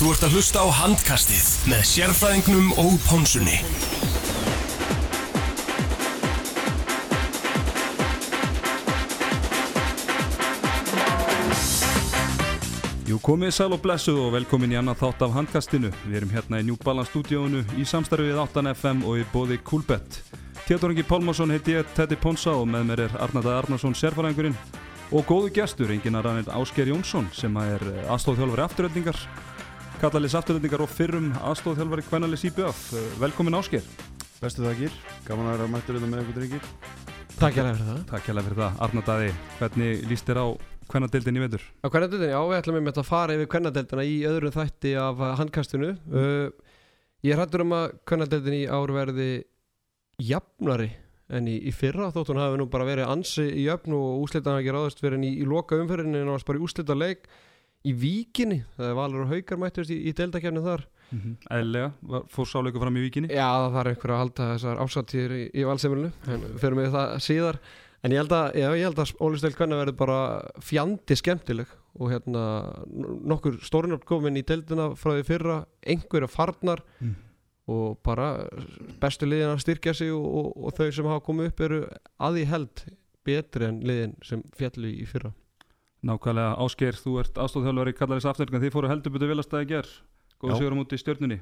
Þú ert að hlusta á handkastið með sérfræðingnum og pónsunni. Jú, komið sæl og blessuð og velkomin í annað þátt af handkastinu. Við erum hérna í New Balance stúdíónu í samstarfið 8FM og í bóði Coolbet. Tjátoringi Pálmarsson heiti ég Teddy Ponsa og með mér er Arnarda Arnarsson sérfæræðingurinn og góðu gestur, enginn að rannir Ásker Jónsson sem er aðstóðþjálfari afturöldingar, kallalis afturöldingar og fyrrum aðstóðþjálfari Kvennalis IBF. Velkomin Ásker. Bestu þakkir, gaman að vera mættur þetta með einhvern drengir. Takk hjá fyrir það Takk hérlega fyrir það. Arnardaði, hvernig líst þér á Kvennadeildin í vetur? Á hvernadeildinni, já, við ætlum einmitt að fara yfir hvernadeildina í öðru þætti af handkastinu uh, Ég hættur um að hvernadeildin í ár verði jafnari en í, í fyrra þótt hún hafi nú bara verið ansi í jöfn og úslitan hafi ekki ráðast verið í, í loka umferðinni en það var bara í úslita leik í víkinni, það er valur og haukar mættust í, í deildakefni þar Mm -hmm. Var- fór sáleiku fram í víkinni? Já, það þarf einhver að halda þessar ásatýr í, í valsemilinu, en fyrir mig það síðar en ég held að, já, ég held að Óli Stöld hvernig verður bara fjandi skemmtileg og hérna nokkur stórnöfn komin í deildina frá því fyrra einhverja farnar Mm. og bara bestu liðin að styrkja sig og, og, og þau sem hafa komið upp eru að því held betri en liðin sem fjallu í fyrra Nákvæmlega, Ásker, þú ert aðstóðþjálfari kallalis afturöldingar, þið fóru heldur betur vel að staði ger. Góðu sigur á múti í stjörnunni.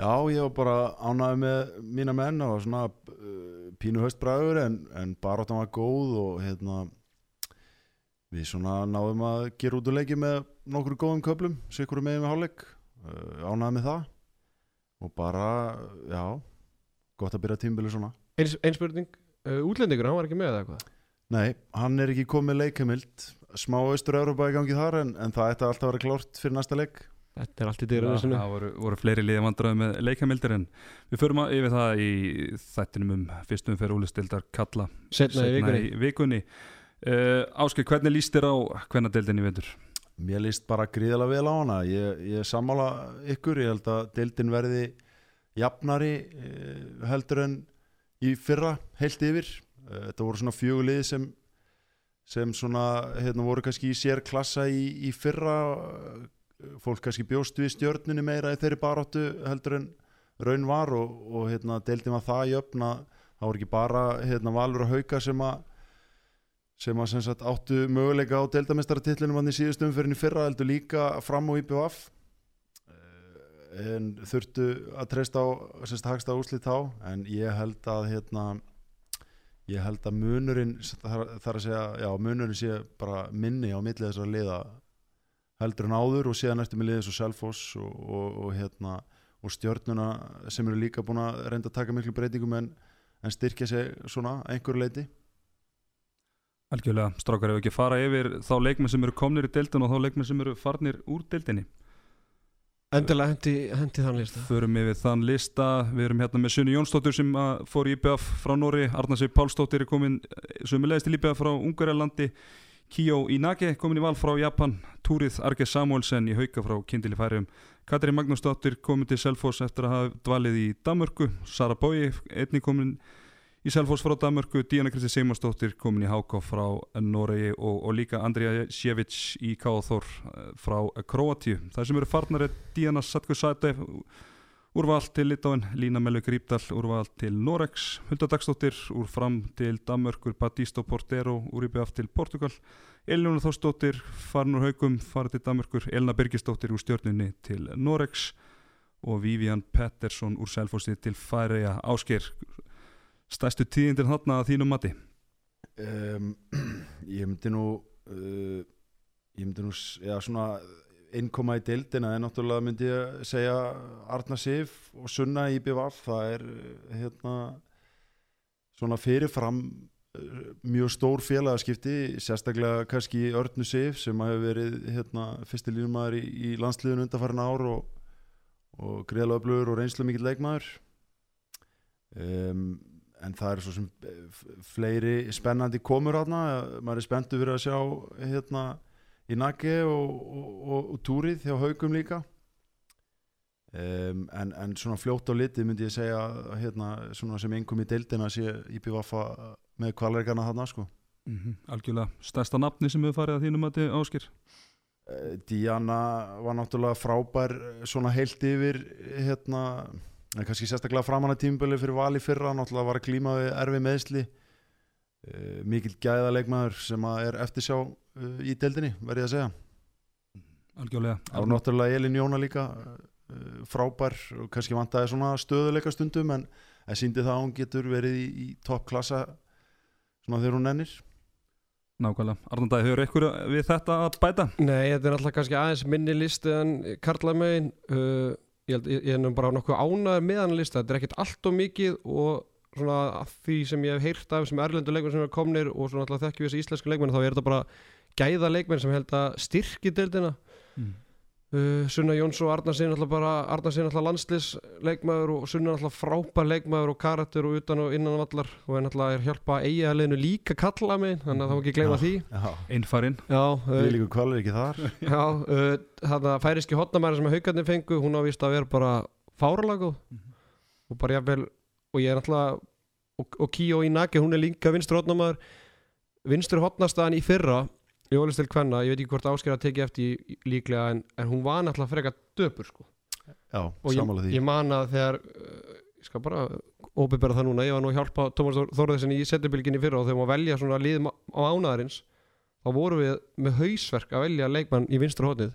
Já, ég var bara ánægði með mína menn og svona uh, pínu höstbræður en, en baráttan var góð og hérna við svona náðum að gera út úr leiki með nokkru góðum köplum, sikkur með með hálfleik, uh, ánægði með það og bara, já, gott að byrja tímbili svona. Eins, einspurning, uh, útlendingur, hann var ekki með eða eitthvað Nei, hann er ekki komið leikamild, smá austur-Európa í gangi þar en, en það ætti alltaf að vera klárt fyrir næsta leik. Þetta er allt í sinu það voru, voru fleiri liði vandræði með leikamildir en við förum að yfir það í þættinum um fyrstum fyrir úlistildar kalla Setna í vikunni í vikunni. Uh, Ásker, hvernig líst þér á hvernadeildin í vendur? Mér líst bara gríðalega vel á hana ég, ég sammála ykkur ég held að deildin verði jafnari eh, heldur en í fyrra heilt yfir Eh, þetta voru svona fjögulið sem sem svona hérna, voru kannski í sér klassa í, í fyrra. Fólk kannski bjóst við stjörnunni meira í þeirri baráttu heldur en raun var og, og hérna, deildin var það jöfn að það voru ekki bara hérna, valur og hauka sem að sem að sem sagt, áttu möguleika á deildamestaratitlunum hann í síðustum fyrir í fyrra heldur líka fram á IPVF Eh, en þurftu að treysta á sem sagt, hagsta úslit þá. En ég held að hérna, ég held að munurinn þar, að segja, já munurinn sé bara minni á milli þessar liða heldur en áður og síðan eftir með liðið svo Selfoss og, og, og hérna og stjörnuna sem eru líka búin að reynda að taka miklu breytingum en, en styrkja sig svona að einhverju leiti Algjörlega, strákar, ef ekki fara yfir þá leikmenn sem eru komnir í deildin og þá leikmenn sem eru farnir úr deildinni. Endilega hendi, hendi þann lista. Förum yfir þann lista, við erum hérna með Sunni Jónsdóttur sem að fór í IBF frá Nóri, Arnarsveit Pálsdóttir er komin sömulegist til IBF frá Ungarlandi, Kíó Inage komin í val frá Japan, Túrið Arge Samuelsen í hauka frá Kindil í Færium, Katrin Magnúsdóttir komin til Selfoss eftir að hafa dvalið í Danmörku, Sara Bói einnig komin í Selfoss frá Danmörku, Díana Kristi Seymarsdóttir komin í Háká frá Noregi og, og líka Andrija Sjevic í Káþór frá Kroatíu. Það sem eru farnar er Díana Satkusate úrval til Litáin, Lína Melvi Grípdal úrval til Norex, Hulda Dagsdóttir úr fram til Danmörkur, Batisto Portero úr IBF til Portugal Eljónu Þórsdóttir farin úr haugum farið til Danmörkur, Elna Birgisdóttir úr stjórnunni til Norex og Vivian Pettersson úr Selfossi til Færeja Ásker stærstu tíðindir þarna að þínum mati? Um, ég myndi nú uh, ég myndi nú já, svona innkoma í deildina en náttúrulega myndi ég segja Arna Sif og Sunna í BVF það er uh, hérna svona fyrirfram uh, mjög stór félagaskipti sérstaklega kannski Örnu Sif sem hefur verið hérna, fyrsti línumæður í, í landsliðun undanfærin ár og, og greiðlega öflugur og reynslu mikill leikmaður. Um, en það eru svo sem eh, fleiri spennandi komur hérna, maður er spenntu fyrir að sjá hérna í Nagge og, og, og, og Túrið hjá Haugum líka. Um, en, en svona fljótt á litið myndi ég segja hérna, svona sem einhverjum í deildina sé IPVF með kvalreikana þarna sko. Mm -hmm. Algjörlega. Stærsta nafni sem hefur farið að þínum mati Ásker Eh, Diana var náttúrulega frábær svona heilt yfir hérna, en kannski sérstaklega framan að tímbölu fyrir vali fyrra, náttúrulega var að klíma við erfi meðsli uh, mikil gæðaleikmaður sem að er eftirsjá uh, í deildinni, verði að segja. Algjörlega. Og náttúrulega Elin Jóna líka uh, frábær og kannski vantaði svona stöðuleika stundum en, en síndi það að hún getur verið í, í toppklassa svona þegar hún ennir Nákvæmlega, Arnandæði, hefur ykkur við þetta að bæta? Nei, þetta er alltaf kannski aðeins minni listi en Karla megin uh, ég, held- ég, nú bara nokkuð ánæður með hann lista þetta er ekkert allt og mikið og svona af því sem ég hef heyrt af sem erlendu leikmenn sem er komnir og svona alltaf þekkjum við þessi íslensku leikmenn þá er þetta bara gæða leikmenn sem held að styrki deildina Mm. Uh, Sunna Jóns og Arnarsson alltaf bara Arnarsson alltaf landslis leikmaður og Sunna alltaf frábær leikmaður og karakter og utan og innan vallar og er alltaf er hjálpa að eiga leinu líka kalla megin þannig að það má ekki gleyma því. Já, Einfarin Já, uh, við líka kvalir ekki þar. Já, uh, þannig að færiski hotnamæri sem haugarnir fengu, hún á vist að vera bara fáralagu og bara jafnvel, og ég er náttúrulega og, og Kíó Inaki, hún er líka vinstur hotnamæður vinstur hotnastaðan í fyrra í Ólistil Kvenna, ég veit ekki hvort ásker að tekið eftir líklega en, en hún var náttúrulega frekar döpur sko. Já, og ég, ég man að þegar uh, ég skal bara óbyrra það núna ég var nú að hjálpa Tómas Þórðarsen í setjubilginni fyrra og þegar maður velja svona lið á ánaðarins þá vorum við með hausverk að velja leikmann í vinstra hotnið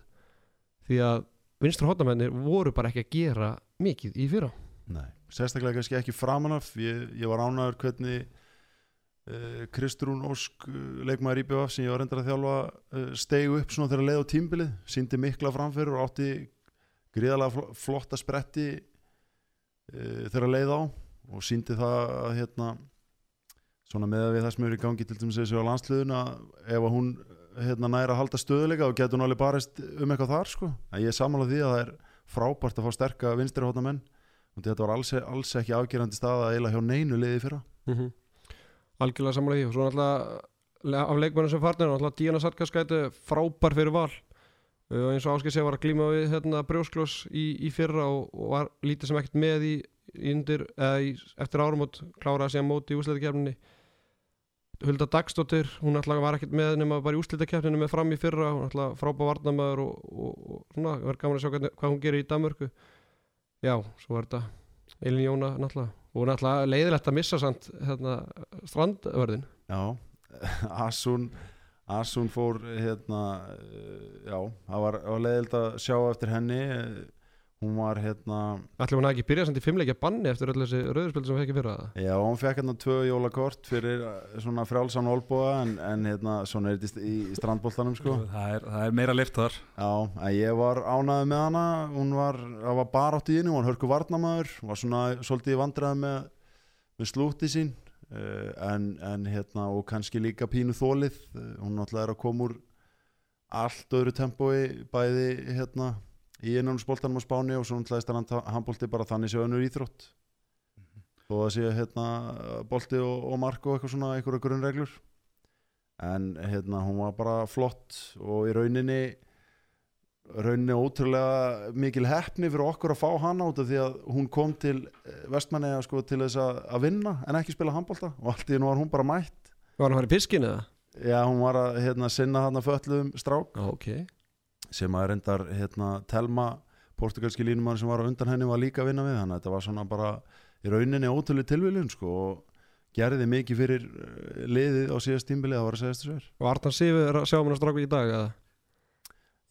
því að vinstra hotnamennir voru bara ekki að gera mikið í fyrra. Nei, sérstaklega kannski ekki framanaf ég, ég var ánæður hvernig Kristrún Ósk uh, leikmaður IBF sem ég var reyndar að þjálfa uh, stegu upp svona þegar leið á tímbilið síndi mikla framfyrir og átti gríðalega fl flotta spretti þegar leið á og síndi það að hérna svona með við það sem er í gangi til dæmis þessu á landsliðun að ef að hún hérna næra að halda stöðuleika og getur hún alveg barist um eitthvað þar sko. Ég er sammála því að það er frábært að fá sterka vinstri hóta menn og þetta var alls, alls ekki afgerandi staða eiginlega hjá neinu liði fyrra. Mm -hmm. Algjörlega sammála því. Og svo náttúrulega af leikmennum sem farnir náttúrulega Díana Sarkaskæti frábær fyrir val. Og eins og Áskei segja var að glíma við hérna, brjósklós í, í fyrra og, og var lítið sem ekkert með í, undir, í, eftir árumót kláraði síðan móti í úsleitakefninni Hulda Dagsdóttir hún náttúrulega var ekkert með nema bara í úsleitakefninu með fram í fyrra, hún náttúrulega frábær varnamöður og, og, og svona, verður gaman að sjá hvað hún gerir í Danmörku. Já, svo var þetta Elin Jóna náttúrulega. Og náttúrulega leiðilegt að missa samt hérna, strandvörðin Já, Asun Asun fór hérna já, það var, var leiðild að sjá eftir henni hún var hérna ætlum hún að ekki byrja samt í fimmleikja banni eftir öll þessi rauðurspil sem við ekki fyrra? Það já, hún fekk hérna tvö jólakort fyrir eh, svona frjálsan olbúa en, en hérna, svona er þetta í, í strandboltanum sko. Það, er, það er meira lift þar. Já, en ég var ánæði með hana. Hún var, það var bara átt í henni hún var hörku varnamaður, var svona svolítið í vandræði með, með slúti sín uh, en, en hérna og kannski líka pínu þólið uh, hún náttúrulega er að koma úr allt öðru tempói bæði hérna í á Spáni og svo náttúrulega er handbolti bara þannig séu önnur íþrótt. Og það sé hérna bolti og, og mark og eitthvað svona einhverja grunnreglur. En hérna hún var bara flott og í rauninni rauninni ótrúlega mikil heppni fyrir okkur að fá hana út af því að hún kom til vestmanniða sko til þess að, að vinna en ekki spila handbolta. Og allt í hennu var hún bara mætt. Var hann að fara í piskin eða? já hún var að hérna, sinna hana föllum strák. Já, ok sem að reyndar hérna, Telma portugalski línumar sem var á undan henni var líka að vinna við. Þannig að þetta var svona bara í rauninni ótrúlega tilviljun sko og gerði mikið fyrir eh, liðið á síðast tímbili það var að segja þessu verð og Arnar Sifur er að sjá hann að stráku í dag eða?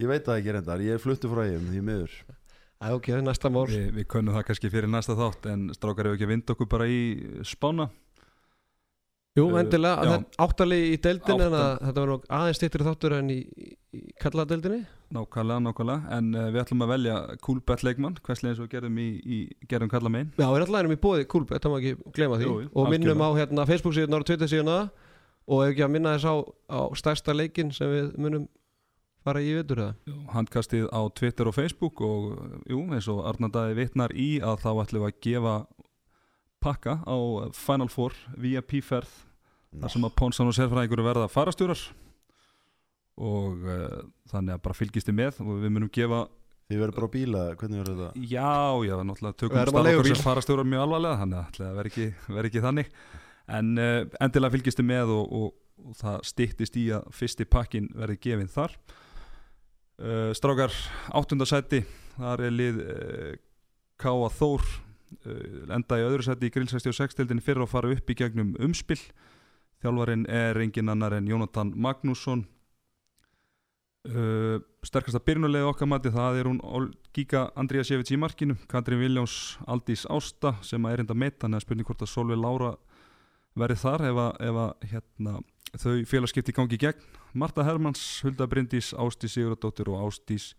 ég veit það ekki reyndar, ég er fluttu frá eigum því miður. Æ, ok, næsta mál. Vi, Við könnum það kannski fyrir næsta þátt en strákar hefur ekki vind okkur bara í spána Jú, Uh, endilega, uh, áttali í deildin en að, þetta var nú aðeins stýttir þáttur en í, í, kalladeildinni Nákvæmlega, nákvæmlega. En uh, við ætlum að velja Coolbet leikmann Hverslega eins og gerðum í, í gerðum kalla megin. Já, við erum alltaf í bóði kúlbett, það má ekki glema því. Jú, jú, og minnum á hérna, Facebook síðan og Twitter síðan og ef ekki að minna þess á, á stærsta leikin sem við munum fara í vitur eða? Handkastið á Twitter og Facebook og jú, eins og Arnardæði vitnar í að þá ætlum við að gefa pakka á Final Four via P-ferð þar sem að Pónsson og sérfræðingur verða farastjórar og uh, þannig að bara fylgist þið með og við munum gefa þið verður bara á bíla, hvernig verður þetta Já, já, náttúrulega tökum Verðum að starf leigubíl. okkar sem farastjórar mjög alvarlega þannig að það verði ekki, verði ekki þannig. En uh, endilega fylgistu með og, og, og það styttist í að fyrsti pakkin verði gefinn þar. Uh, Strákar, áttundasæti þar er lið uh, Káa Þór enda í öðru sæti í grill 66 tildinni fyrir að fara upp í gegnum umspill þjálfarin er engin annar en Jónatan Magnússon. Uh, sterkasta byrjunulega okkar mati það er hún Andrija Sjevits í markinu Katrín Viljáns Aldís Ásta sem er enda þannig að spurning hvort að Solveig Lára verði þar ef að, ef að hérna, þau félagskipti gangi í gegn. Marta Hermanns, Hulda Bryndís Ástís Sigurðardóttir og Ástís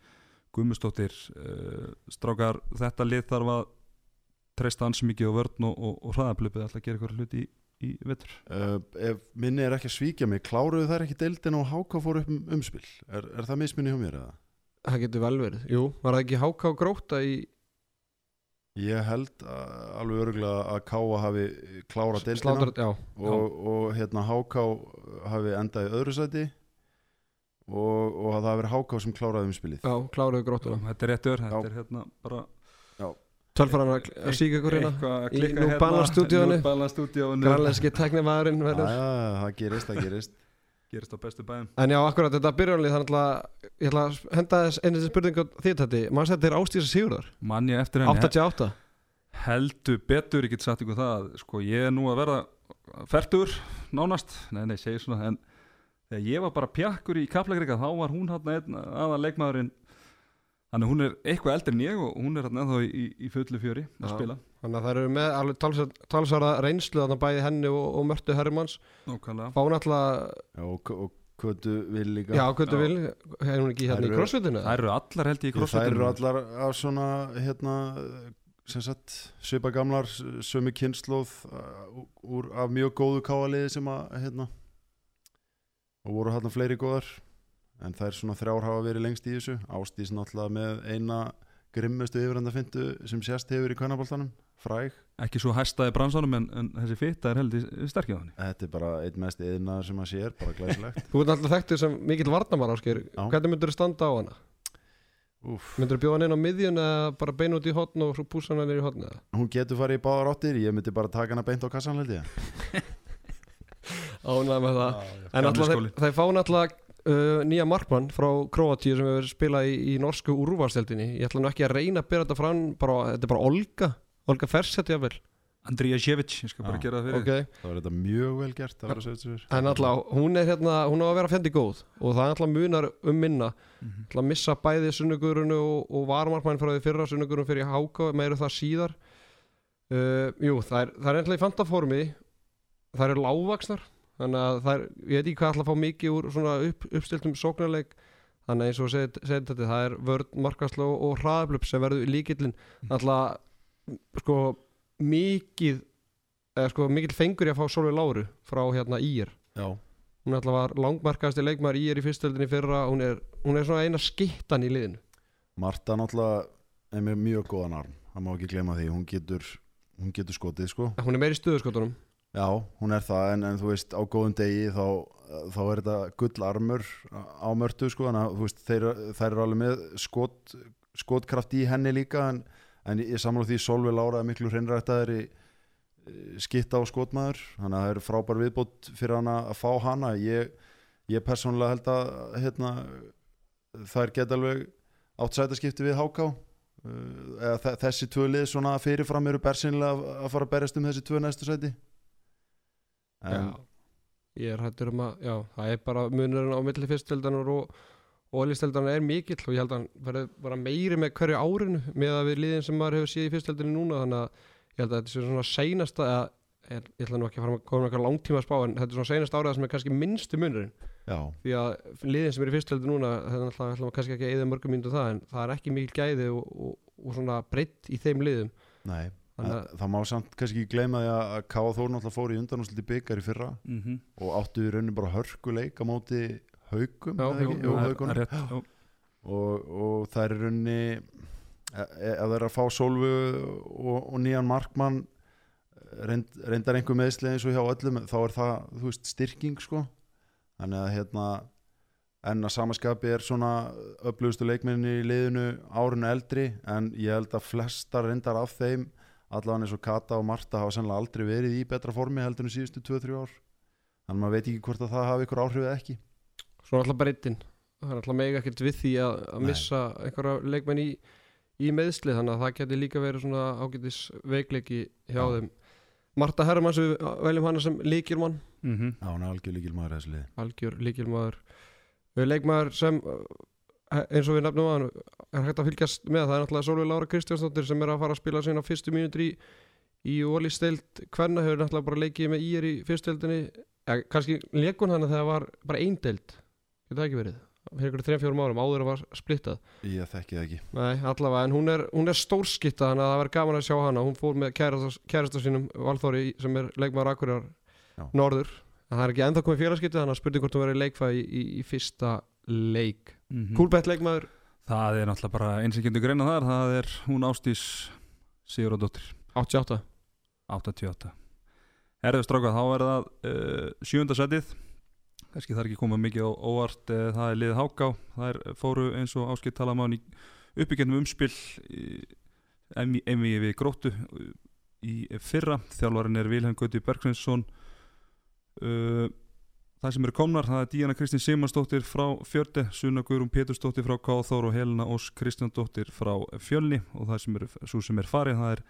Guðmustóttir uh, strákar þetta lið þarf að treysta hans mikið á vörn og, og, og hraðablöpið alltaf að gera eitthvað hluti í, í vetur? Uh, ef minni er ekki að svíkja mig kláruðu þær ekki deildin og háka fór upp um umspil er, er það misminni hjá mér eða? Það getur vel verið, jú, var það ekki háká gróta í Ég held að, alveg örgulega að Káa hafi klára deildina slátur, já, og, og hérna Háká hafi endað í öðru sæti og, og að það hafi verið Háká sem kláraði umspilið já, kláruðu grótuna þetta er rétt ör, þetta Já. er hérna bara Tölfræðan að síka ykkur hérna. í New hérna. Grænlenski teknimaðurinn það gerist, það gerist. Gerist á bestu bæðum En já, akkurat, þetta byrjunlið þannig að ég ætla að henda þess einu þessi spurning á því þetta þetta er Ástísa Sigurðar? Mann ég eftir henni. 88 heldur betur, ég get sagt ykkur það sko ég er nú að verða færtur nánast, nei nei, segir svona en þegar ég var bara pjakkur í Kaplagrika þá var hún hann einn aðan leikmaðurinn þannig hún er eitthvað eldri en ég og hún er hann ennþá í, í, í fullu fjöri að Já. spila Þannig að það eru með alveg talsvara, reynslu þannig bæði henni og, og Mörtu Hermanns nákvæmlega Fá náttúrulega, Já, og, og Kötu vil líka já, Já. vil Hefur hún ekki hérna Þær í eru- crossfitinu? það eru allar held ég í Þær eru crossfitinu allar af svona hérna sem sagt svipa gamlar sömu kynnslóð uh, úr af mjög góðu káaliði sem að hérna og voru hérna fleiri góðar en þær svona þrjár hafa verið lengst í þessu. Ástís náttúrulega með eina grimmustu yfiröndafindu sem sérst hefur í kvennaboltanum, fræg. Ekki svo hæstaði bransanum en, en þessi fitta er held í sterkja þannig þetta er bara einn mest yðnaður sem að sér, bara glæsilegt. Þú ert alltaf þekktur sem mikill varnamar ásker. Hvernig myndur þú standa á hana? Úf. Myndur þú bjóða hann inn á miðjun eða bara bein út í hotn og svo púsa hann inn í hotn eða? hún getur farið í báðar áttir, ég myndi bara taka hana beint á kassan held ég. Ánægð með það. En alltaf þeir, þeir fá náttúrulega uh, nýja markmann frá Kroatíu sem hefur spilað í, í norsku úrvarsteldinni Ég ætla nú ekki að reyna að byrja þetta fram bara, Þetta er bara Olga, Olga Fersett jáfnvel Andrija Sjevic, ég skal bara gera það fyrir Ok, það var þetta mjög vel gert en alltaf hún er hérna Hún á að vera fendi góð og það er alltaf munar um minna. Mhm. Alltaf að missa bæði sunnugurinu og, og varmarkmann frá því fyrra sunnugurinu fyrir háka meiru það síðar. Uh, Jú, það er, það er ennlega í fantaformi. Það eru lágvaksnar Þannig að það er, ég veit ekki hvað ætla að fá mikið úr svona upp, uppstiltum sóknarleik. Þannig eins og segið seg þetta, það er vörn, markaslu og, og hraðablöp sem verður líkillin Alltaf, sko, mikið, eða sko, mikil fengur ég að fá Solveig Láru frá hérna Ír. Já, Hún alltaf var langmarkasti leikmaður Ír í fyrstöldinni fyrra. Hún er, hún er svona eina skittan í liðinu. Marta náttúrulega er mjög góðan arm. Það má ekki glema því, hún getur hún getur skotið sko. Hún er meiri í stöðuskotunum já, hún er það, en, en þú veist á góðum degi þá, þá er þetta gull armur á mörtu sko þannig að þú veist, þeir, þeir eru alveg með skot, skotkraft í henni líka en, en ég samla því Solveig Lára er miklu hreinrættaðir í skitta á skotmaður þannig að það er frábær viðbót fyrir hana að fá hana. Ég, ég persónulega held að hérna, þær geta alveg átt sætaskipti við HK uh, eða þe- þessi tvö lið svona fyrirfram eru bersinlega að fara að berjast um þessi tvö næstu sæti en, Ég er hættur um að, já, það er bara munurinn á milli fyrsteldanar og ólísteldanar er mikill og ég held að hann verði bara meiri með hverju árinu með að við liðin sem maður hefur séð í fyrsteldinu núna þannig að ég held að þetta sé svona seinasta eða, ég, ég ætla nú ekki að fara að koma með eitthvað langtíma spá en þetta er svona seinasta árið sem er kannski minnstu munurinn. Já, því að liðin sem er í fyrsteldu núna þetta er alltaf, ætlum við kannski ekki að eða mörgum mínútu það en það er ekki mikil gæði og, og, og svona breytt í þeim liðum. Nei. Þannig það, það má samt kannski ekki gleyma því að að Káa Þór náttúrulega fór í undanúslit í byggar í fyrra mm -hmm. og áttu í rauninni bara hörkuleik á móti haugum og, og það er í rauninni e- e- ef það er að fá Solvu og, og nýjan markmann reynd, reyndar einhver meðsli eins og hjá öllum þá er það, þú veist, styrking sko. Þannig að hérna en að samaskapi er svona öflugustu leikminni í liðinu árinu eldri en ég held að flestar reyndar af þeim allavega eins og Kata og Marta hafa sannlega aldrei verið í betra formi heldur en síðustu 2-3 ár. Þannig að maður veit ekki hvort að það hafi ykkur áhrif eða ekki. Svona alltaf breyttin. Það er alltaf mega ekkert við því að, að missa einhverja leikmenn í, í meðsli þannig að það geti líka verið svona ágætis veikleiki hjá Já. þeim. Marta Hermanns, við veljum hana sem líkilmann mm -hmm. Já, hann er algjör líkil maður í þessu liði. Algjör líkilmaður leikmaður sem eins og við nefnum að er hægt að fylgjast með. Það er náttúrulega Solveig Lára Kristjánsdóttir sem er að fara að spila sína fyrstu mínútur í í ólisteild hvernig hefur náttúrulega bara leikið með ír í fyrsteildinni ja, kannski leikun hann þegar það var bara ein deild. Getur það ekki verið? Fyrir ykkur 3-4 árum áður að var splittað. Ég þekki það ekki. Nei, allavega, en hún er, hún er stórskitta þannig að það verður gaman að sjá hana. Hún fór með kærasta sínum Valþóri sem er leikmaður Akureyrar norður. En það er ekki ennþá komið félagskipti þannig að spurning hvort hún verður í leikfæði í, í, í fyrsta leik. Mm Kúlbett leikmaður. Það er náttúrulega bara eins og getur greina þar. Það er hún Ástís Sigurðardóttir 88 88 Herðu stráka, þá er það uh, sjönda setið. Kannski það er ekki komað mikið á óvart uh, það er liðið Háká. Það er fóru eins og áskipt tala mánu uppbyggjandum umspill emi við gróttu uh, í fyrra. Þjálfarinn er Vilhelm Gauti Bergsveinsson uh, Það sem eru komnar, það er Díana Kristín Sigmarsdóttir frá Fjörde, Sunna Guðrún Pétursdóttir frá Káþór og Helena Ós Kristjándóttir frá Fjölni og það sem er, svo sem er farið, það er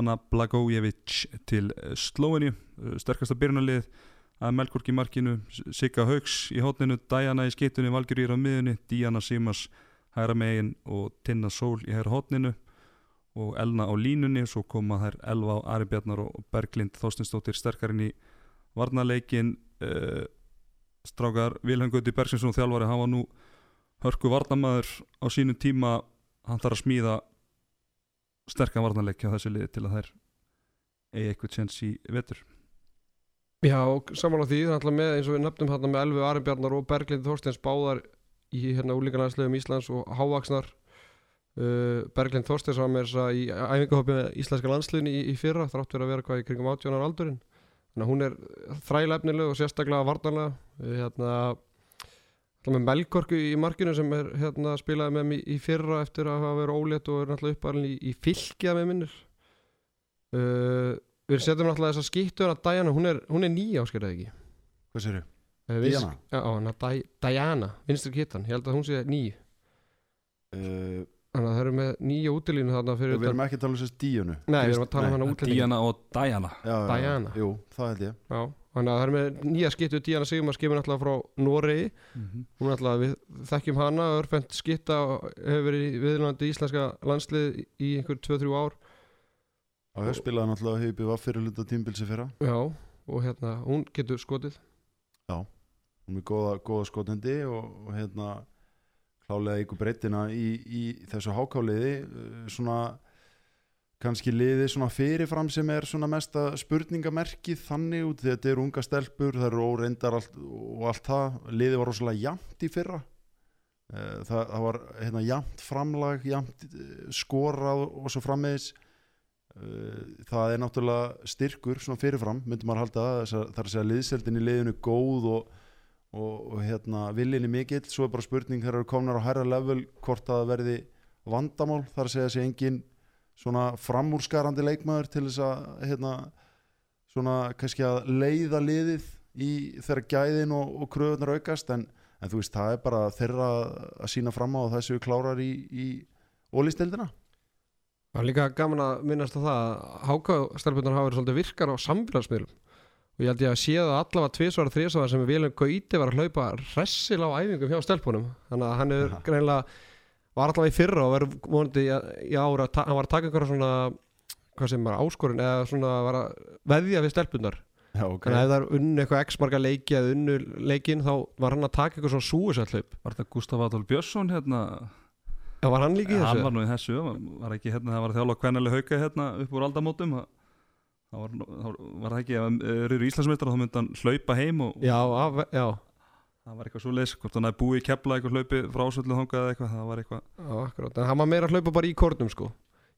Anna Blagojevic til Slóini, sterkasta byrjunarlið að Melkork í markinu, Sigga Haugs í hótninu, Diana í skeitunni, Valgjur á miðunni, Díana Simas hæra megin og Tinna Sól í hæra hótninu og Elna á línunni, svo koma þær Elva á Ari Bjarnar og Berglind Þorstinsdóttir sterkarinn í varnarleikin uh, strákar Vilhelm Gauti Bergsinsson þjálfari, hann var nú hörku varnamæður á sínum tíma. Hann þarf að smíða sterkan varnarleik á þessu liði til að þær eigi eitthvað tjens í vetur. Já, saman á því, það er alltaf með eins og við nefnum hérna með Elvi Arnbjarnar og Berglind Þorsteins báðar í hérna úlíkanæðslegum Íslands og hávaksnar uh, Berglind Þorsteins var með þess að í æfingahoppi með íslenska landsliðin í, í fyrra þrátt verið að vera hvað í kringum 18 ára aldurinn þannig að hún er þrælefnileg og sérstaklega varnarlega. Uh, hérna með Melkorku í markinu sem er hérna spilaði með mér í fyrra eftir að hafa verið ólétt og er náttúrulega uppalinn í, í fylgja með minnir. Uh, við setjum náttúrulega þessa skýttur að Diana, hún er, hún er nýja áskerðið ekki? Hvað sér við- Diana? Já, Diana, vinstri kittan, ég held að hún sé nýj Uh, Þannig að það eru með nýja útilínu þarna fyrir við erum ekki að tala um sérst díunu Nei, við erum að tala um hana útlendinga. Díana og Diana. Já, já, Diana. Jú, það held ég. Já, þannig að það eru með nýja skittu Diana Sigmar skipin alltaf frá Noregi. Mm -hmm. Hún er alltaf, við þekkjum hana Örfend skitta og hefur verið í viðlandi íslenska landslið í einhver 2-3 ár. Já, ég spilaði náttúrulega hefur var fyrir hluta tímbilsi fyrra. Já, og hérna, hún getur skotið. Hún klálega ykkur breytina í, í þessu hákáliði uh, svona kannski liði svona fyrirfram sem er svona mesta spurningamerkið þannig út því að þetta eru unga stelpur, það eru óreindar allt, og allt það, liði var rosalega jamt í fyrra. Eh, það, það var hérna jamt framlag jamt eh, skorað og svo frammeðis það er náttúrulega styrkur svona fyrirfram, myndum maður halda það það er að segja liðseldin í liðinu góð og, og, og hérna villinni mikill, svo er bara spurning þegar eru komnar á hærra level hvort að það verði vandamál, þar segja þessi engin svona framúrskarandi leikmaður til þess að hérna svona kannski að leiða liðið í þeirra gæðin og, og kröfunar aukast. En, en þú veist, það er bara þeirra að sína fram á það séu klárar í, í ólistildina Það er líka gaman að minnast á það að Háka stelpunar hafa verið svolítið virkar á samfélagsmiðlum og ég held ég að sé það allavega tvisvara þrísvara sem Vilhelm Gauti var að hlaupa ressil á æfingum hjá stelpunum. Þannig að hann er greinlega var allavega í fyrra og verður vonandi í, ára hann var að taka einhverja svona hvað sem var áskorun eða svona var að veðja við stelpunar Já, ok. Þannig að ef það er unnu eitthvað x marga leiki eða unnu leikin þá var hann að taka eitthvað svona súisall hlaup. Var þetta Gustaf Adolf Björnsson hérna? Já, var hann líka í Hann þessu? var nú í þessu, var ekki hérna, það var að það það var, það var það ekki, ef hann eru Íslandsmeistar þá myndi hann hlaupa heim og Já, af, já, það var eitthvað svo leis, hvort hann hefði búið í kepla eitthvað hlaupi frá ásvöldu þangað eða eitthvað, það var eitthvað já, akkurát En hann var meira að hlaupa bara í kórnum sko.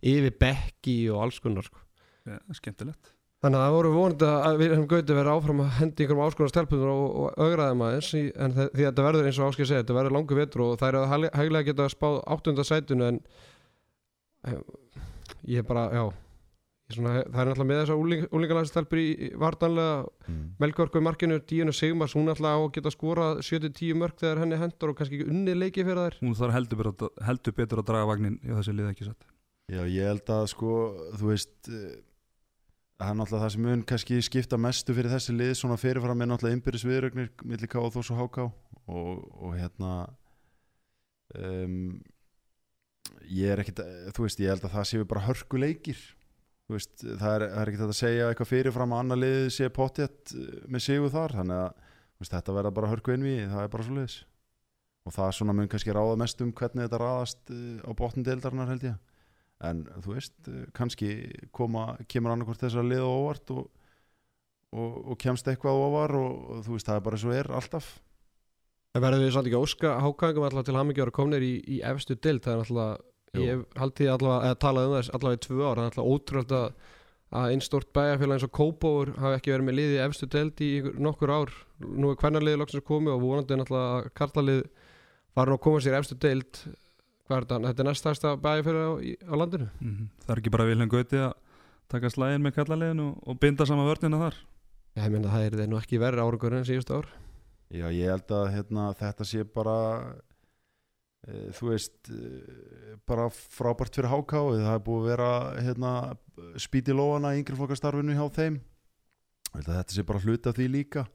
Yfir bekki og alls konar sko. Ja, skemmtilegt. Þannig að það voru vonandi að við hefum gauti verið áfram að hendi einhverjum áskonar stelpunum og, og augraðum aðeins í, en þe- því að þetta verður eins og áskil segja, þetta verður langu vetur og það er að hæglega geta spáð áttunda sætunu en eh, ég bara, já svona, það er náttúrulega með þessar úling, úlingalæstelpur í vartanlega mm. Melgorku í markinu, Díunu Sigmars hún er alltaf á að geta skorað 7-10 mörg þegar henni hendur og kannski ekki unnið leiki fyrir þær. Hún þarf heldur betur, að, heldur betur að draga vagnin í þessi lið ekki satt. Já, ég held að sko, þú veist eh, það er náttúrulega það sem mun kannski skipta mestu fyrir þessi lið svona fyrirfram er náttúrulega innbyrðis viðrögnir milli K og Þós og HK og, og hérna um, ég er ekkit þú veist, ég held að það séu bara hörku leikir þú veist, það er, það er ekkit hægt að segja eitthvað fyrirfram að annar lið sé potjett með sigu þar, þannig að veist, þetta verða bara hörku innví, það er bara svo liðis og það svona mun kannski ráða mest um hvernig þetta ráðast eh, á botn deildarinnar held ég. En þú veist, eh, kannski koma, kemur annarkvort þessar lið og óvart og, og, og kemst eitthvað ofar og, og þú veist, það er bara svo er alltaf. Það verður við samt ekki að óska hákangum alltaf til hamingi ára komnir í, í efstu dild það er alltaf, Jú. ég hef haldið allavega, eða talað um þess allavega í tvö ára, það er alltaf ótrúlega að, að einn stort bæjarfélag eins og Kópóur hafi ekki verið með liði í efstu dild í nokkur ár, nú er hvernarliði loksins komið og vonandi er náttúrulega að karlalið farin að koma sér í efstu hvað er þetta, þetta er næstæðsta bæjarfélag á, landinu. Mhm. það er ekki bara Vilhelm Gauti að taka slægin með kallaliðinu og, og binda sama vörnina þar? Já, ég meina það er þeir nú ekki verið árangur en síðustu ár. Já, ég held að hérna, þetta sé bara þú veist e, bara frábært fyrir HK það er búið að vera hérna, spýt í lóana í yngri flokkastarfinu hjá þeim. Þetta sé bara hluti af því líka.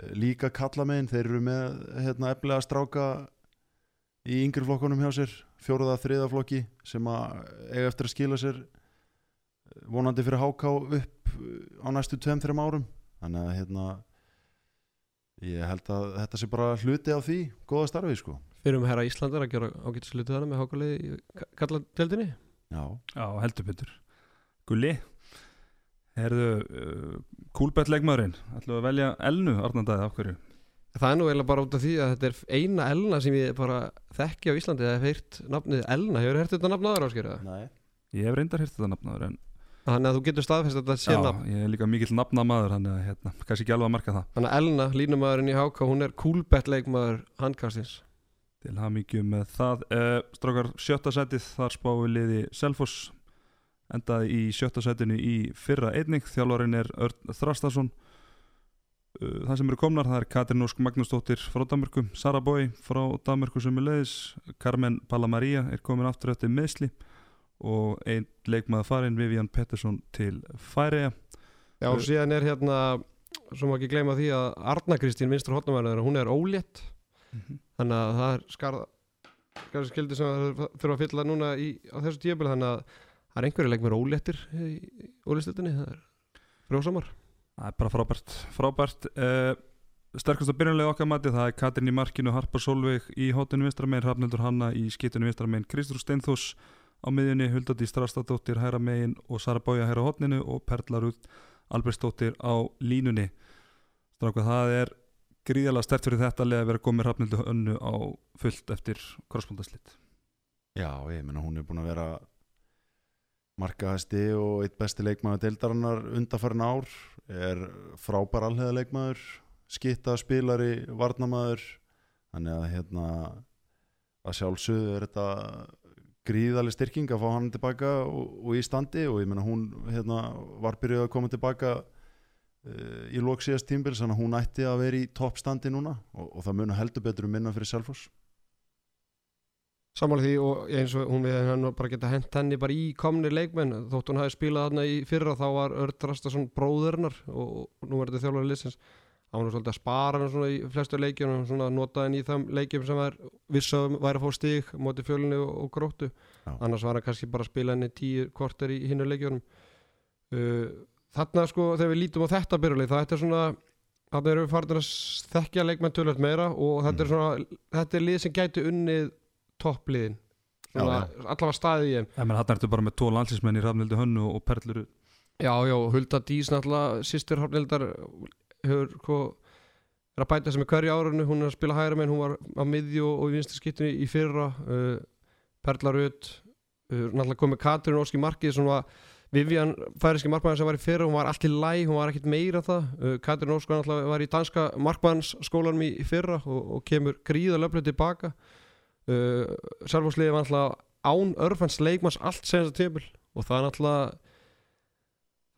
E, líka kalla megin, þeir eru með hérna, eflega stráka í yngri flokkunum hjá sér fjóruða þriða flokki sem að eiga eftir að skila sér eh, vonandi fyrir HK upp eh, á næstu 2-3 árum. Þannig að hérna ég held að þetta sé bara hluti af því góða starfi sko Fyrir um herra Íslandar að gera ágætis hluti þannig með hákalið í kalladeldinni já, Já, heldur betur. Gulli Herðu, uh, kúlbett leikmaðurinn ætlum við að velja Elnu Arnandæði af hverju? Það er nú eiginlega bara út af því að þetta er eina Elna sem ég bara þekki á Íslandi eða hef heyrt nafnið Elna, hefur heyrt þetta nafn aður áskýrða? nei. Ég hef reyndar hýrt þetta nafnaður en Þannig að þú getur staðfest að þetta sé já, nafn. ég er líka mikill nafnamaður þannig að hérna, kannski ekki alveg að marka það. Þannig að Elna, línumæðurinn í Háka, hún er kúlbett leikmaður handkastins til hafmyggju með það. Uh, Strákar sjötta setið þar spáum við liði Selfoss. Endaði í sjötta setinu í fyrra einning þjálfarinn er Örn Þrastason. Uh, það sem eru komnar það er Katrin Ósk Magnúsdóttir frá Danmörku Sara Bói frá Danmörku sem er leiðis Carmen Palamaria er komin aftur eftir meðsli og einn leikmaður farinn Vivian Pettersson til Færiða Já, og síðan er hérna, má ekki gleyma því að Arna Kristín, vinstur hotnumæður, hún er ólétt Þannig að það er skarða skarða skildi sem það þurfa að fylla núna í, á þessu tíabili Þannig að það er einhverju leikmaður óléttir í ólistöldinni, það er frjósamar Það er bara frábært, frábært. Uh, Sterkast að byrjanlega okkar mati það er Katrin í markinu, Harpa Solveig í hóttinu vistramein, Hrafnildur Hanna í skitinu vistramein, Kristrú Steinþós á miðjunni, Huldadí Strastadóttir hæra megin og Sara Bója hæra hóttinu og Perla Rúð Albertsdóttir á línunni. Stráka, það er gríðalega stert fyrir þetta leið að vera komið Hrafnildur Önnu á fullt eftir krossbúndaslitt já, ég meina hún er búin að vera markahæsti og eitt besti leikmaður deildarinnar undarfærin ár er frábær alhega leikmaður skitta spilari, varnamaður þannig að hérna að sjálfsögðu er þetta gríðaleg styrking að fá hann tilbaka og, og í standi og ég meina hún hérna, var byrjuð að koma tilbaka í lók síðast tímbil þannig að hún ætti að vera í toppstandi núna og, og það munu heldur betur um minna fyrir Selfoss. Sammála því og eins og hún við hann bara geta hent henni bara í komni leikmenn þótt hún hafi spilað þarna í fyrra þá var Örd Rastason bróðurnar og, og nú er þetta þjálfari liðsins. Hann var svolítið að spara hann svona í flestu leikjum og svona nota henni í þeim leikjum sem er vissum væri að fá stig móti fjölunni og, og gróttu. Já. annars var hann kannski bara að spila henni tíu korter í hinnu leikjunum. Uh, þarna sko þegar við lítum á þetta byrjuleik það er svona þarna erum við farin að þekkja leikmenn tölvöld meira og þetta er svona þetta er lið sem gæti unnið toppliðin allavega staðið í þeim. Það menn hann ertu bara með tvo landsinsmenn í Hrafnildur Hönnu og Perlur já, já, Hulda Dís náttúrulega sýstir Hornildar hefur sko er að bæta sem í hverju árunni hún er að spila hægra menn, hún var á miðju og í vinstri skiptinu í fyrra uh, Perla Rut uh, náttúrulega komið Katrin Óski Markið svona Vivian færiski markmann sem var í fyrra hún var allt í læ, hún var ekkit meira það. Uh, Katrin Óski náttúrulega var í danska markmannsskólanum í, fyrra og, og kemur gríðalöflið tilbaka. Uh, Selvósliði var náttúrulega án örfans leikmanns allt senast tíbil og það er náttúrulega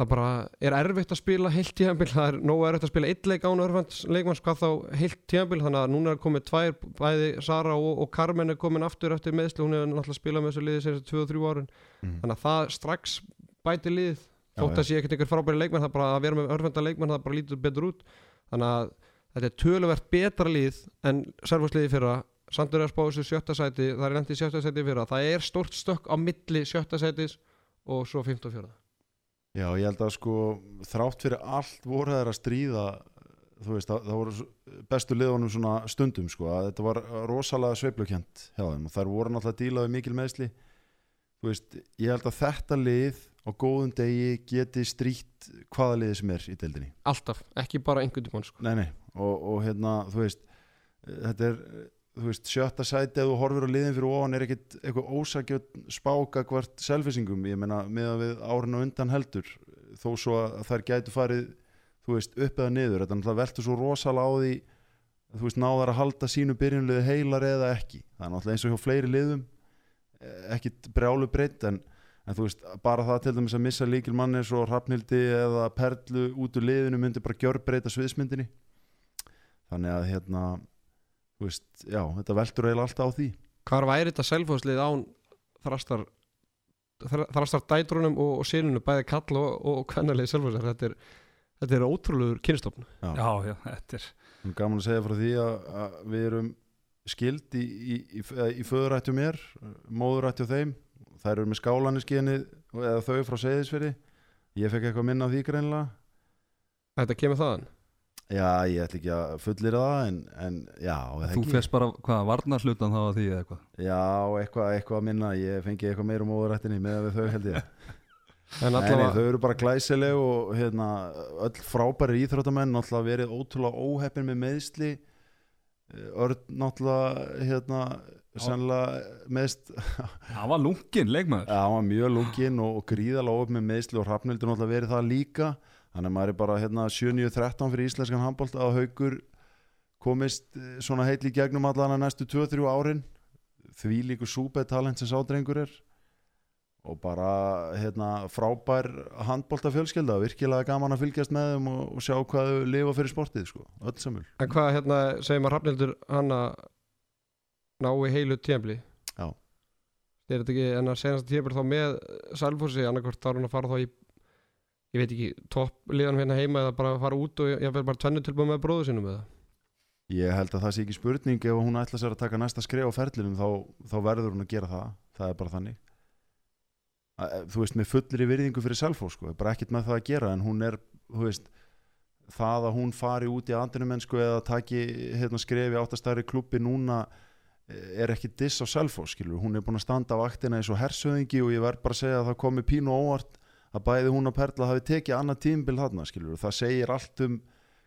það bara er erfitt að spila heilt tíðanbíl, það er nógu erfitt að spila eitt leik án örfans leikmanns, hvað þá heilt tíðanbíl þannig að núna er komið tvær, bæði Sara og, og Carmen er komin aftur eftir meðsli hún er náttúrulega að spila með þessu liði sem 2-3 árin. Mhm. þannig að það strax bæti Já, þótt að sé ekkert einhver frábæri leikmann það er bara að vera með örfenda leikmann það bara lítur betur út. Þannig að þetta er töluvert betra lið en servusliði fyrra. Sandur er að spá þessu sjötta sæti það er í sjötta sæti fyrra. Það er stórt stökk á milli sjötta sætis og svo 54 Já, ég held að sko þrátt fyrir allt voru þær að stríða þú veist, það, það voru bestu liðunum svona stundum sko, að þetta var rosalega þeim og þær voru náttúrulega að díla við mikil meðsli þú veist, ég held að þetta lið á góðum degi geti stríkt hvaða liði sem er í deildinni. Alltaf, ekki bara einhvern tímann sko. Nei, nei, og, og hérna, þú veist þetta er, þú veist, sjötta sæti ef þú horfir á liðin fyrir ofan er ekkit eitthvað ósakjöld spáka hvert selfisingum, ég meina, með að við árin og undan heldur, þó svo að þær gætu farið, þú veist, upp eða niður, þetta náttúrulega veltur svo rosalega á því þú veist, náðar að halda sínu byrjunliði heilar eða ekki, það er náttúrulega eins og hjá fleiri liðum eh, ekkit brjálu breytt en, en þú veist, bara það til dæmis að missa líkil manni svo Hrafnildi eða Perlu út úr liðinu myndi bara gjörbreyta sviðsmyndinni. Þannig að hérna þú veist, já, þetta veltur eiginlega alltaf á því. Hvar væri þetta selfhóðslið án þrastar þra- þrastar dætrunum og, og sinunum bæði kall og, og kvennalið selfhóðslir þetta er, þetta er ótrúlegur kynstofn. Já, já, þetta er gaman að segja frá því að, að við erum skild í, í, í, í föðurættu mér, móðurættu þeim þær eru með skálaniskinið eða þau frá segðisferi ég fekk eitthvað minna á því greinlega þetta kemur þaðan? Já, ég ætla ekki að fullir það en, en já, Þú fyrst bara, hvað, varnarhlutan þá að því eða eitthvað? Já, eitthvað, eitthvað minna. Ég fengi eitthvað meira um móðurættinni með við þau held ég. En allavega, þau eru bara glæsileg og hérna, öll frábæri íþróttamenn náttúrulega verið ótrúlega óheppin með meðsli Örn náttúrulega hérna, sennilega meðst Það var lungin leikmaður. Já, hann var mjög lunginn og, og gríðalega óheppin með meðsli og Hrafnildur náttúrulega verið það líka. Þannig að maður er bara hérna 7-9-13 fyrir íslenskan handbólt að haugur komist eh, svona heitli í gegnum allan að næstu 2-3 árin. Því líku súpið talent sem sádrengur er. Og bara hérna, frábær handbólta fjölskylda, virkilega gaman að fylgjast með þeim og, og sjá hvað þau lifa fyrir sportið sko, öll samul en hvað hérna segir maður Hrafnildur hann að ná í heilu Já. er þetta ekki en að senast tíðanbli þá með selfhóðsi annarkvort þá er hann að fara þá í ég veit ekki, toppliðan hérna heima eða bara fara út og ég verð bara tvennu tilbúið með bróðu sinum eða? Ég held að það sé ekki spurning ef hún ætla sér að taka næsta skref á ferlinum þá, þá verður hún að gera það. Það er bara þannig. Að, þú veist, með fullir í virðingu fyrir Selfoss sko, bara ekkert með það að gera en hún er, þú veist það að hún fari út í andinumennsku eða taki hérna, skrefi áttastæri klubbi núna er ekki diss á Selfoss, skilur, hún er búin að standa á vaktina eins og hersöðingi og ég verð bara að segja að það komi pínu óvart að bæði hún og Perla hafi tekið annað tímbil þarna, skilur, það segir allt um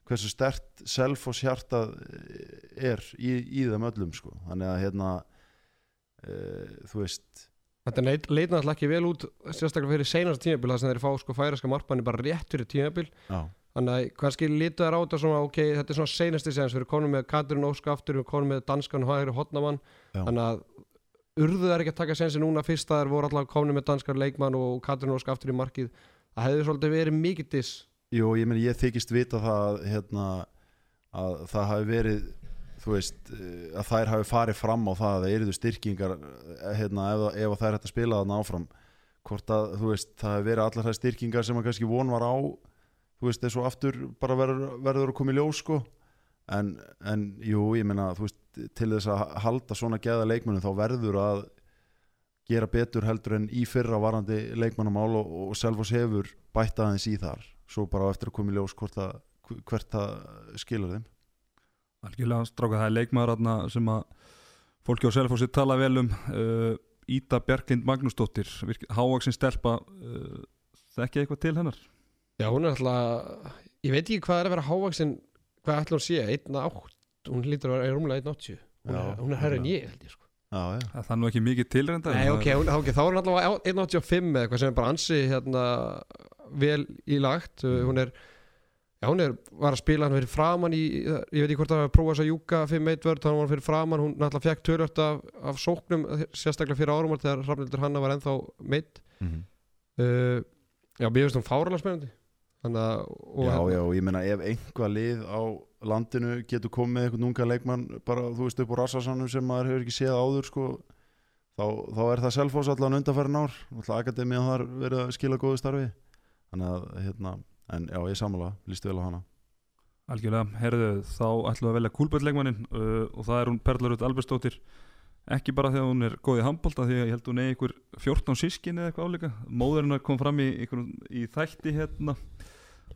hversu stert Selfoss hjarta er í, í þeim öllum, sko, þannig að hérna e, þú veist. Þetta leit, náttúrulega ekki vel út sérstaklega fyrir seinast tímabil þar sem þeir fá sko færaska markmanni bara rétt fyrir tímabil. Já, þannig að kannski lítu þær á þetta svona ok, þetta er svona seinasti séðans við erum konum með Katrin Ósk aftur, við erum konum með danskan hægri hotnamann, Já. þannig að urðu þær ekki að taka sensi núna fyrst að þær voru alltaf konum með danskan leikmann og Katrin Ósk aftur í markið, það hefði svolítið verið mikið diss. Jú, ég meni ég þykist vita það hérna, að það hafi verið þú veist, eh, að þær hafi farið fram á það að það eruðu styrkingar eh, hérna, ef, ef þær hægt að spila þarna áfram. Hvort að, þú veist, það hafi verið allar þær styrkingar sem að kannski von var á þú veist, þessu aftur bara verður, verður að koma í ljós, sko. En, en jú, ég meina, þú veist til þess að halda svona geða leikmennum þá verður að gera betur heldur en í fyrra varandi leikmannamál og, og Selfoss hefur bætt aðeins í þar. Svo bara eftir að koma í ljós hvort að, hvert það skilur þeim. Algjörlega stráka það er leikmaður sem að fólki á Selfossi tala vel um uh, Íta Bjarklind Magnúsdóttir. Hávaksin stelpa uh, þekki eitthvað til hennar Já, hún er alltaf, ég veit ekki hvað er að vera hávaksin, hvað ætla hún sé 1.8, hún lítur að vera rúmlega 1.80 hún, er- hún er herri en ég held ég sko. Já, já. Það er nú ekki mikið tilrenda Nei, ok, hún, ok, þá er hún allavega 1.85 eða eitthvað sem er bara ansi hérna vel í lagt. Hún er, já hún er var að spila hann fyrir framann í, ég veit ekki hvort það var að prófa þess að júka 5-1 vörð, þannig var hann fyrir framann hún náttúrulega fekk tölvört af, af sóknum sérstaklega fyrir árum þegar Hrafnildur Hanna var ennþá meitt Mm -hmm. uh, Já, mér finnst hún fárlega spennandi að og, Já, já, og ég meina ef einhvað lið á landinu getur komið með einhvern unga leikmann bara, þú veist, upp á rassasannum sem maður hefur ekki séð áður, sko þá, þá er það selfos allan undanfærin ár. Alltaf akademíðan þar verið að skila góðu starfi. Þannig að, hérna en já, ég samála, lístu vel á hana. Algjörlega, herðu, þá ætlum við að velja kúlböldleikmannin uh, og það er hún Perlarud Albersdóttir ekki bara þegar hún er góð í handbólta því að ég held hún er ykkur 14 sískin eða eitthvað áleika móðurinn kom fram í, ykkur, í þætti hérna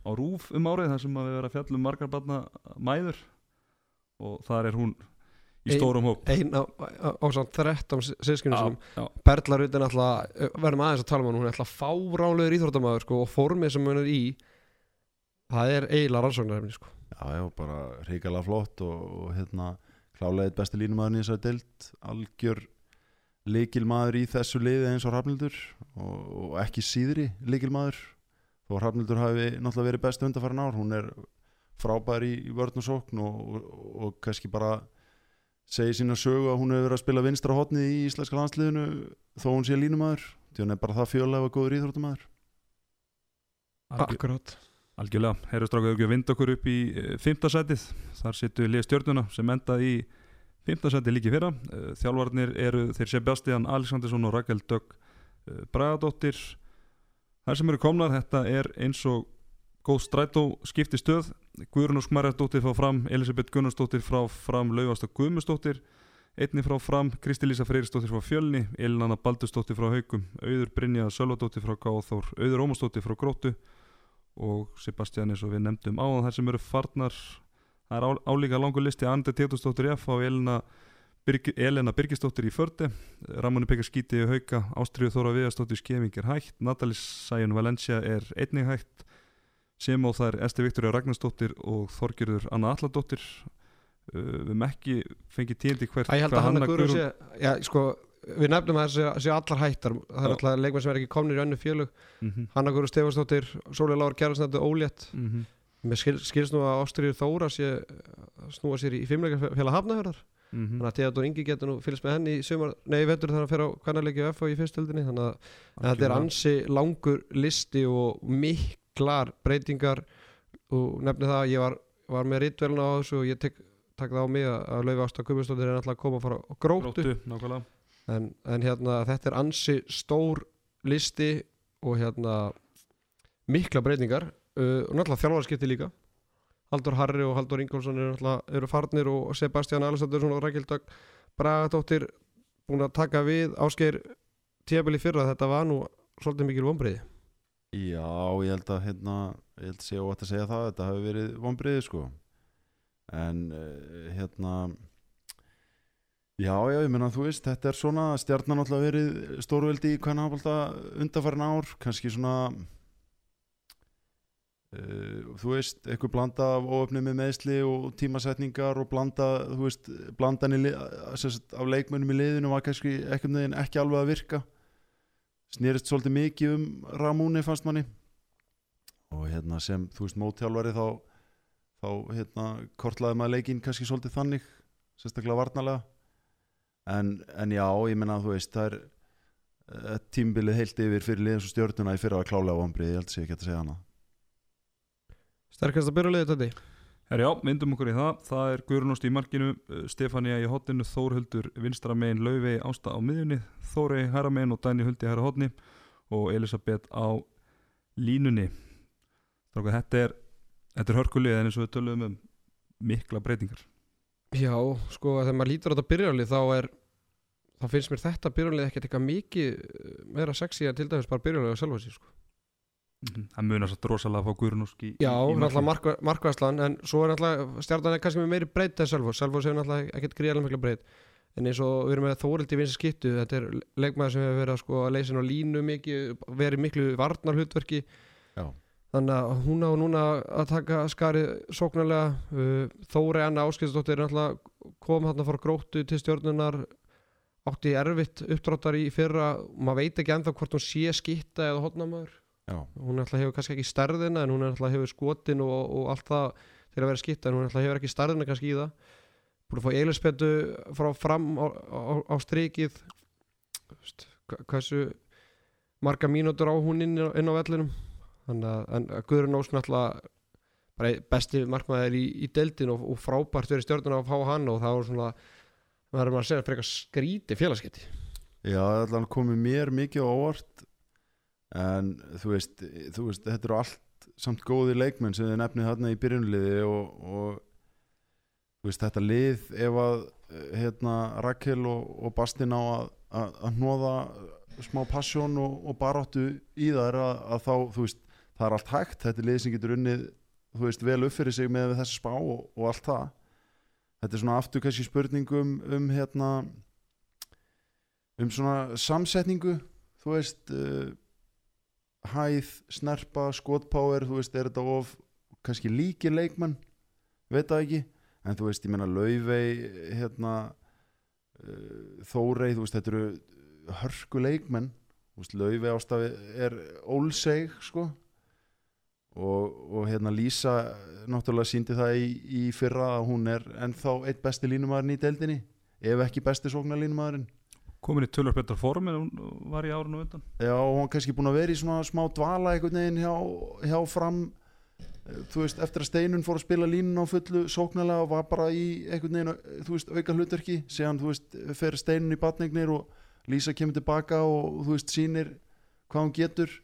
á Rúf um árið þar sem að við verðum að fjalla um margar barna mæður. Og þar er hún í stórum hóp. Ein á, á, á samt 13 sískinu já, Perlarud er náttúrulega, verðum aðeins að tala um hann hún er náttúrulega fáránlegur íþróttamæður sko, og formið sem hún er í það er eiginlega rannsóknarefni sko. Já, já, bara reykjala flott og, og hérna klálega eitt besti línumæðurinn í þessari deild algjör leikilmaður í þessu liði eins og Hrafnildur og, og ekki síðri leikilmaður þó að Hrafnildur hafi náttúrulega verið best undarfærin ár, hún er frábær í, í vörn og sókn og, og, og kannski bara segi sína sögu að hún hefur verið að spila vinstra hotnið í íslenska landsliðinu þó hún sé línumæður. Því hún er bara það fjölega góður íþróttumæður algjör, Akkurát. Algjörlega. Herru strákaðu ekki að vinda okkur upp í uh, fymtasætið þar sittu við liða stjörnuna sem endaði í fymtasætið líki fyrra. Uh, þjálfarnir eru þeir Sebastian Alexandersson og Rakel Dögg uh, Bragadóttir þar sem eru komnar þetta er eins og góð strætó skipti stöð. Guðrún og Smarjardóttir frá fram Elisabeth Gunnarsdóttir frá fram Laugasta Guðmusdóttir einni frá fram Kristi Lísa Freyrisdóttir frá Fjölni Elinana Baldursdóttir frá Haukum Auður Brynja Sölvadóttir frá Gáþór Auður Ómarsdóttir frá Gróttu og Sebastian eins og við nefndum áðan þar sem eru farnar það er á, álíka langur listi Andi Tétusdóttir í F og Elena, Birg, Elena Birgisdóttir í Förde Ramóni Pekka Skíti í Hauka Ástriðu Þóra Viðarsdóttir Skeving er hægt Natalie Sæjun Valencia er einnig hægt sem og það er Esti Viktoria Ragnarsdóttir og Þorgjörður Anna Alladóttir uh, við hefum ekki fengið tíndi hvert held hvað að Hanna Guðrún Guðrún- sé Já, sko, við nefnum að þessi séu allar hættar. Það er alltaf leikmenn sem er ekki komnir í önnu félög. Mhm, Hanna Guðrún Stefansdóttir, Sólið Lára Gerðarsnættu ólétt. Mhm, Mér skil, skilst nú að Ástriður Þóra sé að snúa sér í fimmleika hafnahörðar mhm. þannig að Theodor Ingi getur nú fylgst með henni í sumar, nei, vetur þegar hann fer á kannarleiki og FH í fyrstöldinni þannig að þetta er ansi langur listi og miklar breytingar. Og nefni það að ég var, var með ritvelna á þessu og ég tek, tek það á mig að, að Laufi Ásta Guðmundsdóttir er náttúrulega að koma að fara á gróttu, Gróttu, En, en hérna þetta er ansi stór listi og hérna mikla breytingar. Uh, og náttúrulega þjálfarskipti líka Haldur Harri og Haldur Ingólfsson eru, náttúrulega- eru farnir og Sebastian Alessandursson og Rækildag Bragadóttir búin að taka við. Áskeir tíabili fyrra þetta var nú svolítið mikil vonbreiði Já, ég held að hérna, ég held að sé óvægt að segja það þetta hafi verið vonbriði sko. En uh, hérna já, já, ég meina þú veist þetta er svona, stjarnan alltaf verið stórveldi í hvernig hafði undarfærin ár kannski svona uh, þú veist, eitthvað blanda af óöfni með meðsli og tímasetningar og blanda, þú veist blandan í, li- sem sagt, af leikmönnum í liðinu var kannski ekki, ekki alveg að virka. Snerist svolítið mikið um Ramúni fannst manni. Og hérna sem þú veist mótjálfari þá þá hérna kortlaði maður leikinn kannski svolítið þannig sérstaklega varnalega en, en já, ég menna þú veist það er uh, tímbilið heilt yfir fyrir liðins og stjórnuna í fyrra að klálega vombrið, ég held að sé ekki að segja hana Sterkast að byrja liðið þetta Herra já, myndum okkur í það. Það er Guðrunóst í markinu, uh, Stefania í hotninu, Þórhildur vinstra megin, Laufey Ásta á miðjunni, Þórey hæra megin og Dæni Huldi hæra hotni og Elisabeth á línunni. Stráka, þetta er, þetta er hörkulið en eins og við töluðum um mikla breytingar. Já, sko þegar maður lítur á þetta byrjarlið þá er þá finnst mér þetta byrjarlið ekkert eitthvað mikið uh, meira sexy en til dæmis bara byrjarlið á sjálfa sér sko. Það munar satt rosalega að fá Guðrunósk í, Já, náttúrulega markva, markvæslan en svo er náttúrulega stjarnan er kannski með meiri breyt en Selfoss, Selfoss hefur náttúrulega ekkert gríðarlega mikla breyt. En eins og við erum með Þórildi vinsi skittu, þetta er leikmaður sem hefur verið að, sko, að leysa inn á línu mikið verið miklu varnarhlutverki. Já. þannig að hún á núna að taka skarið sóknarlega. Uh, Þóri Anna Áskilsdóttir er náttúrulega kom þarna fór gróttu til stjórnunar átti erfitt uppdráttar í fyrra. Maður veit ekki ennþá hvort hún sé skitta eða hotnamaður Já, hún alltaf hefur kannski ekki stærðina en hún alltaf hefur skotin og, og allt það til að vera skitta en hún alltaf hefur ekki stærðina kannski í það. Búin að fá Elisabethu frá fram á, á, á strikið. Hva- hversu marga mínútur á hún inn, á- inn á vellinum. Þannig að, Guðrun Ós náttúrulega bara besti markmaður í, í deildin og, og frábært verið stjórnuna að fá hann og það var svona maður er maður að segja frekar skríti félagskipti Já, það er allan komið mér mikið á óvart en þú veist, þú veist þetta eru allt samt góði leikmenn sem þið nefnið þarna í byrjunliði og, og veist, þetta lið ef að hérna, Rakel og, og Bastin á að, að, að hnóða smá passjón og, og baráttu í það er að, að þá, veist, það er allt hægt. Þetta er lið sem getur unnið, veist, vel upp fyrir sig með þessi spá og, og allt það. Þetta er svona aftur kannski spurningum um hérna um svona samsetningu þú veist uh, hæð, snerpa, skotpower þú veist, er þetta of kannski líki leikmann, veit það ekki. En þú veist, ég menna Laufey hérna uh, Þórey, þú veist, þetta eru hörku leikmenn. Þú veist, Laufey ástafi er ólseg sko. Og, og hérna Lísa náttúrulega síndi það í, í fyrra að hún er ennþá eitt besti línumæðurinn í deildinni ef ekki besti sóknarlínumæðurinn komin í tölur betra form en hún var í árinu undan. Já, og hann kannski búin að vera í svona smá dvala einhvern veginn hjá, hjá fram. Eh, þú veist, eftir að Steinun fór að spila línun á fullu sóknarlega og var bara í einhvern veginn, eh, þú veist, auka hlutverki séðan, þú veist, fer Steinun í batningnir og Lísa kemur tilbaka og þú veist, sýnir hvað hann getur.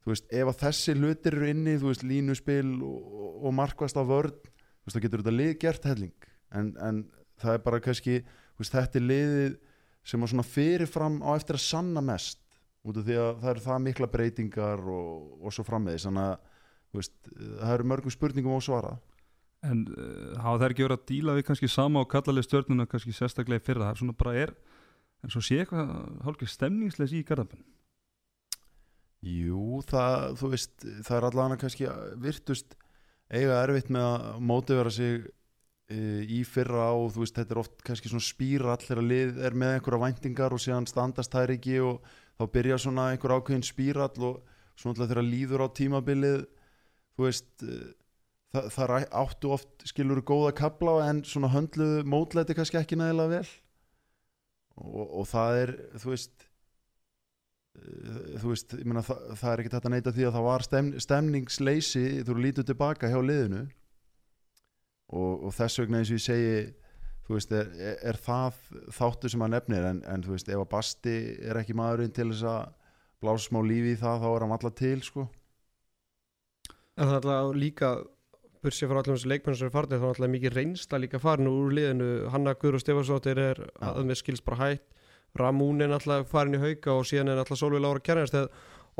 Þú veist, ef að þessi hlutir eru inni, þú veist, línuspil og, og markvast á vörð, þú veist, þá getur þetta lið gert helling, en, en það er bara kannski, þú veist, þetta er liðið sem að svona fyrirfram á eftir að sanna mest út af því að það eru það mikla breytingar og, og svo frammeðis þannig að veist, það eru mörgum spurningum ósvara en uh, hafa þær ekki verið að díla við kannski sama og kallalið stjórnuna kannski sérstaklega í fyrra? Það er svona bara er en svo sé eitthvað hálfgeir stemningsleis í Garðabæn Jú, það, þú veist það er allavega kannski virtust eiga erfitt með að mótivera sig e, í fyrra og þú veist, þetta er oft kannski svona spýra allir að lið er með einhverja væntingar og síðan standast þær ekki og þá byrja svona einhver ákveðin spýrall og svona alltaf þegar líður á tímabilið þú veist e, það, það áttu oft skilur góða kabla en svona höndluðu mótlæti kannski ekki nægilega vel. Og, og það er þú veist e, þú veist, ég meina það, það er ekki þetta að neyta því að það var stem, stemningsleysi þú lítið tilbaka hjá liðinu og, og þess vegna eins og ég segi þú veist, er, er, það þáttu sem að nefnir en, en þú veist, ef að Basti er ekki maðurinn til þess að blása smá lífi í það, þá er hann alltaf til sko. En það er alltaf líka bursið frá allir þessu leikmenn sem er farin þá er alltaf mikið reynsla líka farin úr liðinu Hanna Guður og Stefansdóttir er Já. að með skils bara hætt Ramún er alltaf farin í hauka og síðan er alltaf Solveig Lára Kjærnast eða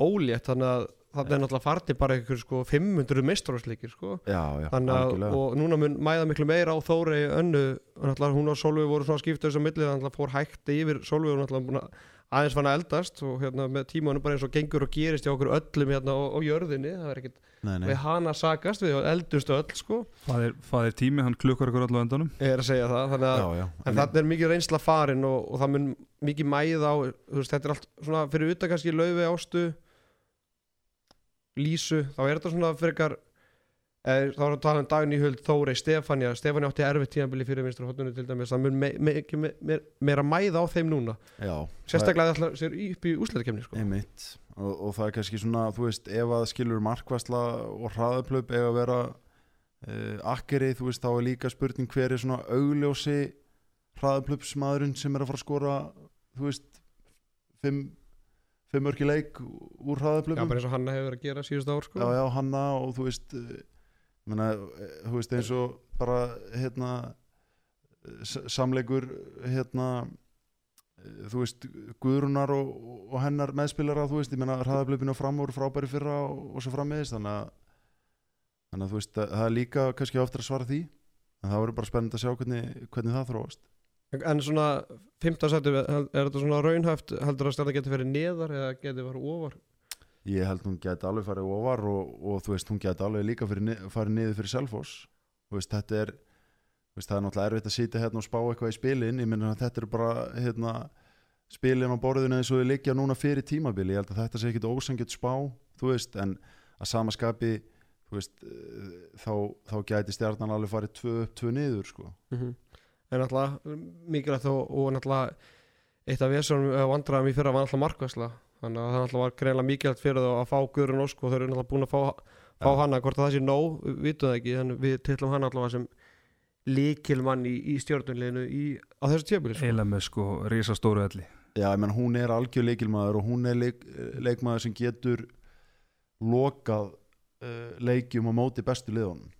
ólétt þannig að það er alltaf farið bara einhver sko 500 mestrarásleikir sko. Já, já, þannig að og núna mun mæða miklu meira á Þórei önnu. Náttúrulega hún og Solveig voru svona skiptu þess að millið þannig að fór hægt yfir Solveig og náttúrulega búin að aðeins fann að eldast og hérna með tímanum bara eins og gengur og gerist hjá okkur öllum hérna á, á jörðinni. Það er ekkert nei, nei. við hana sakast við eldust öll sko. Það er, það er tími, hann klukkar ykkur allavega endanum. Ég er að segja það þannig að já, en það er mikið reynsla farin og, og það mun mikið mæð á þú veist, þetta er allt svona fyrir utan kannski laufi ástu lísu, þá er þetta svona frekar eða, þá er að tala um daginn í höld Þórei, Stefania, Stefania átti erfitt tíðanbili fyrir vinstra hóttunni til dæmis, það mun me, me, me, me, meira mæða á þeim núna. Já, sérstaklega það sér upp í úsleitakefni sko. Og, og það er kannski svona, þú veist, ef að skilur markvæsla og hraðaplöp eiga að vera uh, akkeri, þú veist, þá er líka spurning hver er svona augljósi hraðaplöpsmaðurinn sem er að fara að skora, þú veist, fimm, fimm örki leik úr já, hraðaplöpum. bara eins og Hanna hefur verið að gera síðust ár sko. Já, já, hanna og þú veist, uh, menna, uh, þú veist, eins og bara, hérna, samleikur, hérna, uh, þú veist, Guðrunar og, og hennar meðspilara, þú veist, ég menna hraðablöpinu fram úr frábæri fyrra og, og svo frammiðist, þannig að, þannig að þú veist, að, það er líka kannski ofta að svara því, en það verður bara spennend að sjá hvernig, hvernig það þróast. En svona 15 sættu, er þetta svona raunhæft heldur að stjarnan getur verið neðar eða getur verið ofar? Ég held hún geti alveg farið ofar og, og þú veist, hún geti alveg líka ni- farið niður fyrir Selfoss. Þú veist, þetta er veist, það er náttúrulega erfitt að sitja hérna og spá eitthvað í spilin. Ég minna að þetta er bara hérna, spilin á borðinu eins og þau liggja núna fyrir tímabili, ég held að þetta sé ekkit ósangjött spá, þú veist, en að sama skapi þú veist, eh, þá, þá gæti stjarnan alveg farið tvö upp, tvö niður, sko en náttúrulega mikilvægt og, og náttúrulega eitt af vesunum vandræðum í fyrra var náttúrulega markvæsla þannig að það náttúrulega var greinlega mikilvægt fyrir það að fá Guðrun Ósk og þau eru náttúrulega búin að fá, fá hana. Hvort að það sé nóg, við vitum það ekki en við tillum hann allavega sem líkilmann í, í stjórnunleginu á þessu tjöfbili sko. eiginlega með sko risastóru elli Já, ég menn hún er algjör leikilmaður og hún er leik, leikmaður sem getur lokað uh, leikjum á móti bestu liðunum.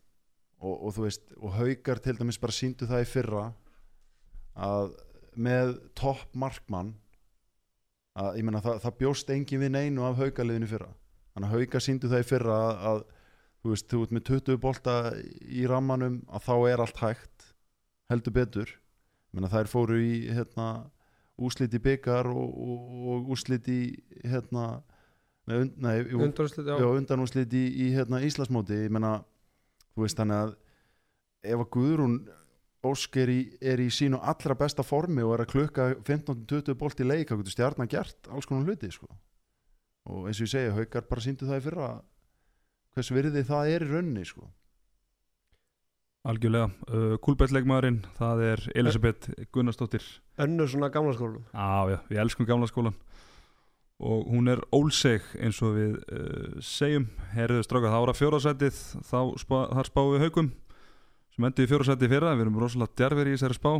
Og, og þú veist, og haukar til dæmis bara síndu það í fyrra að með topp markmann að ég menna það, það bjóst engin við neinu af haukaliðinu í fyrra. Þannig að hauka síndu það í fyrra að, að þú veist, þú ert með 20 bolta í rammanum að þá er allt hægt heldur betur. Ég menna þær fóru í hérna úslit í byggar og, og, og úslit í hérna nei, und, nei, jú, undanúrslit, já. já, undanúslit í, í hérna Íslasmóti ég menna, þú veist þannig að ef að Guðrún Ósk er í, er í sínu allra besta formi og er að klukka 15-20 bolt í leik, þá getur stjarnan gert alls konar hluti sko. og eins og ég segi, haukar bara síndu það í fyrra hvers virði það er í raunni sko. algjörlega, uh, kúlbættleikmaðurinn það er Elisabeth Gunnarsdóttir. Önnur svona gamla skólum á já, við elskum gamla skólan og hún er ólseg eins og við uh, segjum. Herðu stráka það ára fjórasætið þá spá, þar spáum við haugum sem endur í fjórasætið fyrra, við erum rosalega djarfir í þessari spá.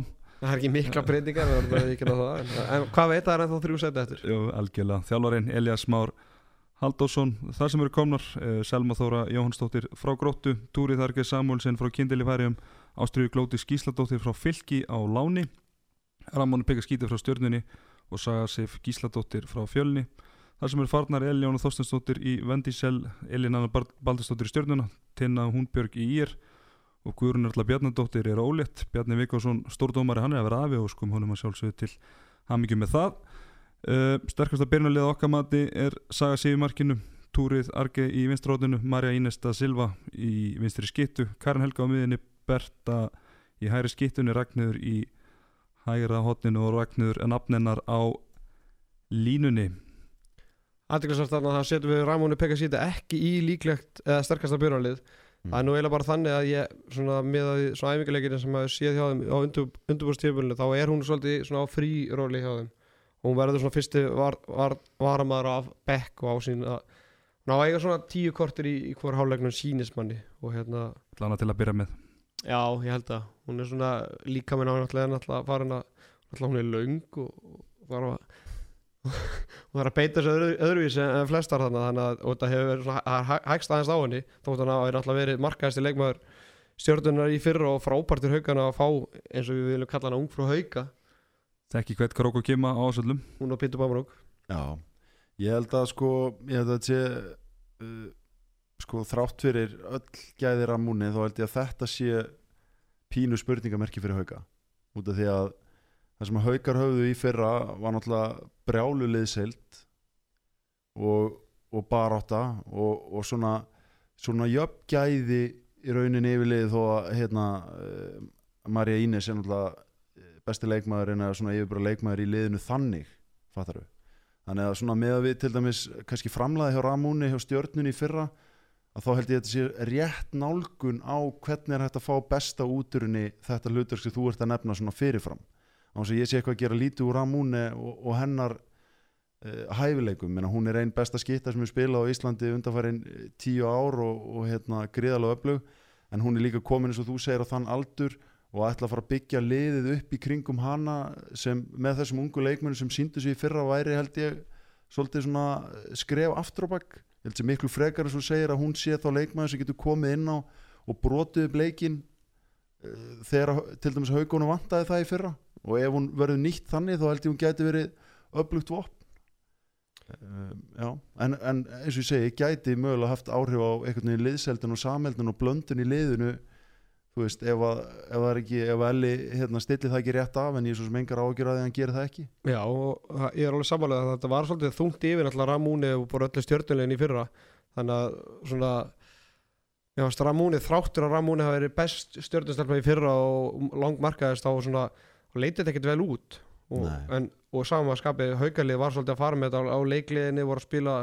Það er ekki mikla breytingar við verðum að vikina það en, hvað veit það er ennþá þrjú seti eftir? Jú, algjörlega, þjálfarinn Elias Már Haldásson, þar sem eru komnar uh, Selma Þóra Jóhannsdóttir frá Gróttu Túri Þargeir Samuelsen frá Kindili Færium Ástriður Glóti Skísladóttir frá Fylki á Láni Ramónu Pekka Skíti frá Stjörnunni og Saga Sif Gísladóttir frá Fjölni. Þar sem eru farnar Eljónu Þorstensdóttir í Vendisel Elin Anna Baldursdóttir í Stjörnuna Tinna Húnbjörg í Ír og Guðrun Erla Bjarnadóttir er ólétt. Bjarni Vikásson, stórdómari, hann er að vera afi og skum honum að sjálfsögðu til hamingjum með það. Uh, sterkasta byrjunarlið okkar mati er Saga Sif í markinu Túrið Arge í vinstrótinu Marja Ínesta Silva í vinstri skittu Karin Helga á miðinni Berta í hæri skittunni Ragnður í hægra hotninu og Ragnður nafnennar á línunni. Aðeinsvært þarna það setjum við Ramónu Pekasíti ekki í líklegt eða sterkasta björnarlið Mm. Það er nú eiginlega bara þannig að ég svona með að svona æfingarleikinu sem maður séð hjá þeim á undurbúrstífbölinu þá er hún svolítið svona á fríróli hjá þeim. Og hún verður svona fyrsti var, var, varamaður af bekk og á sín að hún á að eiga svona tíu kortir í, í hver hálulegnum sínismanni og hérna Lana til að byrja með. Já ég held að hún er svona líka með náttúrulega náttúrulega farin að náttúrulega hún er löng og, og þarf að það er að beita þessu öðru, öðruvís en flestar þannig þannig að þetta hefur verið svona það hæ- hægst aðeins á henni þótt hann að það er alltaf verið markaðist í leikmaður stjórnunar í fyrra og frábærtur haugana að fá eins og við viljum kalla hana ung frá hauga Þekki hvert krók og kima á ásöldum hún og Pítur Bámarúk Já, ég held að sko ég held að þetta sé uh, sko þrátt fyrir öll gæðir að múni þá held ég að þetta sé pínu spurningamerki fyrir hauka. Út af því að það sem að haukar höfðu í fyrra var náttúrulega brjálu liðseild og, og barátta og, og svona svona jöfngæði í rauninni yfirlið þó að hérna uh, Marja Ínes er náttúrulega eh, besti leikmaður en svona yfirbara leikmaður í liðinu þannig fattar við þannig að svona með að við til dæmis kannski framlaði hjá Ramúni hjá stjörnunni í fyrra að þá held ég að þetta sé rétt nálgun á hvernig er hægt að fá besta úturinni þetta hlutur sem þú ert að nefna svona fyrirfram á þess að ég sé eitthvað að gera lítið úr Ramúni og, og hennar uh, hæfileikum, Menna, hún er einn besta skitta sem er spilað á Íslandi undanfærin tíu ár og, og hérna gríðalega öflug. En hún er líka komin eins og þú segir á þann aldur og ætla að fara að byggja liðið upp í kringum hana sem með þessum ungu leikmennu sem síndu sig í fyrra væri held ég svolítið svona skref aftur á bakk ég held sem miklu frekar eins og segir að hún sé þá leikmennu sem getur komið inn á og brotið upp leikin uh, þegar til dæmis haugunum vantaði það í fyrra og ef hún verður nýtt þannig þá held ég hún geti verið öflugt vopn. Já, en, en eins og ég segi, gæti mögulega haft áhrif á einhvern veginn liðseldin og sameldin og blöndin í liðinu. Þú veist, ef, að, ef er ekki ef Elli hérna, stilli það ekki rétt af en ég er svo sem engar ágjur að að hann gerir það ekki. Já, og það- ég er alveg sammálega að þetta var svolítið þungt yfir náttúrulega Ramúni og bara öllu stjórnulegin í fyrra. Þannig að svona Já, Ramúni, þráttur að Ramúni hafi verið best stjórnustelpa í fyrra og langmarkaðist á svona og leitið þetta ekkert vel út. Og, en, og saman að skapið haukalið var svolítið að fara með þetta á, á leikliðinni voru að spila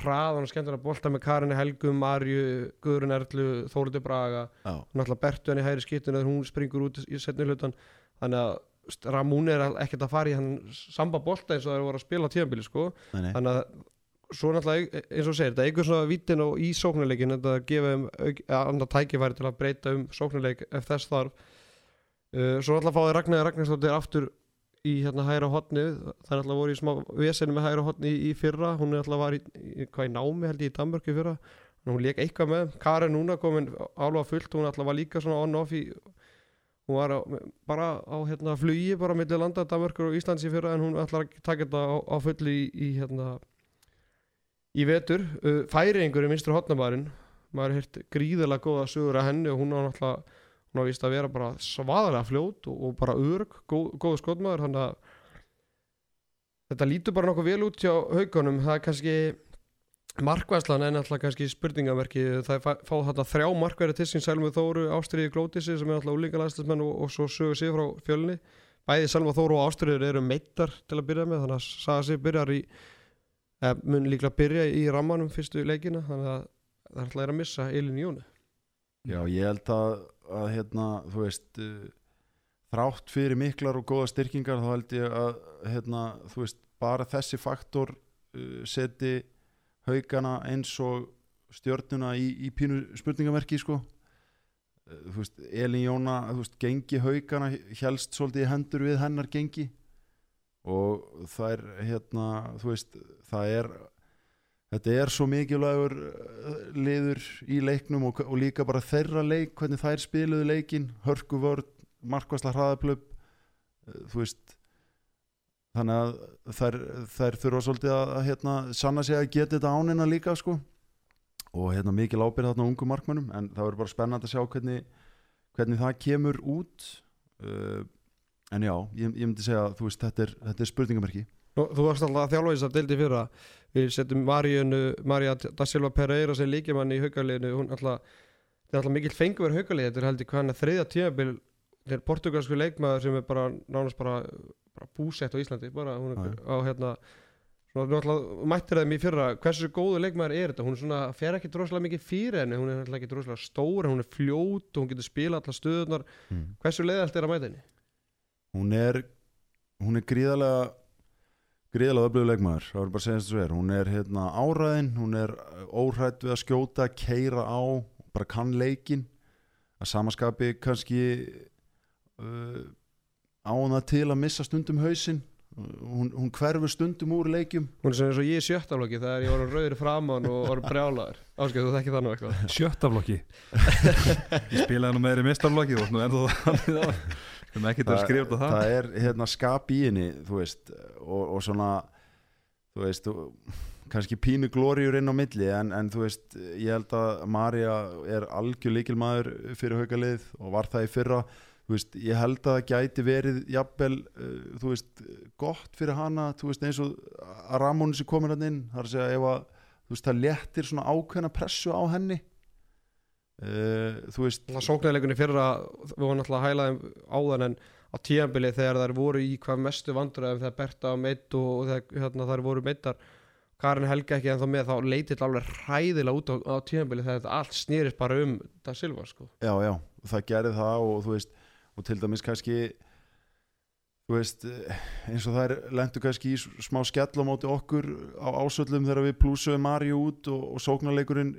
hraðan og skemmtilega bolta með Karinni Helgu, Marju, Guðrun Erlu Þóruði Braga. Já, náttúrulega Bertu henni hægri skiptun eða hún springur út í setni hlutan þannig að Ramún er ekkert að fara í hann samba bolta eins og það voru að spila á tíðanbili sko. Þannig að svo náttúrulega eins og segir, þetta er einhver svona vítin og í sóknarleikin þetta um eða annað tækifæri til að breyta um sóknarleik ef þess þarf uh, svo náttúrulega fáið Ragnar Ragnarsdóttir aftur í hérna hægra hotni það er náttúrulega voru í smá vesenu með hægra hotni í, í fyrra, hún er náttúrulega var í, í hvað í námi held ég í Danmörku fyrra. Hún leik eitthvað með, Karen núna komin alveg fullt, hún náttúrulega var líka svona on-off hún var á, bara á hérna flugi bara millir landa Danmörkur og Íslands í fyrra en hún að taka þetta á, á fulli í, í hérna í vetur, uh, færingur í minnstur hotnabærin, maður hirt gríðarlega góða sögur að henni og hún á náttúrulega hún á vist að vera bara svaðalega fljót og, og bara örg, góð, góð skotmaður þannig að þetta lítur bara nokkuð vel út hjá haugunum, það er kannski markværslan er náttúrulega kannski spurningamerki það fá, fá þetta þrjá markværi til sín Selmi Þóru, Ástriði Glótisi sem er náttúrulega úlingalæstismenn og, og svo sögur sig frá fjölni. Bæði Selma Þóru og Ástriður eru meittar til að byrja með þannig að Saga sig byrjar í eða, mun líklega byrja í rammanum fyrstu leikina þannig að það er alltaf að missa Elin Jónu. Já, ég held að, að hérna, þú veist uh, þrátt fyrir miklar og góða styrkingar þá held ég að hérna, þú veist, bara þessi faktor uh, seti haugana eins og stjörnuna í, í pínu spurningamerki sko. Uh, þú veist, Elin Jóna þú veist, gengi haugana helst svolítið í hendur við hennar gengi. Og það er hérna, þú veist, það er þetta er svo mikilvægur uh, liður í leiknum og, og líka bara þeirra leik, hvernig þær spiluðu leikin hörku vörð, markvæsla hraðaplöp þú veist. Þannig að þær, þær þurfa svolítið að, hérna, sanna sig að geta þetta ánina líka sko. Og hérna mikil ábyrð þarna ungu markmönnum en það verður bara spennandi að sjá hvernig, hvernig það kemur út. Uh, en já, ég, ég myndi segja að þetta er, þetta er spurningamerki Nú, Þú varst alltaf að þjálfa þess að deildi fyrra. Við setjum Maríunu, María da Silva Pereira sem líkimann í haugaliðinu hún alltaf, þetta er alltaf mikill fengur haugalið, þetta er heldur hvað hann er þriðja tímabil. Þetta er portugalsku leikmaður sem er bara nánast bara, bara búsett á Íslandi. Bara hún er á hérna mættir þeim í fyrra. Hversu góðu leikmaður er þetta, hún er svona fer ekki droslega mikið fyrir henni, hún er alltaf ekki droslega stór hún er fljót og hún getur spila alltaf stöðunar mm. hversu leiðalt er að mæta henni? hún er hún er gríðarlega gríðarlega öflugur leikmaður, það var bara að segja þess að er. Hún er hérna áræðin, hún er óhrætt við að skjóta, keira á bara kann leikin að samaskapi kannski uh, á hana til að missa stundum hausinn. Hún, hún hverfur stundum úr leikjum. Hún er og ég í sjöttaflokki þegar ég var rauður framann og var brjálaður. Áskil, þú þekki það nú eitthvað. Sjöttaflokki Ég spilaði nú meðri mistarflokki og nú ennþá þannig að við erum ekkert að skrifa út á það. það er hérna skap í henni þú veist og, og svona þú veist þú, kannski pínu glóriur inn á milli en, en þú veist ég held að Marja er algjör líkilmaður fyrir haukalið og var það í fyrra. Þú veist ég held að það gæti verið jafnvel uh, þú veist gott fyrir hana þú veist eins og að Ramón sem komir hann inn það er að segja að þú veist það léttir svona ákveðna pressu á henni uh, þú veist Það sóknarleikunni fyrra við vorum alltaf að hæla þeim áðan en á tíðanbili þegar þær voru í hvað mestu vandræðum þegar Berta var meitt og, og þegar hérna, þær voru meittar Karin Helga ekki en þá með þá leitið alveg hræðilega út á, á tíðanbili þegar þetta allt snýrist bara um það Silva sko. já, já, það gerði það og þú veist, og til dæmis kannski þú veist eins og það er lendur kannski í smá skell á móti okkur á ásöllum þegar við plúsuðum Mari út og, og sóknarleikurinn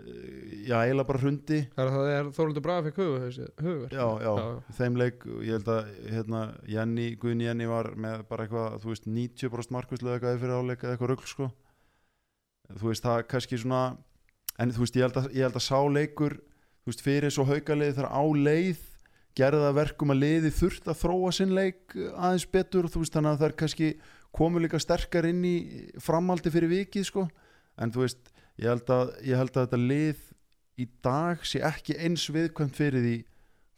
já, eiginlega bara hrundi. Það er, það er Þóruldur Braga fyrir hugur, já, já, Já. þeim leik ég held að hérna, Jenny, Guðni Jenny var með bara eitthvað, þú veist, 90% markvislega eitthvað fyrir áleika eða eitthvað rugl sko. Þú veist, það kannski svona en þú veist, ég held að, ég held að sá leikur þú veist, fyrir svo haukalið þar á leið gerði það verkum að liði þurft að þróa sinn leik aðeins betur. Þú veist, þannig að það er kannski komu líka sterkar inn í framaldi fyrir vikið sko, en þú veist ég held að, ég held að þetta lið í dag sé ekki eins viðkvæmt fyrir því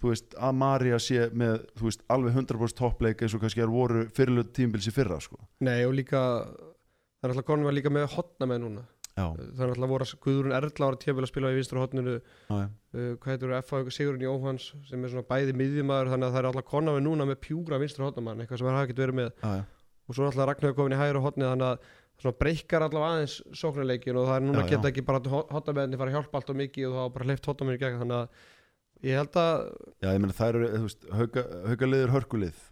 veist, að Marja sé með, veist, alveg 100% toppleik eins og kannski er voru fyrirlut tímbils í fyrra, sko. Nei og líka það er alltaf konum að líka með hotna með núna Já, það er alltaf voru að Guðrún Erla ára tíðanbili að spila í vinstra hotninu já, já. uh, hvað heitur F.A. Sigurinn Jóhans sem er svona bæði miðjumæður þannig að það er alltaf kona við núna með pjúra vinstra hotnamann eitthvað sem það hafa ekkert verið með já, já. og svo er alltaf Ragnar komin í hægra hotni þannig að svona breykar allavega aðeins sóknarleikin og það er núna Já, geta já. ekki bara hotnamenni fara að hjálpa allt og mikið og þá bara hleyft hotnamenni í gegn þannig að ég held að Já, ég meina þær eru, þú veist, hauka, haukalið er hörkulið,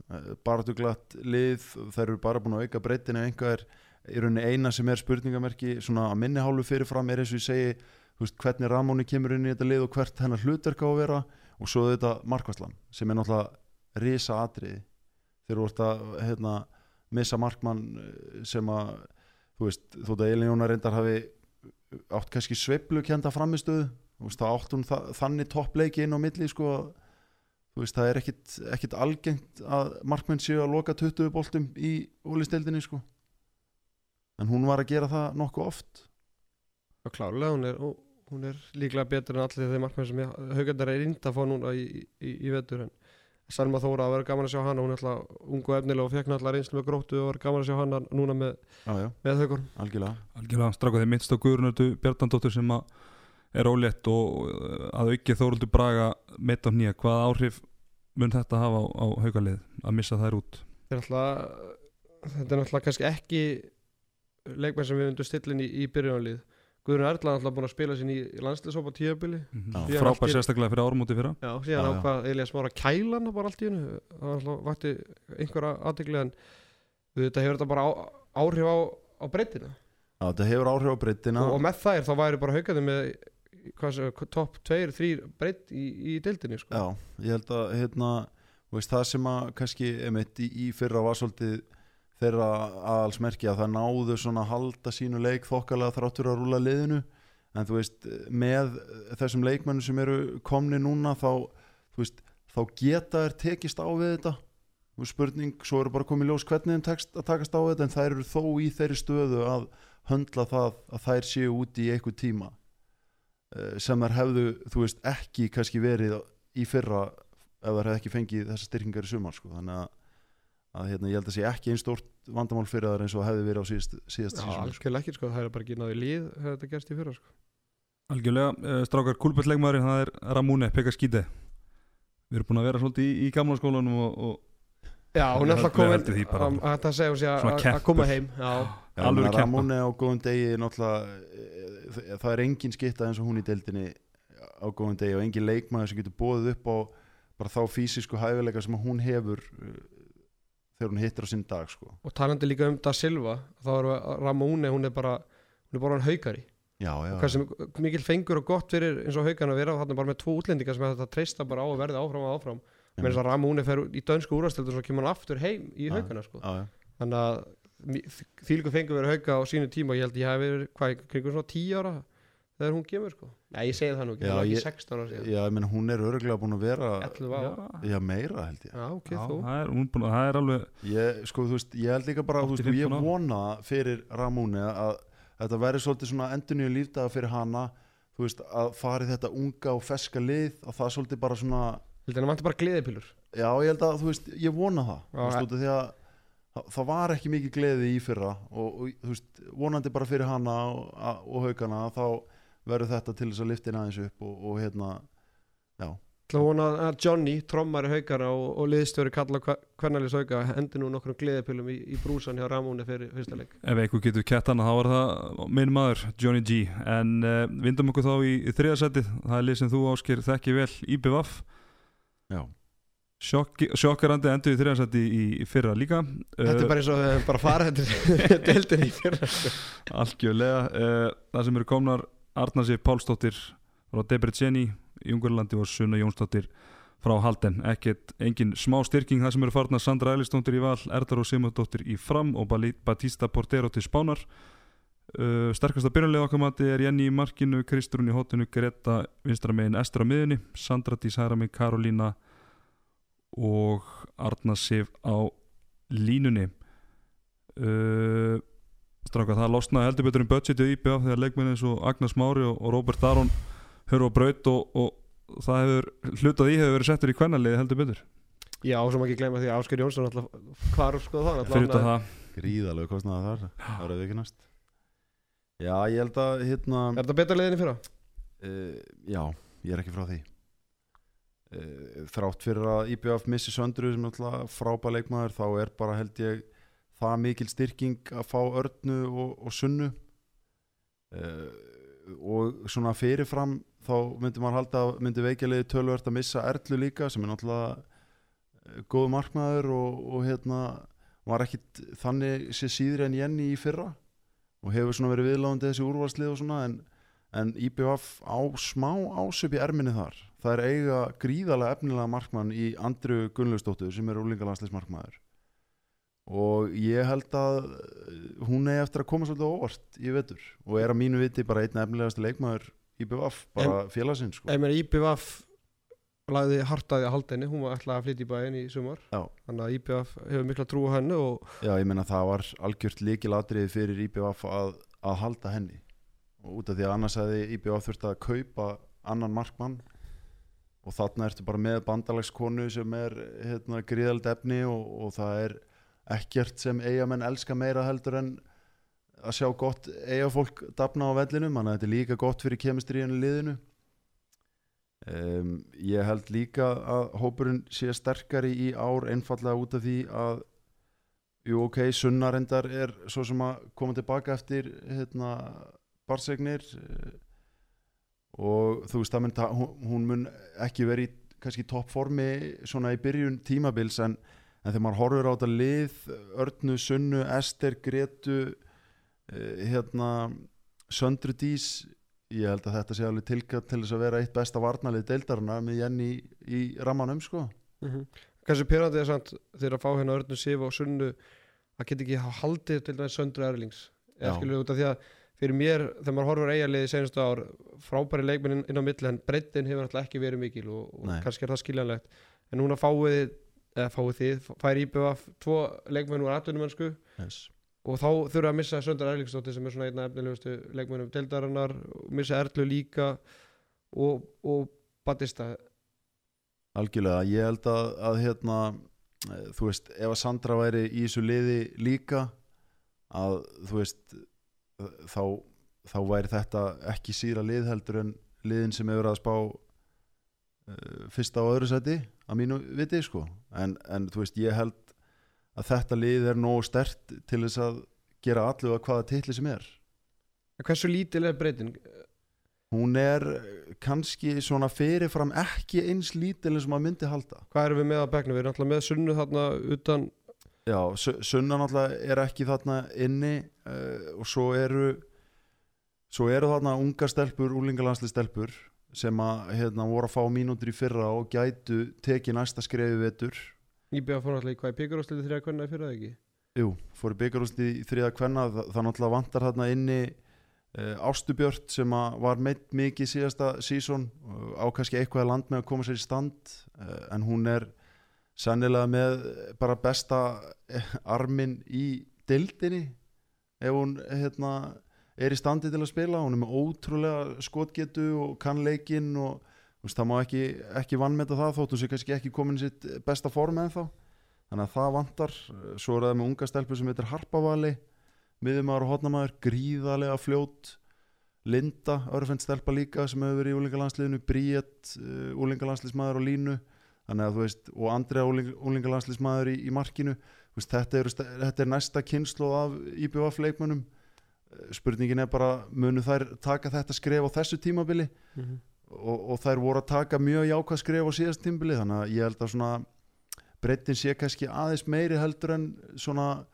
baratuglatt lið, þær eru bara búin að auka breytin ef einhver er í rauninni eina sem er spurningamerki, svona að minni hálfu fyrirfram er eins og ég segi, þú veist, hvernig Ramóni kemur inn í þetta lið og hvert hennar hlutverk á að vera og svo þetta Markvæslan sem er náttúrulega risa atriði þegar þú ert að hérna, missa markmann eh, sem að þú veist, þótt að Elin Jónar reyndar hafi átt kannski sveiflu kjenda framistöðu, þú veist, það átt hún þa þannig toppleiki inn á milli sko þú veist, það er ekkit, ekkit algengt að markmenn séu að loka 20 boltum í ólistildinni sko. En hún var að gera það nokkuð oft. Já, klárlega, hún er, hún er líklega betur en allir þeir markmenn sem haugandar er índa að fá núna í, í, í vetur en Salma Þóra að vera gaman að sjá hana. Hún er alltaf ung og efnilega og fekk náttúrulega reynslu með gróttu og var gaman að sjá hana núna með, með haugur algjörlega. Algjörlega, stráka þeir minnst á Guðrunardu Bjartandóttur sem að er ólétt og uh, að auki Þóruldur Braga mitt á nýja, hvaða áhrif mun þetta hafa á, á haugalið að missa þær út? Þetta er náttúrulega þetta er náttúrulega kannski ekki leikmenn sem við vundum stillin í, í byrjunarlið Guðrun Erla er alltaf búin að spila sín í landsliðsópa tíabili. Síðan frábær sérstaklega fyrir árumóti fyrra Já, síðan Já, já. ákvað Elías Mára kælana bara allt í hennu það var alltaf vakti einhverja aðtegli en þetta hefur þetta bara á, áhrif á, á breytina já, þetta hefur áhrif á breytina og, og með þær þá væri bara haugandi með hvað sem, topp 2-3 breytt í, í deildinni sko. já, ég held að hérna, þú veist, það sem að kannski emitt í, í fyrra var svolítið þeirra aðalsmerki að það náðu svona að halda sínu leik þokkalega þráttur að rúla liðinu en þú veist, með þessum leikmennum sem eru komni núna þá, veist, þá geta þær tekist á við þetta spurning, svo eru bara komið ljós hvernig þeim tekst að takast á þetta en þær eru þó í þeirri stöðu að höndla það að þær séu úti í eitthvað tíma eh, sem þær hefðu, þú veist, ekki kannski verið í fyrra ef þær hefðu ekki fengið þessar styrkingar í sumar sko. þannig að, að hérna, ég held að sé ekki einn stórt vandamál fyrir þær eins og hefði verið á síðast, síðast Já, sísón sko. algjörlega ekki sko, það er bara ekki náði líð hefur þetta gerst í fyrra sko. Algjörlega, uh, strákar kulpetleikmaðurinn það er Ramune Pekaskide við erum búin að vera svolítið í, í gamla skólanum og, og Já, hún er alltaf komin að að það segja hún sé að- koma heim Já, Já. Ramóni á góðum degi náttúrulega, eh, það er engin skitta eins og hún í deildinni á góðum degi og engin leikmaður sem getur bóðið upp á bara þá fysisku hæfileika sem hún hefur eh, þegar hún hittir á sinn dag sko. og talandi líka um Da Silva þá er Ramóni, hún er bara hún er bara hann haugari já, já, og hvað sem mikil fengur og gott fyrir eins og haugan að vera og hann er bara með tvo útlendingar sem þetta treysta bara á að verða áfram og áfram Já. með þess að Ramóni fer í dönsku úrastildu og svo kemur hann aftur heim í Já. haugana sko. já, já. þannig að þýlgu fengur verið hauga á sínu tíma og ég held ég hef verið hvað, svona 10 ára þegar hún kemur sko. Nei, ég segi það nú ekki, Já, það var ekki ég- 16 ára síðan. Já ég menn hún er örgulega búin að vera 11 ára já, meira held ég. Já, ok, Já, þú. það er, hún búin, það er alveg ég, sko, þú veist, ég held líka bara þú veist, 8-15 og ég vona fyrir Ramóni að þetta verði svolítið svona endurníu lífdaga fyrir hana þú veist, að fari þetta unga og feska lið að það svolítið bara svona Hildið hann vantar bara gleðipilur Já, ég held að, þú veist, ég vona það Já, Þú veist, út af því að það, það var ekki mikið gleði í fyrra og, og veist, vonandi bara fyrir hana og, og haugana þá verður þetta til þess að liftin aðeins upp og, og hérna, já. Það vona að Johnny, trommari haugana og, og liðstjóri kalla hvernalins hauga hendi nú nokkrum gleðipilum í, í brúsan hjá Ramóni fyrir fyrsta leik? Ef eitthvað getur kett hana þá var það minn maður Johnny G. En uh, vindum okkur þá í, í þriðasætið það er lið sem þú ásker þekki vel IBVF sjokkarandi endur í þriðasæti í, í fyrra líka. Þetta er bara eins og bara farið þetta deildin í fyrra. Algjörlega. Uh, það sem eru komnar Arnarsi Pálsdóttir frá Debreceni í Ungurlandi og Sunna Jónsdóttir frá Halden, ekkert engin smá styrking það sem eru farnar Sandra Eilistóttir í val Erdar og Simondóttir í fram og Batista Portero til Spánar. Uh, sterkasta byrjanlega okkar mati er Jenny í markinu, Kristrún í hotinu Greta vinstra megin, Estra á miðunni Sandra Dís hæra megin, Karolína og Arna Sif á línunni. Uh, Stráka, það losnaði heldur betur um budgetið í IBF þegar leikmenn eins og Agnes Mári og, og Robert Aron höfðu á braut og, og það hefur, hlutað í hefur verið settur í kvennaliði heldur betur. Já, og svo má ekki gleyma því að Ásker Jónsson alltaf hvar sko það fyrir þetta það. Gríðalegu kostnaði þar Það verður ekki næst. Já, ég held að, hérna Er þetta betra leiðin í fyrra? uh, Já, ég er ekki frá því. Uh, Þrátt fyrir að IBF missi söndru sem náttúrulega frábæð leikmaður þá er bara held ég það mikil styrking að fá örnu og, og sunnu. Uh, og svona fyrirfram þá myndi maður halda að myndi veikjaliði tölvert að missa Erlu líka sem er náttúrulega eh, góð markmaður og, og hérna var ekkit þannig sé síðri en Jenny í fyrra og hefur svona verið viðláðandi þessi úrvarslið og svona en, en IBF á smá ásöp í erminni þar. Það er eiga gríðarlega efnilega markmann í Andru Gunnlaustóttur sem er úlingalandsleismarkmaður og ég held að eh, hún er eftir að koma svolítið óvart í vetur. Og er að mínu viti bara einn efnilegasti leikmaður IBF, bara félagsins sko. Ef mér IBF lagði hartaði að halda henni, hún var ætlaði að flytja í bæinn í sumar. Já. þannig að IBF hefur mikla trú á henni og Já, ég meina það var algjört líkilatriði fyrir IBF að, að halda henni. Og út af því að annars hefði IBF þurft að kaupa annan markmann. Og þarna ertu bara með bandalagskonu sem er hérna, gríðald efni og, og það er ekkert sem eigamenn elska meira heldur en að sjá gott eigafólk dafna á vellinum, þannig að þetta er líka gott fyrir kemistriðinu liðinu. Um, ég held líka að hópurinn sé sterkari í ár einfallega út af því að jú ok, Sunna reyndar er svo sem að koma tilbaka eftir hérna, barsegnir eh, og þú veist það mun hún, mun ekki verið kannski toppformi svona í byrjun tímabils en, en þegar maður horfir á þetta lið Örnu, Sunnu, Ester, Gretu eh, hérna Söndru Dís ég held að þetta sé alveg tilkvæmt til þess að vera eitt besta varnalið deildarna með Jenny í, í rammanum sko. Kannski pyrrandi er samt þegar að fá hérna Örnu Sif og Sunnu að geta ekki haldið til dæmis Söndru Erlings? Eða skilur út af því að fyrir mér þegar maður horfur eiginlega í senastu ár frábæri leikmenn inn, á milli en breyttin hefur náttúrulega ekki verið mikil og, og kannski er það skiljanlegt. En núna fáið eða fáið þið, fær IBF tvo leikmenn úr atvinnumönsku yes. og þá þurfa að missa Söndar Erlingsdóttir sem er svona einna efnilegustu leikmennum deildarinnar og missa Erlu líka og, og Batista. Algjörlega, ég held að, að hérna, eh, þú veist, ef að Sandra væri í þessu liði líka að þú veist þá, þá væri þetta ekki síra lið heldur en liðin sem hefur að spá uh, fyrsta og öðru sæti að mínu viti sko en, en þú veist, ég held að þetta lið er nógu stert til þess að gera allu að hvaða titli sem er Hversu lítil er breytin? hún er kannski svona fyrirfram ekki eins lítil eins og maður myndi halda Hvað erum við með á bekknu? Við erum náttúrulega með sunnu þarna utan Já, Su- Sunna náttúrulega er ekki þarna inni uh, og svo eru svo eru þarna ungar stelpur, úlingalansli stelpur sem að hérna, voru að fá mínútur í fyrra og gætu tekið næsta skrefi vetur. IBF fór náttúrulega í hvað í píkarúslið þrjá hvernig fyrir það ekki? Jú, fóru byggarúsli í þriða kvenna. Það, það náttúrulega vantar þarna inni uh, Ástubjört sem að var meitt mikið síðasta sísón uh, á kannski eitthvað land með að koma sér í stand uh, en hún er sennilega með bara besta eh, arminn í dildinni ef hún hérna, er í standi til að spila hún er með ótrúlega skotgetu og kannleikin og veist, það má ekki, ekki vannmeta það þóttu sér kannski ekki komin í sitt besta form en þá þannig að það vantar svo er það með unga stelpu sem heitir Harpavali miðumæður og hotnamaður gríðarlega fljót Linda, örfend stelpa líka sem hefur verið í úlingalandsliðinu Bríett, uh, úlingalandsliðsmaður á línu. Þannig að þú veist, og Andrea úling, úlingalandsliðsmaður í, í markinu. Veist, þetta, er, þetta er næsta kynslu af IBF leikmönnum spurningin er bara munu þær taka þetta skref á þessu tímabili? Mm -hmm. og, og þær voru að taka mjög jákvæð skref á síðast tímbili þannig að ég held að svona breytin sé kannski aðeins meiri heldur en svona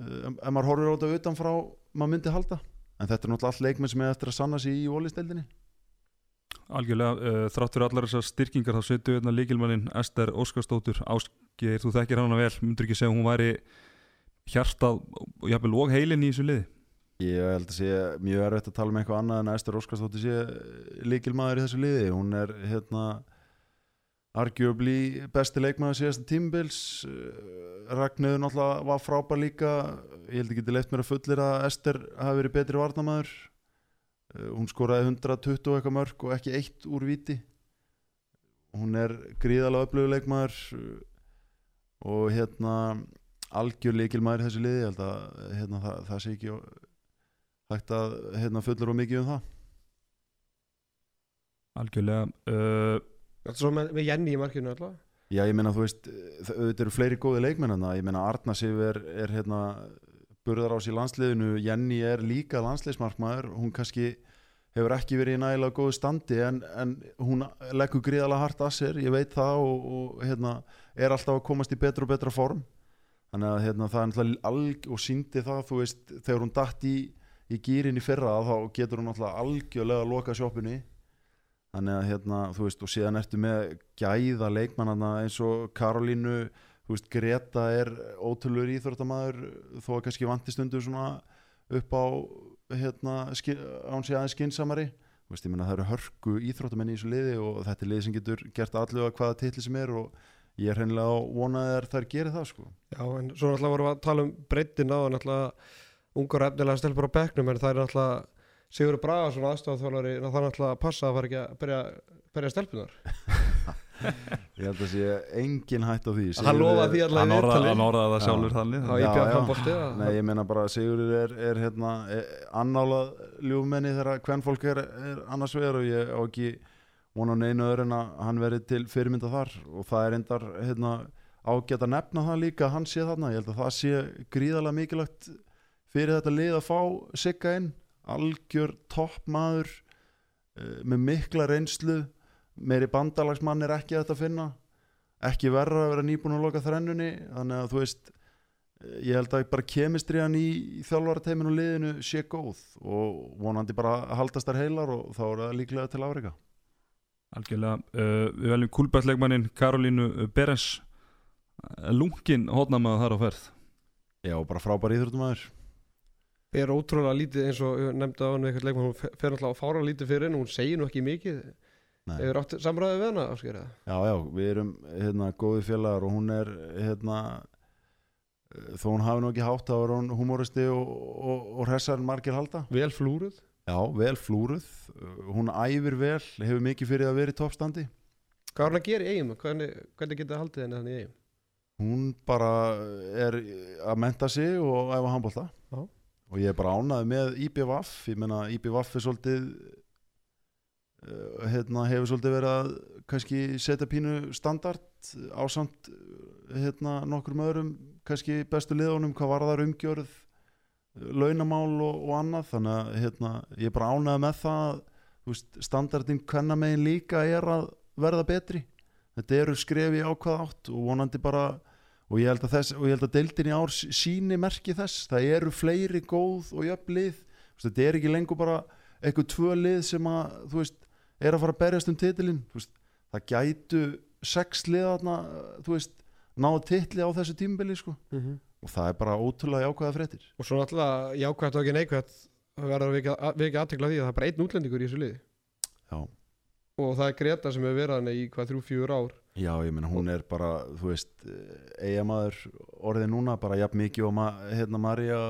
uh, ef maður horfir á þetta utanfrá maður myndi halda. En þetta er náttúrulega allt leikmenn sem er eftir að sanna sig í ólisteldinni Algjörlega, uh, þrátt fyrir allar þessar styrkingar þá setu hérna líkilmannin Ester Óskarsdóttur. Ásgeir, þú þekkir hana vel myndur ekki segja hún væri hjartað og jafnvel og heilin í þessu liði Ég held að sé mjög erfitt að tala um eitthvað annað en að Ester Óskarsdóttir sé líkilmaður í þessu liði. Hún er hérna arguably besti leikmaður síðasta tímbils Ragnöður náttúrulega var frábær líka. Ég held ekki til leitt mér að fullir að Ester hafi verið betri varnamaður hún skoraði 120 og eitthvað mörg og ekki eitt úr viti hún er gríðalega upplöfu leikmaður og hérna algjör leikilmaður í þessu liði. Ég held að hérna, það, það sé ekki hægt að hérna, fullur og mikið um það. Algjörlega uh, er svo með, með Jenny í markinu alltaf Já, ég meina, þú veist, auðvitað eru fleiri góði leikmenn en það, ég meina, Arna Sif er, er hérna, burðar á sér landsliðinu, Jenny er líka landsliðsmarkmaður, hún kannski hefur ekki verið í nægilega góðu standi en, en hún leggur gríðalega hart að sér, ég veit það og, og hérna, er alltaf að komast í betra og betra form. Þannig að hérna, það er náttúrulega alg og síndi það, þú veist, þegar hún datt í, í gýrin í fyrra þá getur hún náttúrulega algjörlega að loka sjópunni þannig að hérna, þú veist, og síðan ertu með gæða leikmannana eins og Karolínu, þú veist, Greta er ótrúlur íþróttamæður þó að kannski vanti stundu svona upp á hérna, án sig aðeins skinsamari veist, ég menna það eru hörku íþróttamenn í þessu liði og þetta er liði sem getur gert allu að hvaða titli sem er og ég er hreinlega á vonaði að þær gerir það sko. Já, en svo náttúrulega vorum við að tala um breytin á náttúrulega ungar efnilega stelpur á bekknum en það er náttúrulega Sigur Braga svona aðstofþjólari það er náttúrulega að passa að fara ekki að berja, berja stelpunar ég held að sé engin hætt á því. Hann lofaði því allavega hann orðaði orða það sjálfur þannig já, já, já. Nei, ég meina bara Sigurður er, er hérna, annálað ljúfmenni þegar hvern fólk er, er annars vegar og ég á ekki vona neinu öðru en að hann verið til fyrirmynda þar. Og það er endar hérna, ágætt að nefna það líka að hann sé þarna, ég held að það sé gríðarlega mikilvægt fyrir þetta lið að fá sigga inn, algjör toppmaður uh, með mikla reynslu. Meiri bandalagsmann er ekki að þetta finna. Ekki verra að vera nýbúin að loka þrennunni. Þannig að þú veist ég held að bara kemistriðan í, þjálfarateiminu liðinu sé góð og vonandi bara að haldast þær heilar og þá er það líklega til áreika Algjörlega, uh, við veljum kúlbætleikmannin Karolínu Beres. Lungin hótnamaða þar á ferð. Já, bara frábær íþróttumæður Er ótrúlega lítið eins og nefndi á hann eitthvað leikmann, hún fer náttúrulega að fára lítið fyrir henn og hún segir nú ekki mikið Hefur átt samræðið við hana áskýra? Já, já, við erum hérna góði félagar og hún er hérna þó hún hafi nú ekki hátt þá er hún humoristi og, og, og hressar margir halda Vel flúruð? Já, vel flúruð hún æfir vel, hefur mikið fyrir að vera í toppstandi Hvað er hún að gera í eigum? Hvernig, hvernig geta haldið henni þannig í eigum? Hún bara er að menta sig og æfa handbólta og ég er bara ánaði með IBVF ég menna IBVF er svolítið Eh, hérna, hefur svolítið verið að kannski setja pínu standard á samt hérna, nokkur öðrum kannski bestu liðunum hvað var þar umgjörð launamál og, og annað. Þannig að hérna, ég er bara ánægð með það veist, standardin hvenna megin líka er að verða betri. Þetta eru skrefi ákvað átt og vonandi bara og ég held að, þess, ég held að deildin í ár síni merki þess það eru fleiri góð og jöfn lið þetta er ekki lengur bara eitthvað tvö lið sem að þú veist er að fara að berjast um titilinn það gætu sex liðarna þú veist, náðu titli á þessu tímbili sko. mm -hmm. og það er bara ótrúlega jákvæða fréttir og svo náttúrulega jákvæðt og ekki neikvæðt það verður við ekki aðtekla því að það er bara einn útlendingur í þessu liði já. Og það er Greta sem hefur verið hann í hvað þrjú, fjúur ár já, ég menna hún er bara, þú veist eigamaður orðið núna bara jafn mikið og ma hérna Marja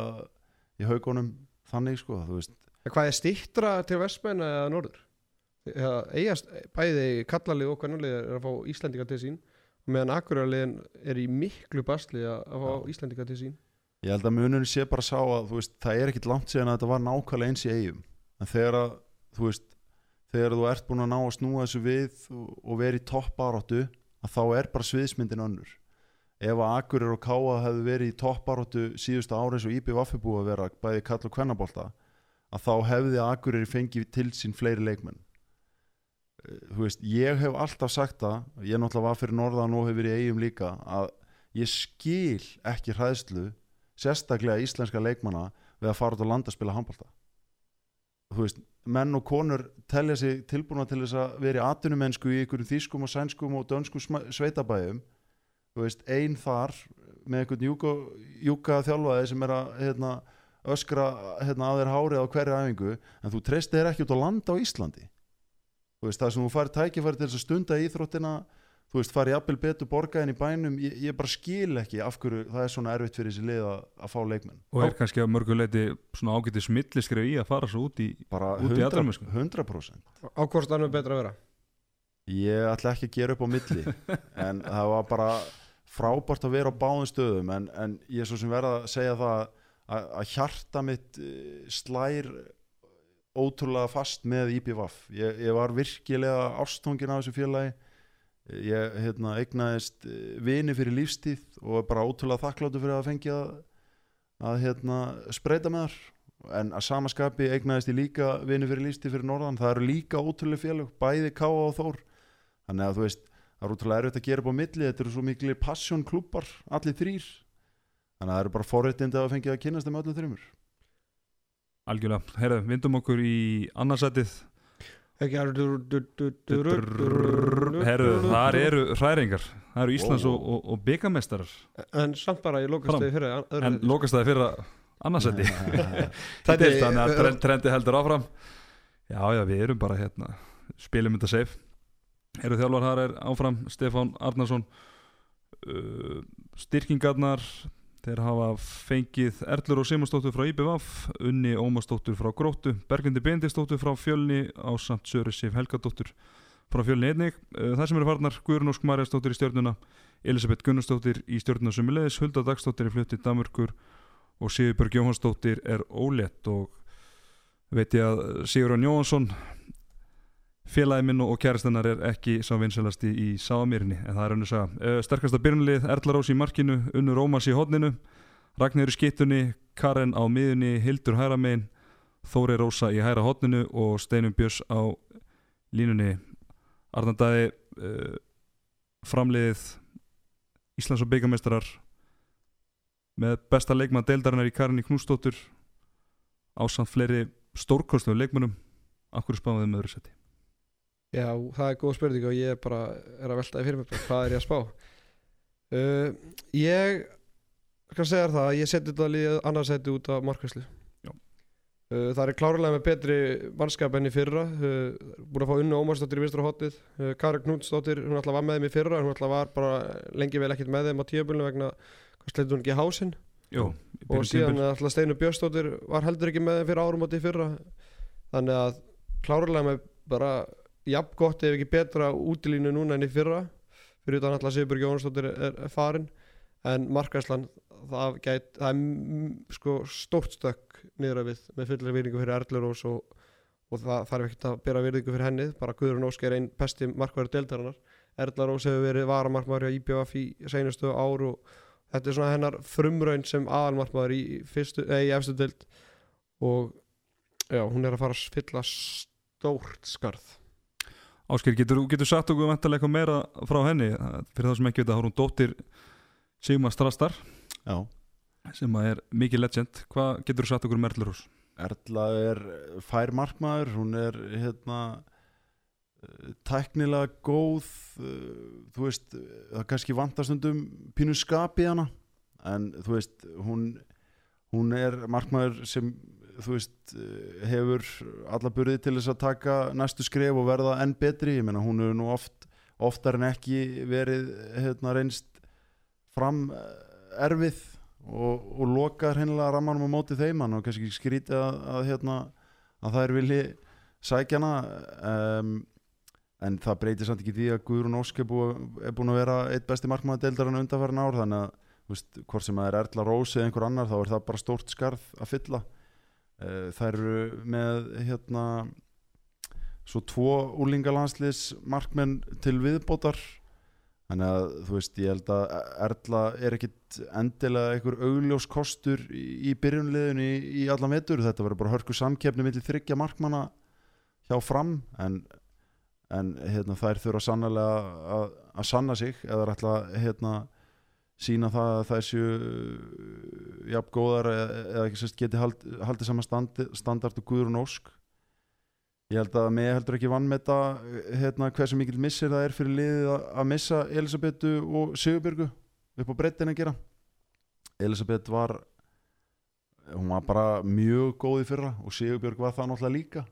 í haugunum þannig sko, Hvað er stýttra til Vestmenn eða Norður? eigast bæði kallalið og kannalið er að fá Íslandika til sín meðan Akureyrilegin er í miklu basli að fá. Íslandika til sín Ég held að mununum sé bara sá að veist, það er ekkit langt síðan að þetta var nákvæmlega eins í eigum en þegar að þú veist þegar þú ert búin að ná að snúa þessu við og, og veri í toppáráttu að þá er bara sviðsmyndin önnur. Ef að Akureyri og Káa hefðu verið í toppáráttu síðustu árið svo Íbí Vaffi búið að vera bæði kall og kvennabólta að þá hefði Akureyri fengið til sín fleiri leikmenn. Þú veist, ég hef alltaf sagt það ég náttúrulega var fyrir norðan og hefur verið í eigum líka að ég skil ekki hræðslu sérstaklega íslenska leikmana við að fara út á land að spila handbalta þú veist, menn og konur telja sig tilbúna til þess að vera í atvinnumennsku í ykkurum þýskum og sænskum og dönskum sveitabæðum einn þar með einhvern júka, þjálfaði sem er að hérna, öskra hérna, að þeir hárið á hverju æfingu en þú treystir þér ekki út á land á Íslandi. Veist, það sem þú farið tækifæri til þess að stunda íþróttina þú veist, farið jafnvel betur borgaðin í bænum. Ég, ég bara skil ekki af hverju það er svona erfitt fyrir þessi lið að, að fá leikmenn. Og er kannski að mörguleiti svona ágætti smitliskrið í að fara svo út í bara út 100%, í 100%. á hvort stannu betra að vera? ég ætla ekki að gera upp á milli en það var bara frábært að vera á báðum stöðum en, en ég er svo sem verða að segja það að, að hjarta mitt eh, slær ótrúlega fast með IPVAF ég, ég var virkilega ástóngin af þessu félagi ég hérna, eignaðist eh, vini fyrir lífstíð og bara ótrúlega þakkláttu fyrir að fengja að hérna, spreita með þar. En að samaskapi eignaðist ég líka vinni fyrir lísti fyrir norðan, það eru líka ótrúlega félög, bæði Káa og Þór. Þannig að þú veist, það er ótrúlega erfitt að gera upp á milli, þetta eru svo miklu passion klúpar allir þrýr þannig að það eru bara forréttindi að fengið að kynast þeim öllum þrýmur Algjörlega, heyrðu, vindum okkur í annarsætið Herru, þar eru hræringar Það eru Íslands og, og, og byggamestarar En samt bara ég lokast Fram. þau fyrir öðru En sæti. lokast það fyrir annarsæti Þetta er- Þannig að trend, trendi heldur áfram Já, já, við erum bara hérna Spilum þetta safe Herru þjálfar, þar er áfram Stefán Arnarsson uh, Styrkingarnar Þeir hafa fengið Erlur og Simarsdóttur frá IBVF, Unni Ómarsdóttur frá Gróttu, Bergundi Bendisdóttur frá Fjölni á samt Söru Sif Helgadóttur frá Fjölni einnig. Eh, Það sem eru farnar Guðrun Ósk Marjasdóttir í stjórnuna, Elisabeth Gunnarsdóttir í stjórnuna sumulegis, Hulda Dagsdóttir í flutti Danmörkur og Sigurbjörg Jóhansdóttir er ólétt og veit ég að Sigurðan Jóhansson félagi minn og kæristennar er ekki sá vinselasti í Sáamýrinni en það er önnur saga. Uh, sterkasta byrjunlið Erla Rós í markinu, Unnur Rómas í hodninu Ragnir í skittunni, Karen á miðunni, Hildur hæra megin Þóri Rósa í hæra hodninu og Steinum Björns á línunni. Arnandæði uh, framliðið Íslands og byggamestrar með besta leikmann deildarinnar í Karin í Knúsdóttur ásamt fleiri stórkostum leikmannum Akkur spáðum við með öðru seti Já, það er góð spurning og ég bara er að veltaði fyrir mig hvað er ég að spá? Uh, Ég skal segja það? Að ég seti þetta líð annarsæti út af markvæslu Já. uh, Það er klárlega með betri mannskap enn í fyrra. Uh, búin að fá unnu Ómarsdóttir í vinstra hotnið uh, Karin Knútsdóttir, hún alltaf var með þeim í fyrra hún alltaf var bara lengi vel ekkert með þeim á tíabulinu vegna, hvað sleitur hún ekki hásinn. Jó, og síðan alltaf Steinu Björnsdóttir var heldur ekki með þeim fyrir árum átti í fyrra. Þannig að klárlega með bara jafn gott ef ekki betra útilínu núna enn í fyrra. Fyrir utan alltaf Sigurbjörg Jónsdóttir er, er farin. En markvæslan það, það er sko stórt stökk niður að við með fullir virðingu fyrir Erlurós og, og það þarf ekkert að bera virðingu fyrir henni. Bara Guðrun Ósk er einn besti markværi deildarinnar. Erlarós hefur verið varamarkmaður hjá IBF í seinustu ár og þetta er svona hennar frumraun sem aðalmarkmaður í, eða í efstu deild. Og já, hún er að fara að fylla stórt skarð Ásker, getur, getur sagt okkur vantarlega eitthvað meira frá henni? Fyrir það sem ekki veit að hún dóttir Sigmar Strastar Já, sem er mikið legend. Hvað getur þú sagt okkur um Erlurús? Erla er fær markmaður, hún er hérna eh, tæknilega góð eh, þú veist, það kannski vantar stundum pínu skap í hana en þú veist, hún hún er markmaður sem þú veist, eh, hefur alla burði til þess að taka næstu skref og verða enn betri, ég meina hún hefur nú oft oftar en ekki verið hérna reynst fram eh, erfið og, og lokar hennilega rammanum á móti þeim. Hann og kannski ekki skrítið að, að, hérna, að það er vilji sækjana um, en það breytir samt ekki því að Guðrún Ósk er, búi, er búin að vera eitt besti markmaður deildarinn undanfærin ár. Þannig að veist, hvort sem það er Erla Rósi eða einhver annar þá er það bara stórt skarð að fylla uh, það eru með hérna svo tvo úlingalandslis markmenn til viðbótar. Þannig að þú veist ég held að Erla er ekkit endilega einhver augljós kostur í, byrjunliðinu í, í allan vetur. Þetta verður bara hörku samkeppni millir þryggja markmanna hjá fram en, en hérna, þær þurfa sannlega að, að sanna sig eða alltaf hérna, sína það að það séu jafn góðar eða, eða ekki sérst geti hald, haldið saman standi, standard og Guðrún Ósk ég held að mig heldur ekki vann með þetta hérna, hversu mikil missir það er fyrir liðið að, missa Elisabetu og Sigurbjörgu upp á breytin að gera. Elisabeth var hún var bara mjög góð í fyrra og Sigurbjörg var það náttúrulega líka.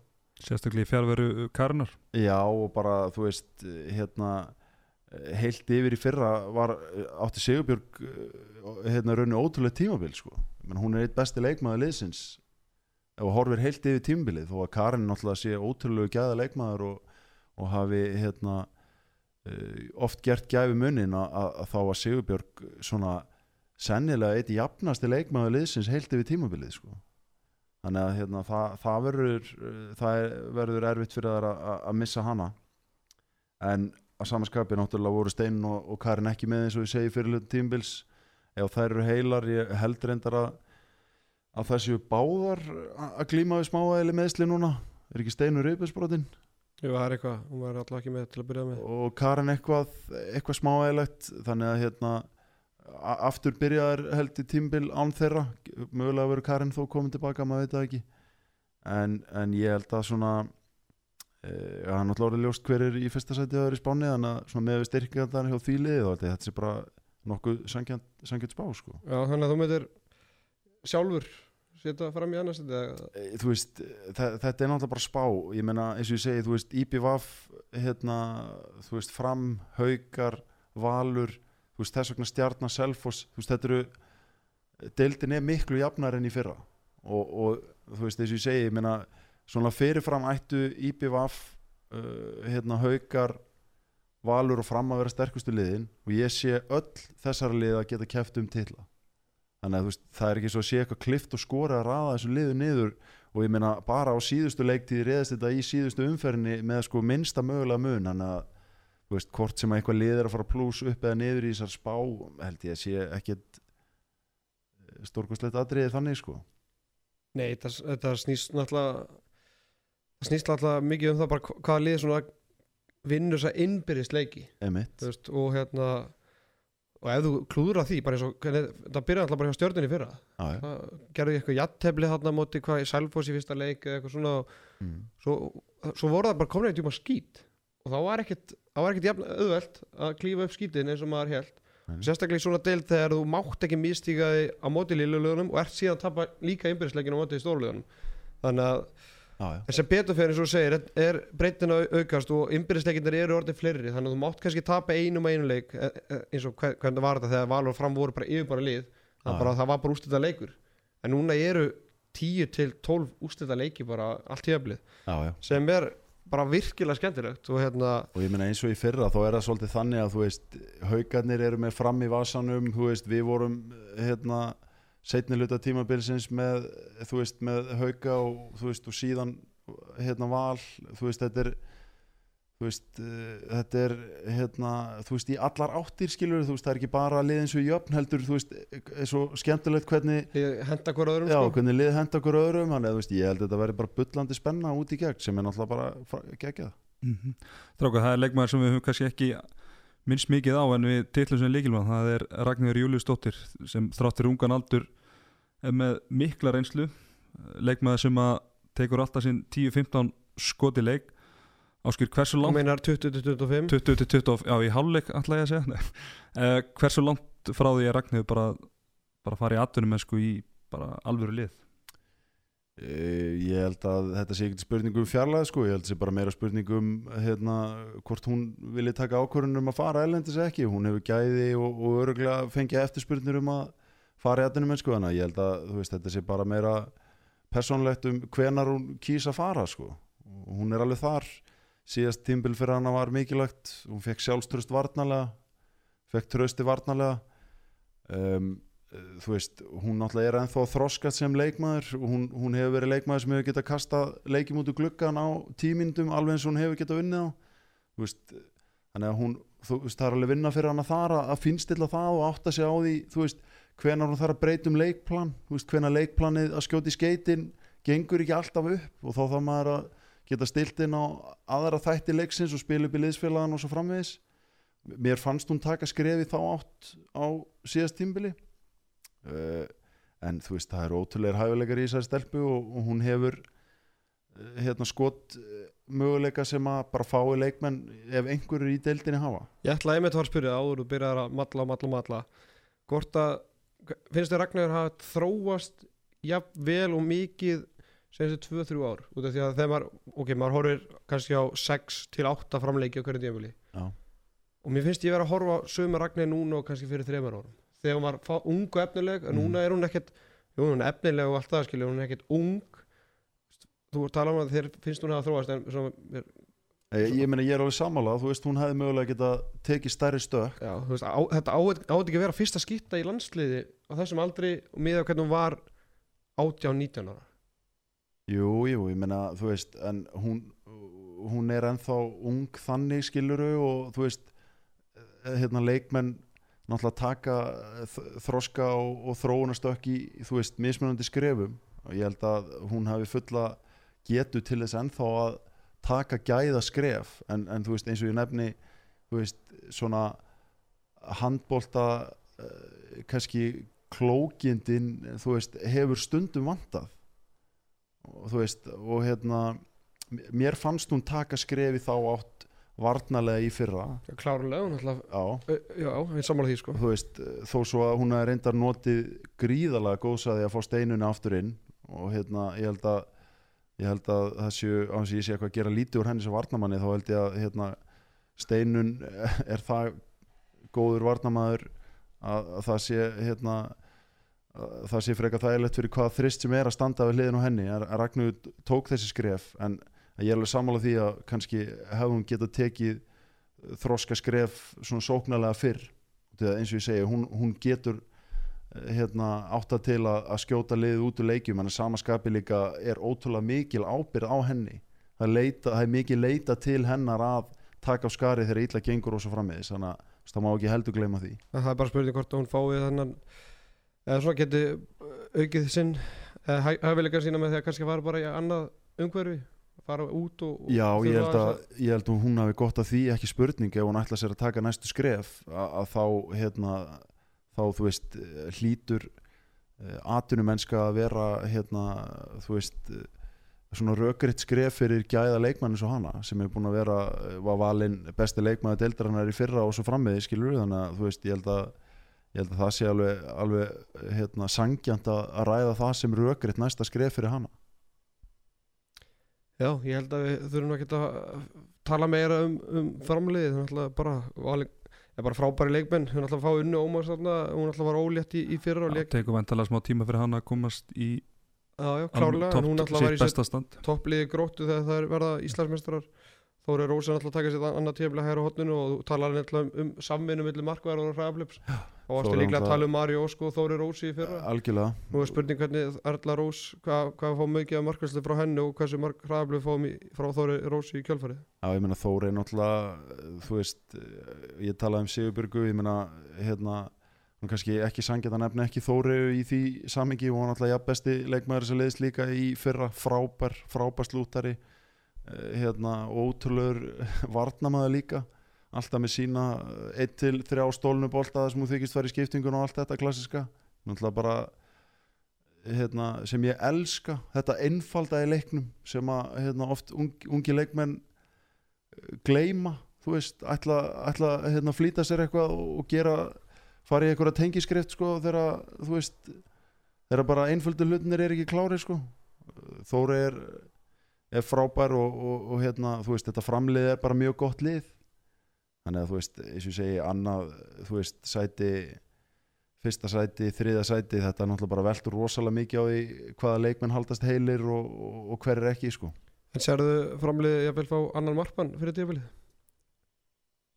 Sérstaklega í fjárveru Karnar já og bara þú veist hérna heilt yfir í fyrra var átti Sigurbjörg hérna rauninu ótrúlega tímabil sko. Men hún er eitt besti leikmaður liðsins. Ef þú horfir heilt yfir tímabilið þó að Karin náttúrulega sé ótrúlega gæða leikmaður og, og hafi hérna oft gert gæfi munnin að, þá að Sigurbjörg svona sennilega eitt jafnasti leikmaður liðsins heilt yfir tímabilið sko. þannig að hérna, það, það verður það er, verður erfitt fyrir það að, að missa hana. En að samanskapi náttúrulega voru Steinn og, og Karin ekki með eins og ég segi fyrir tímabils. Ef þær eru heilar ég held reyndar að að það séu báðar að glíma við smáæðili meðsli núna. Er ekki Steinur Reyfisbrotin Jú, það er eitthvað, hún var alltaf ekki með til að byrja með. Og Karin eitthvað, eitthvað smáæðilegt þannig að hérna aftur byrjaðar held í tímbil án þeirra, mögulega verður Karin þó komin tilbaka, maður veit það ekki. En, en ég held að svona e, ja, hann náttúrulega orðið ljóst hver er í fyrsta sæti að vera í spáni þannig að með við styrkjandar hjá því liðið og þetta sé bara nokkuð sangjönd spá sko. Já, þannig að þú myndir sjálfur setja fram í annars þetta E, þú veist, þetta er náttúrulega bara spá. Ég meina, eins og ég segi, þú veist IPVAF, hérna þú veist, fram, haukar valur, þú veist, þess vegna stjarnar selfos, þú veist, þetta eru deildin er miklu jafnar enn í fyrra. Og, og þú veist, eins og ég segi ég meina, svona fyrirfram ættu IPVAF uh, hérna, haukar valur og fram að vera sterkustu liðin og ég sé öll þessar lið að geta kæft um titla. Þannig að veist, það er ekki svo að sé eitthvað klift og skora að raða þessu liðu niður og ég meina bara á síðustu leiktíði reyðast þetta í síðustu umferðinni með sko minnsta mögulega mun. Þannig að veist, hvort sem að eitthvað lið er að fara pluss upp eða niður í þessar spá held ég að sé ekkit stórkostlegt atriði þannig sko. Nei, þetta, þetta snýst náttúrulega það snýst náttúrulega mikið um það bara hva- hvaða lið svona vinnur þess að innbyrðist leiki veist, og hérna og ef þú klúður að því bara eins og hvernig, það byrjaði alltaf bara hjá stjörnunni fyrra já, já. það gerði eitthvað jattefli þarna móti hvað í Selfoss í fyrsta leik eða eitthvað svona Mm. svo, svo voru það bara komin eitthvað skít og þá var ekkert, auðvelt að klífa upp skítin eins og maður held Nei. sérstaklega í svona deild þegar þú mátt ekki místíka þig á móti liðlulegunum og ert síðan að tapa líka innbyrðisleikin á móti stórulegunum þannig að. En sem betur fyrir eins og þú segir er, er breytin að aukast og innbyrðisleikindir eru orðin fleiri þannig að þú mátt kannski tapa einum að einum leik e- e- eins og hver, hvernig var þetta þegar Valur fram voru bara yfirbara lið það, bara, það var bara ústætta leikur. En núna eru 10 til 12 ústætta leiki bara allt já, já. sem er bara virkilega skemmtilegt og hérna og ég meina eins og í fyrra þá er það svolítið þannig að þú veist haugarnir eru með fram í vasanum veist við vorum hérna setni hluta tímabilsins með þú veist með hauga og þú veist og síðan hérna val þú veist þetta er þú veist uh, þetta er hérna þú veist í allar áttir skilur þú veist það er ekki bara lið eins og jöfn heldur þú veist er svo skemmtilegt hvernig ég henda hver öðrum Já, sko. hvernig lið henda okkur öðrum þannig að þú veist, ég held að þetta verði bara bullandi spenna út í gegn sem er náttúrulega bara geggjað Mm Stráka, það er leikmaður sem við höfum kannski ekki minnst mikið á en við titlum sem líkilmann, það er Ragnhjóður Júliusdóttir sem þráttir ungan aldur með mikla reynslu leikmaður sem að tekur alltaf sinn 10-15 skoti leik. Áskýr hversu langt meinar 20-25 20-20, já í hálfleik ætla ég að segja. Uh, hversu langt frá því að Ragnhjóður bara, bara fara í atvinnum sko í bara alvöru lið? Eh, Ég held að þetta sé ekkert spurning um fjarlæð sko, ég held að sé bara meira spurning um hérna, hvort hún vilji taka ákvörðun um að fara ælendis ekki, hún hefur gæði og, og öruglega fengið eftirspurnir um að fara í aðdunum en sko, þannig að ég held að veist, þetta sé bara meira persónlegt um hvenar hún kýs að fara sko, hún er alveg þar. Síðast tímbil fyrir hana var mikilvægt. Hún fekk sjálfströst varnalega fekk trösti varnalega um, þú veist, hún náttúrulega er ennþá þroskað sem leikmaður hún, hún hefur verið leikmaður sem hefur getað kasta leikjum út úr gluggan á tímindum alveg eins og hún hefur getað unnið á. Þú veist, þannig að hún þú veist, það er alveg vinna fyrir hann að þar að, að finnstilla það og átta sig á því þú veist, hvenar hún þarf að breyta um leikplan veist, hvenar leikplanið að skjóta í skeitin gengur ekki alltaf upp og þá þarf maður að geta stilt inn á aðra þætti leiksins og spila upp í liðsfélagan og svo framvegis. Mér fannst hún taka skrefi þá átt á síðast tímbili uh, en þú veist það er ótrúlegar hæfileikar í þessari stelpu og, og hún hefur uh, hérna skot uh, möguleika sem að bara fái leikmenn ef einhverjur í deildinni hafa. Ég ætla einmitt að fara að spyrja það áður og byrjar að matla matla matla Hvort að, finnst þér Ragnar hafa þróast jafn vel og mikið þessi 2-3 ár út af því að þegar maður, ok, maður horfir kannski á 6 til 8 framleiki á hverju Já. og mér finnst ég vera að horfa á sömu Ragnar núna og kannski fyrir 3 árum þegar var fá- ung og efnileg en Mm. núna er hún ekkert, jú hún er efnileg og allt það skilja, hún er ekkert ung þú að tala um að þér finnst hún hafa þróast en svo, mér, ég, ég meina ég er alveg sammála. Þú veist hún hefði mögulega geta tekið stærri stök. Já, veist, á, þetta átt á ekki að vera fyrsta skipta í landsliði á þessum aldri og miða hvernig hún var 18-19 ára. Jú, jú, ég meina þú veist en hún, hún er ennþá ung þannig skiluru og þú veist eh, hérna leikmenn náttúrulega taka þ- þroska og, og þróunastökk í, þú veist, mismunandi skrefum. Og ég held að hún hafi fulla getu til þess ennþá að taka gæða skref en, en þú veist, eins og ég nefni þú veist, svona handbólta uh, kannski klókindin þú veist, hefur stundum vantað. Og þú veist, og hérna mér fannst hún taka skrefi þá átt varnarlega í fyrra. Klárlega, ætla já, ég sammála því sko. Þú veist, þó svo að hún reyndar notið gríðalega góðsaði að fá steinunni aftur inn og hérna, ég held að ég held að það séu, á þess að ég sé eitthvað að gera lítið úr henni sem varnamanni, þá held ég að hérna, steinun er það góður varnamaður að, að það sé hérna að það sé frekar þægilegt fyrir hvað þrist sem er að standa við hliðin á henni. Að Ragnar tók þessi skref en ég er alveg sammála því að kannski hún getað tekið þroska skref svona sóknarlega fyrr. Eins og ég segi, hún, hún getur eh, hérna, átta til að, að skjóta liðið út úr leikjum. En að samaskapi líka er ótrúlega mikil ábyrð á henni. Það leita, það er mikil leita til hennar að taka á skari þegar illa gengur og svo frammiðis þannig að það má ekki heldur gleyma því. Það er bara spurning hvort hún fái þennan eða svona geti aukið sinn hæfileika sína með því að kannski fara bara í annað umhverfi fara út og, og Já, ég held, að, ég held að hún hafi gott að því ekki spurning ef hún ætla sér að taka næstu skref að, að þá, hérna, þá þú veist, eh, hlýtur atunumennska að vera hérna, þú veist eh, svona rökriðt skref fyrir gæða leikmann eins og hana sem er búin að vera eh, var valinn besti leikmann deildarinnar í fyrra og svo frammiði skilur þannig að þú veist, ég held að ég held að það sé alveg, alveg hérna, sangjant að, að ræða það sem rökriðt næsta skref fyrir hana. Já, ég held að við þurfum ekki að tala meira um, um framliðið hún ætla bara, valin, er bara frábæri leikmenn. Hún ætla að fá unnu ómars þarna. Hún ætla að vara ólétt í, í fyrra og Það tekur vantalega smá tíma fyrir hann að komast í Já, já, klárlega, hún ætla að sitt vera í besta stand. toppliði gróttu þegar það er verða Íslandsmestrar Þóri ætla að taka sér annað tífla hæra hotninu og talar hann um, um samvinnu millir markvæðar og hraðaflips og Þórir líklega að tala um Mari Ósk og Þóri Rósi í fyrra? Algjörlega. Nú er spurning hvernig Erla Rós hvað, hvað fá mikið af markværslu frá henni og hversu mark hraðaflip í, frá Þóri Rósi í kjölfarið? Já, ég meina Þóri er náttúrulega, þú veist, eh, ég talaði um Sigurbyrgu, ég meina, hérna, hann kannski ekki sangjað að nefna ekki Þóri í því samingi og hann náttúrulega jafn besti leikmaður sem leiðist líka í fyrra frábær, frábær slútari, eh, hérna, og ótrúlegur varnamaður líka, alltaf með sína 1 til 3 stólnu boltaða sem hún þykist var í skiptingun og allt þetta klassiska, bara, hérna, sem ég elska, þetta einfalda í leiknum sem að, hérna, oft ungi, ungi leikmenn gleyma þú veist, ætla, hérna, að flýta sér eitthvað og, gera fara í eitthvað tengiskrift sko þegar þú veist þegar bara einföldu hlutinir er ekki klári sko. Þóri er, er frábær og, og, og hérna, þú veist, þetta framlið er bara mjög gott lið. Þannig að þú veist, eins og ég segi annað, þú veist, sæti fyrsta sæti, þriða sæti þetta er náttúrulega bara veltur rosalega mikið á því hvaða leikmenn haldast heilir og, og, og hver er ekki sko. En sérðu framliðið ég vil fá annan markmann fyrir tífilið?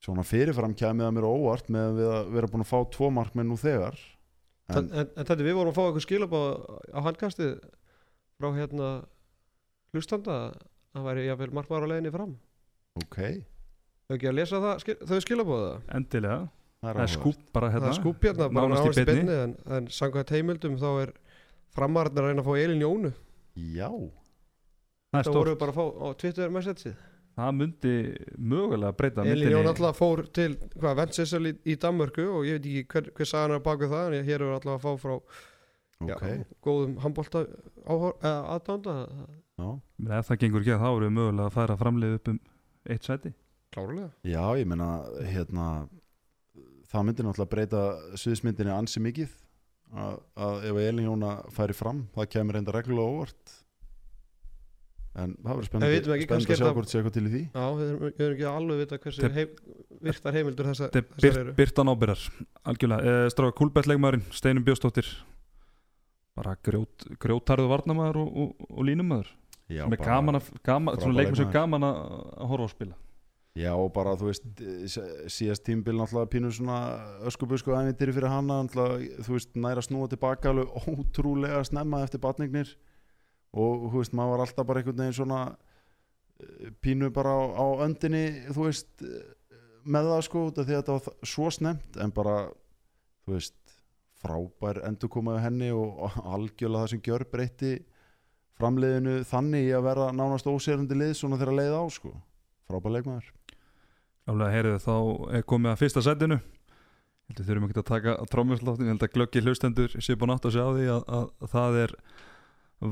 svona fyrirfram kæmið að mér óvart með að við að vera búin að fá tvo markmenn nú þegar. En, en, en, þetta við vorum að fá eitthvað skilabá á handkastið frá hérna hlustanda að það væri jáfnvel markmaður á leiðinni fram. Ok, Þau ekki að lesa það, skil, þau skilabóða Endilega, það er er skúp bara hérna. Það er skúp hérna, bara nánast í beinni. en, en samkvæmt heimildum þá er framarinn að reyna að fá Elin Jónu. Já, Það Það voru við bara að fá á Twitter messageið. Það myndi mögulega breyta Elin myndinni. Jón alltaf fór til hvað, Ventsessel í, í Danmörku og ég veit ekki hver, hver sagan er baku það en hér er alltaf að fá frá ok. já, góðum handbólta aðdánda Ef það gengur ekki að þá erum við mögulega að færa framlið upp um eitt sæti. Klárlega. Já, ég meina hérna, það myndi náttúrulega breyta suðismyndinni ansi mikið að, að ef Elin Jóna færi fram það kemur reynda reglulega óvart. En það verður En spennandi, að sjá hvort sé eitthvað til í því. Já, við erum, við erum ekki alveg að vita hversu heim, virtar heimildur þessar eru. byrtan ábyrðar algjörlega, e, stráka Kúlbættleikmaðurinn Steinum Bjóstóttir bara grjót, grjótarðu varnamaður og, og, og línumæður með bara- gaman að, sem leikmaður. gaman að, horfa á spila. Já og bara þú veist síðast tímbil náttúrulega pínu svona öskubusku æfintyri fyrir náttúrulega, þú veist næra snúa tilbaka alveg ótrúlega snemma eftir batningnir og þú veist maður var alltaf bara einhvern veginn svona eh, pínu bara á, á öndinni þú veist eh, með það sko því að þetta var svo snemt en bara þú veist frábær endur komaði henni og, algjörlega það sem gjör breytti framleiðinu þannig í að vera nánast ósérandi lið svona þegar leið á sko. Frábær leikmaður. Álega heyrðu þá er komið að fyrsta setinu Heldur þurfum ekki að taka trómjörsláttin Ég held að glöggi hlustendur sé búin átt að segja á því að, að, að það er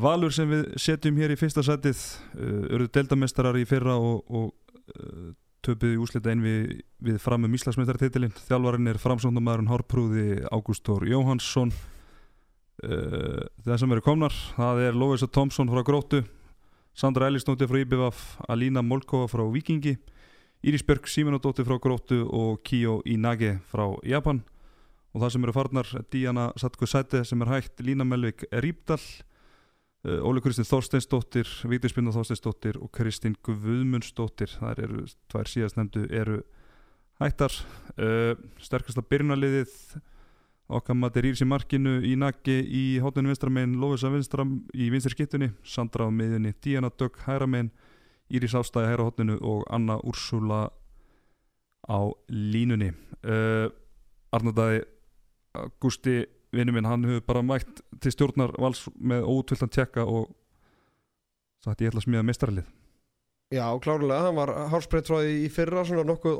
Valur sem við setjum hér í fyrsta setið uh, Örðu deildamestarar í fyrra og, og uh, töpuð í úslita einn við, við framum Íslandsmeistartitilinn Þjálfarinn er framsóknumæðurinn Hárprúði Ágústór Jóhansson uh, Það sem eru komnar það er Lóisa Tomsson frá Gróttu Sandra Ellisnóti frá IBVF Alína Molkova frá Vikingi Íris Björk Simonadóttir frá Gróttu og Kiyo Inage frá Japan. Og það sem eru farnar Díana Satko Sæte sem er hægt Lína Melvik Rípdal Óli Kristinn Þorsteinsdóttir Spinna Þorsteinsdóttir og Kristinn Guðmundsdóttir það eru tvær síðast nefndu eru hættar. Uh, sterkasta byrjunaliðið okkar maður Íris í markinu Inage í hóttunni vinstramein Lófisa vinstra í vinstri skiptunni Sandra á miðunni Díana Dögg hæramein Íris Ástæði hæra hóttinu og Anna Úrsula á línunni. Uh, Arnardæði Gusti vinnu minn, hann hefur bara mætt til stjórnar vals með ótvöldan tjekka og sagt ég ætla að smíða meistaralið. Já, klárlega, hann var hálsbreytt frá því í fyrra svona nokkuð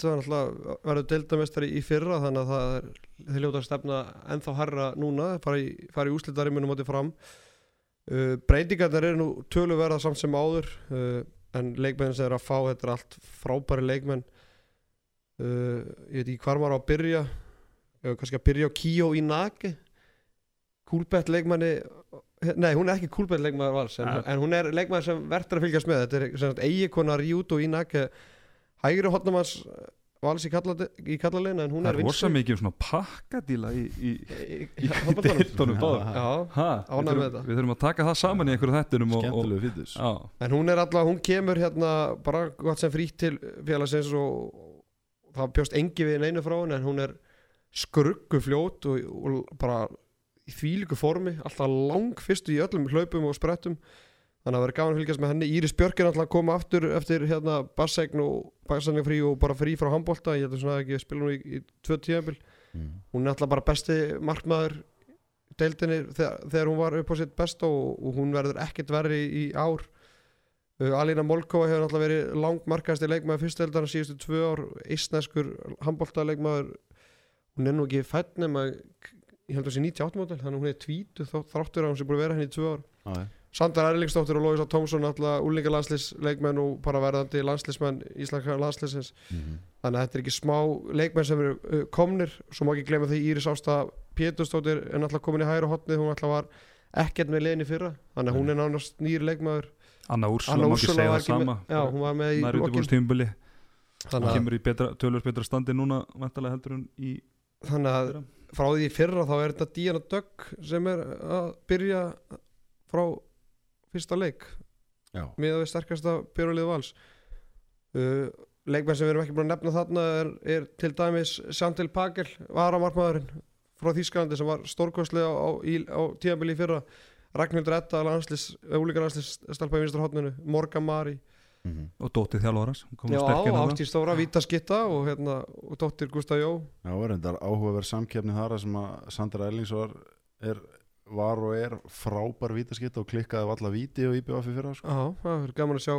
það er alltaf verður deildamestari í fyrra þannig að það er þeir ljóta að stefna ennþá herra núna fara í, fara í úslitariminu mótið fram. Uh, breytingarnir eru nú töluverða samt sem áður uh, en leikmenn sem er að fá þetta er allt frábæri leikmenn. Uh, ég veit ekki hvar maður á að byrja ef kannski að byrja á Kíó í naki Kúlbett leikmanni Nei, hún er ekki kúlbett leikmaður vals en, en hún er leikmaður sem verður að fylgjast með. Þetta er eigikonar Júto í naki hægri hotnamanns vals í, kalla, í kallalegin en hún Það er er rosa mikið um svona pakkadíla í, í, í, í deildunum báðum. Við, við þurfum að taka það saman í einhverju þettinum og, og, skemmtilegu fítus Já, en hún er alltaf, hún kemur hérna bara gott sem frýtt til félagsins og það bjóst engi við neinu frá henni en hún er skruggu fljót og, og bara í þvílíku formi, alltaf lang fyrstu í öllum hlaupum og sprettum. Þannig að það verður gaman að fylgjast með henni. Íris Björk er alltaf að koma aftur eftir hérna bassegn og bassegn frí og bara frí frá handbólta, ég held að svona ekki spila hún í, í tvö tíðanbíl mm. hún er alltaf bara besti markmaður í deildinni þegar, þegar hún var upp á sitt besta og, og hún verður ekkert verri í, í ár. Uh, Alina Molkova hefur alltaf verið langmarkasti leikmaður fyrstdeildar síðustu tvö ár, eistneskur handbólta leikmaður hún er nú ekki fætt nema ég held að sé 98 mótel, þannig að hún er tvítu þráttur að hún sé búin að vera henni í tvö ár. Já, Sandar Erlingsdóttir og Lóisa Tómsson alltaf úlinga landslisleikmenn og bara verðandi landslismenn íslenska landslisins mhm. þannig að þetta er ekki smá leikmenn sem eru uh, komnir svo má ekki glemja því Íris Ásta Pétursdóttir er náttúrulega komin í hæra hotnið hún alltaf var ekkert með í fyrra þannig að hún er nánast nýr leikmaður. Anna Úrsula, má ekki segja það sama með, já, hún var með í að, kemur í betra, tölvöld betra standi núna vantarlega heldur hún í þannig að frá því í fyrra þá er þetta Díana Dögg sem er að byrja frá fyrsta leik. Já. með við sterkasta björnulið vals. Uh, leikmenn sem við erum ekki búin að nefna þarna er, er til dæmis Sjantil Pagel, varamarkmaðurinn frá Þýskalandi sem var stórkostlega á, á, í- á tíðanbili í fyrra. Ragnhildur Edda, landslis, ólíka landslis stelpa í vinstra hotninu, Morgan Mari Mhm. og dótið þjálfarans hún kom Já. Ástí Stóra, Víta Skitta og, hérna, og dóttir Gustaf Jó Já, var reyndar áhugaverð samkeppni þar sem að Sandra Erlings var, er, var og er frábær vítaskitt og klikkaði á alla víti og IBF í fyrra sko. Já, það er gaman að sjá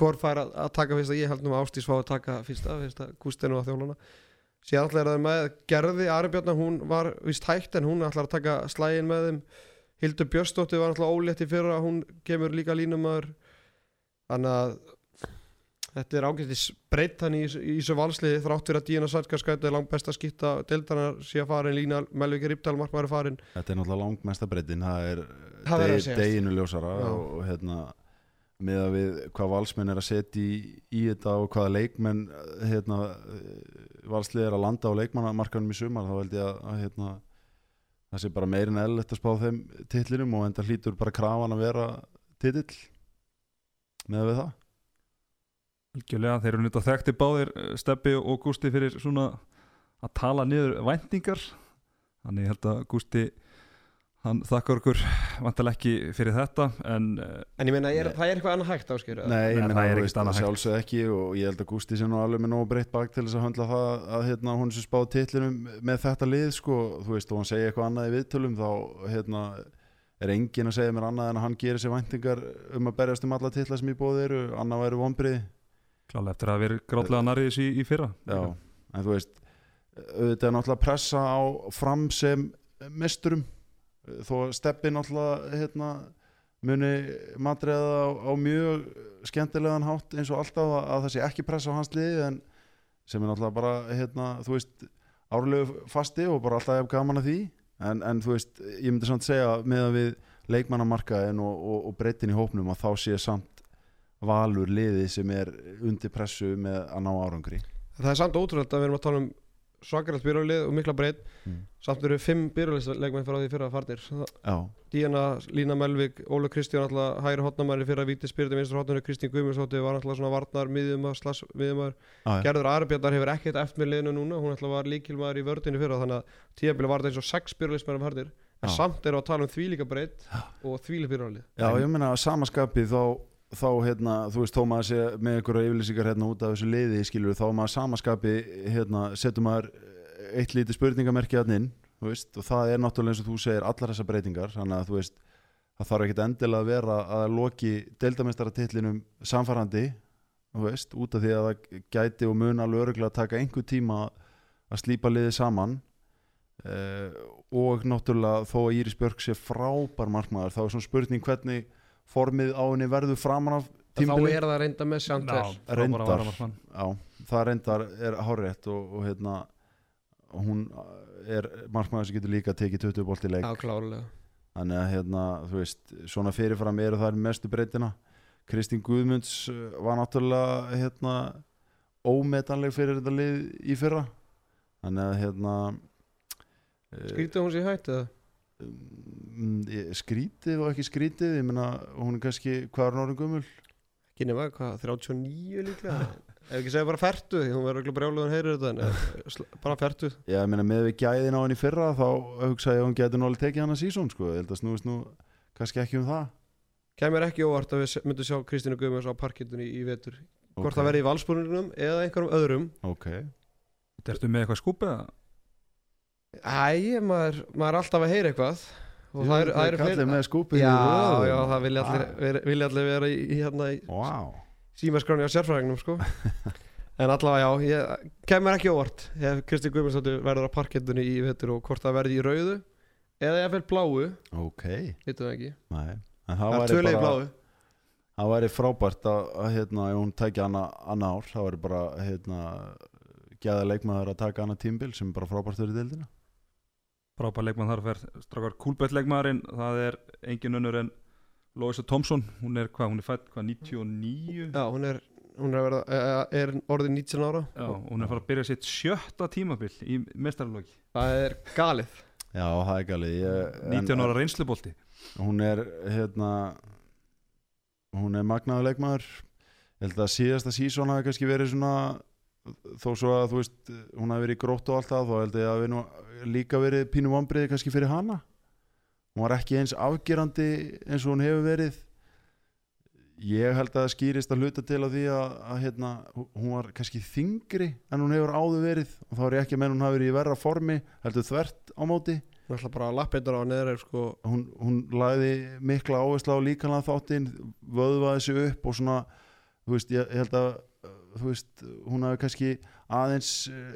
hvort fær að, að taka fyrsta ég held nú að Ástís fá að taka fyrsta fyrsta Gustinu að þjólana síðan ætla er það með gerði Aribjörna hún var vist hægt en hún ætlar að taka slægin með þeim Hildur Björnsdóttir var alltaf ólétt í fyrra hún kemur líka línumöður þannig að þetta er ágættis breytt hann í, þessu valsliði þrátt fyrir að Díana Sarkarskæti er langt best að skýtta deildanar sé að farin lína Melviki Riptal markmaður er farin Þetta er náttúrulega langmesta breytin það er Það deg, segjast. deginu ljósara Já. og, hérna með að við hvað valsmenn er að setja í, í þetta og hvaða leikmenn hérna, valslið er að landa á leikmannamarkanum í sumar þá held ég að, að hérna, það sé bara meirin eðlilegt að spá þeim titlinum og enda hlýtur bara krafan að vera titill með við það. Algjörlega, þeir eru nýtt að þekkti báðir eh, Steppi og Gústi fyrir svona að tala niður væntingar. Þannig ég held að Gústi hann þakkar okkur vantilega ekki fyrir þetta en uh, En ég meina, er, það er eitthvað annað hægt áskjör Nei, ég meina, það er ekkert annað hægt. sjálfsög ekki og ég held að Gústi sé nú alveg með nógu breytt bak til þess að höndla það að hérna, hún sem spáð titlinum með þetta lið sko, þú veist, og hann segja eitthvað annað í viðtölum þá hérna, er enginn að segja mér annað en að hann gerir sér væntingar um að berjast um alla titla sem í bóði eru, annað væri vonbrið klálega eftir að vera grátlega narriðis í, í fyrra. Já, en þú veist auðvitað er náttúrulega pressa á fram sem mesturum þó að steppi náttúrulega hérna, muni matriða á, á mjög skemmtilegan hátt eins og alltaf að, að það sé ekki pressa á hans liði en sem er náttúrulega bara hérna, þú veist, árlegu fasti og bara alltaf gaman að því en, en þú veist, ég myndi samt segja með að við leikmannamarkaðin og, og, og breytin í hópnum að þá sé samt valur liði sem er undir pressu með að ná árangri. Það er samt ótrúlega að við erum að tala um svakaralt byrjulið og mikla breytt Mm. Samt eru fimm byrjulisleikmenn frá því fyrra farnir. Díana, Lína Melvik, Óla Kristján alltaf hægri hotnamæri fyrra Víti Spyrti vinstur hotnamæri, Kristín Guðmundsdóttir var alltaf svona varnar, miðjumar, slass, miðjumar já, já. Gerður Arbjörnar hefur ekkert eftir með liðinu núna. Hún alltaf var líkilmaður í vördinu fyrra þannig að tíðabili var þetta eins og sex byrjulismenn farnir. En samt eru að tala um þvílíka breytt og þvílík byrjulið Já, ég meina að samaskapi þá, þá hérna, þú veist, þó maður sé með einhverja yfirlýsingar hérna út af þessu liði skilur, þá maður samaskapi hérna, setur maður eitt lítið spurningamerki hann inn, þú veist, og það er náttúrulega eins og þú segir allar þessar breytingar, þannig að þú veist það þarf ekkit endilega að vera að loki deildamestaratitlinum samfarrandi þú veist, út af því að það gæti og mun alveg öruglega að taka einhver tíma að slípa liðið saman uh, og náttúrulega þó að Íris Björk sé frábær markmaður þá er svona spurning hvernig formið á henni verður framan af Þá tímbili er það reynda með Sjantel Reyndar. Já, það reyndar er hárétt og, og hérna hún er markmaður sem getur líka tekið 20 bolt í leik. Já, klárlega. Þannig að hérna, þú veist, svona fyrirfram eru það mestu breytina. Kristín Guðmunds uh, var náttúrulega hérna ómetanleg fyrir þetta lið í fyrra. Þannig að hérna uh, Skrítið hún sér hætt eða? Um, skrítið og ekki skrítið ég meina, hún er kannski, hvað er hún orðin gömul? Ekki nema, hvað, 39 líklega? Ef ekki segja bara fertu, því hún verður ekki brjálugan heyrir þetta en eh, bara fertu Já, ég meina með við gæðin á henni í fyrra þá hugsa ég að hún getur nú alveg tekið hana sísón sko, ég held að snúist nú kannski ekki um það. Kæmur ekki óvart að við myndum sjá Kristínu Guðmunds á parkittunni í vetur. Hvort Ok. það verði í valspúrinum eða einhverjum öðrum. Ok, Ertu með eitthvað skúpið? Æ, maður, maður er alltaf að heyra eitthvað Og það eru það er kallið með skúpið Já, í já, það vilja allir, Ah. vera, vilja allir vera í, í, hérna, í Vá, símaskráni á sérfræðingnum sko. En allavega já, ég, kemur ekki óvart ef Kristi Guðmundsdóttir verður á parkettunni í vetur og hvort það verði í rauðu eða ég vel bláu, ok vitum við ekki Nei. En Það væri bara bláu Það væri frábært að, hérna, ef hún tækja annar ár, það væri bara hérna, geða leikmaður að taka hana tímbil sem bara frábært fyrir deildina Frábær leikmann þar fer strákar Kúlbett leikmaðurinn það er engin önnur en Loisa Thompson hún er hvað, hún er fætt hvað 99 Já, hún er, hún er, að verða, eh, er orðin 19 ára. Já, hún er að fara að byrja sitt sjötta tímabil í mestarlóki Það er galið. Já, það er galið. Ég, 19 ára reynslubolti. Hún er hérna hún er magnaður leikmaður. Ég held að síðasta sísón hafi kannski verið svona þó svo að þú veist hún hafi verið grótt og allt það þá held ég að við nú líka verið pínu vombriði kannski fyrir hana. Hún var ekki eins afgerandi eins og hún hefur verið. Ég held að það skýrist að hluta til á því að, að hérna, hún var kannski þingri en hún hefur áður verið. Og þá er ég ekki að menn hún hafi verið í verra formi heldur þvert á móti. Hún alltaf bara lappeitur á neðra sko. hún, hún lagði mikla áherslu á líkanlega þáttinn vöðvaði sig upp og svona þú veist, ég, ég held að þú veist, hún hafi kannski aðeins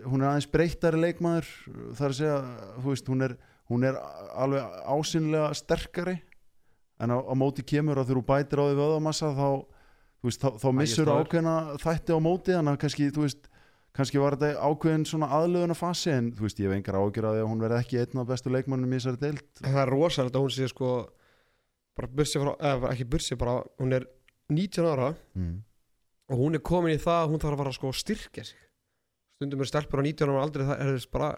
hún er aðeins breyttari leikmaður þar að segja, þú veist, hún er hún er alveg ásynlega sterkari. En á, á móti kemur að þú bætir á því vöðamassa þá, þú veist, þá, þá missur ákveðna þætti á móti þannig að kannski, þú veist kannski var þetta ákveðin svona aðlöðuna fasi en þú veist, ég hef engar ágjur að því að hún verði ekki einn af bestu leikmannum í þessari deild. En Það er rosalegt að hún sé sko bara bursi frá, eða ekki bursi bara hún er 19 ára mm. Og hún er komin í það að hún þarf að fara sko að styrkja sig. Stundum er stelpur á 19 ára aldrei það er þess bara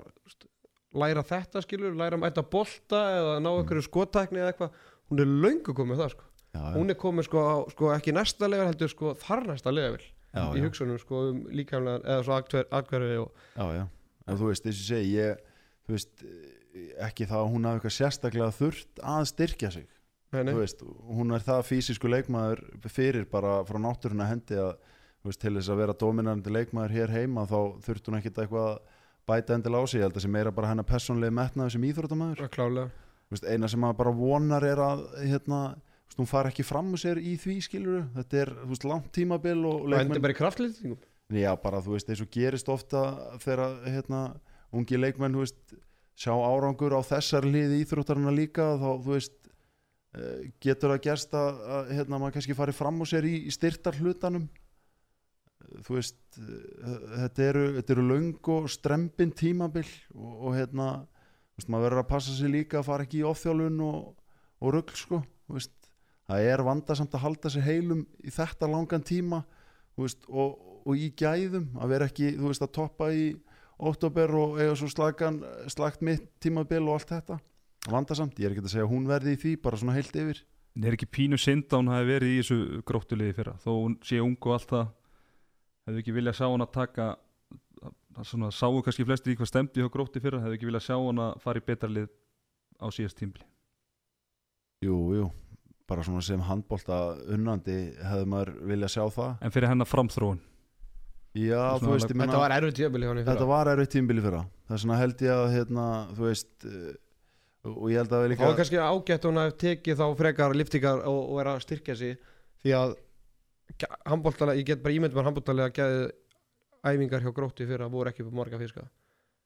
læra þetta skilur, læra að mæta bolta eða ná einhverju skotækni eða eitthvað. Hún er löngu komið það sko. Já, hún er komið sko, á, sko ekki næsta level heldur sko þar næsta level já, í hugsunum sko um líkamlega eða svo atkver- atkverfi og Já, já, en þú veist, þess að segja ég, veist, ekki það að hún hafi eitthvað sérstaklega þurft að styrkja sig Nei, veist, hún er það fysisku leikmaður fyrir bara frá náttúruna hendi að veist, til þess að vera dominandi leikmaður hér heima þá þurft hún ekkit eitthvað að bæta endil á sig, ég held að sem meira bara hennar personlega metnaði sem íþróttamæður eina sem maður bara vonar er að hérna, veist, hún far ekki fram úr sér í því skiluru, þetta er langt tímabil og Og endi bara í kraftlýtingum já bara þú veist, eins og gerist ofta þegar hérna, ungi leikmenn sjá árangur á þessar liði íþróttarina líka þá þú veist getur það gerst að, að hérna, maður kannski fari fram úr sér í, í styrtar hlutanum þú veist eh, þetta eru, þetta eru löng og strempin tímabil og, og hérna veist, maður verður að passa sig líka að fara ekki í ofþjálfun og, og rugl sko veist, það er vandasamt að halda sig heilum í þetta langan tíma veist, og, og í gæðum að vera ekki, þú veist, að toppa í óttobер og eiga svo slagan slagt mitt tímabil og allt þetta vandasamt, ég er ekki að segja að hún verði í því bara svona heilt yfir. Það er ekki pínu synd að hún hafi verið í þessu gróttuliði fyrra? Þó hún sé ung og allt það hefðu ekki viljað sjá hún að taka það svona, sáu kannski flestir í hvað stemdi hjá grótti fyrra, hefðu ekki viljað sjá hún að fara í betra lið á síðast tímbli Jú, jú, bara svona sem handbólta unnandi hefði maður viljað sjá það. En fyrir hennar framþróun? Já, Svona þú veist, ég Þetta var erfið Þetta var erfitt tímbili fyrra. Það er svona held ég að, hérna, þú veist eh, og ég held að við Það líka var kannski ágætt að hún hafi tekið þá frekar liftingar og, og vera að styrkja sig því að ég get bara ímyndum að handbóltalega geði æfingar hjá grótti fyrir að voru ekki upp marga fiska.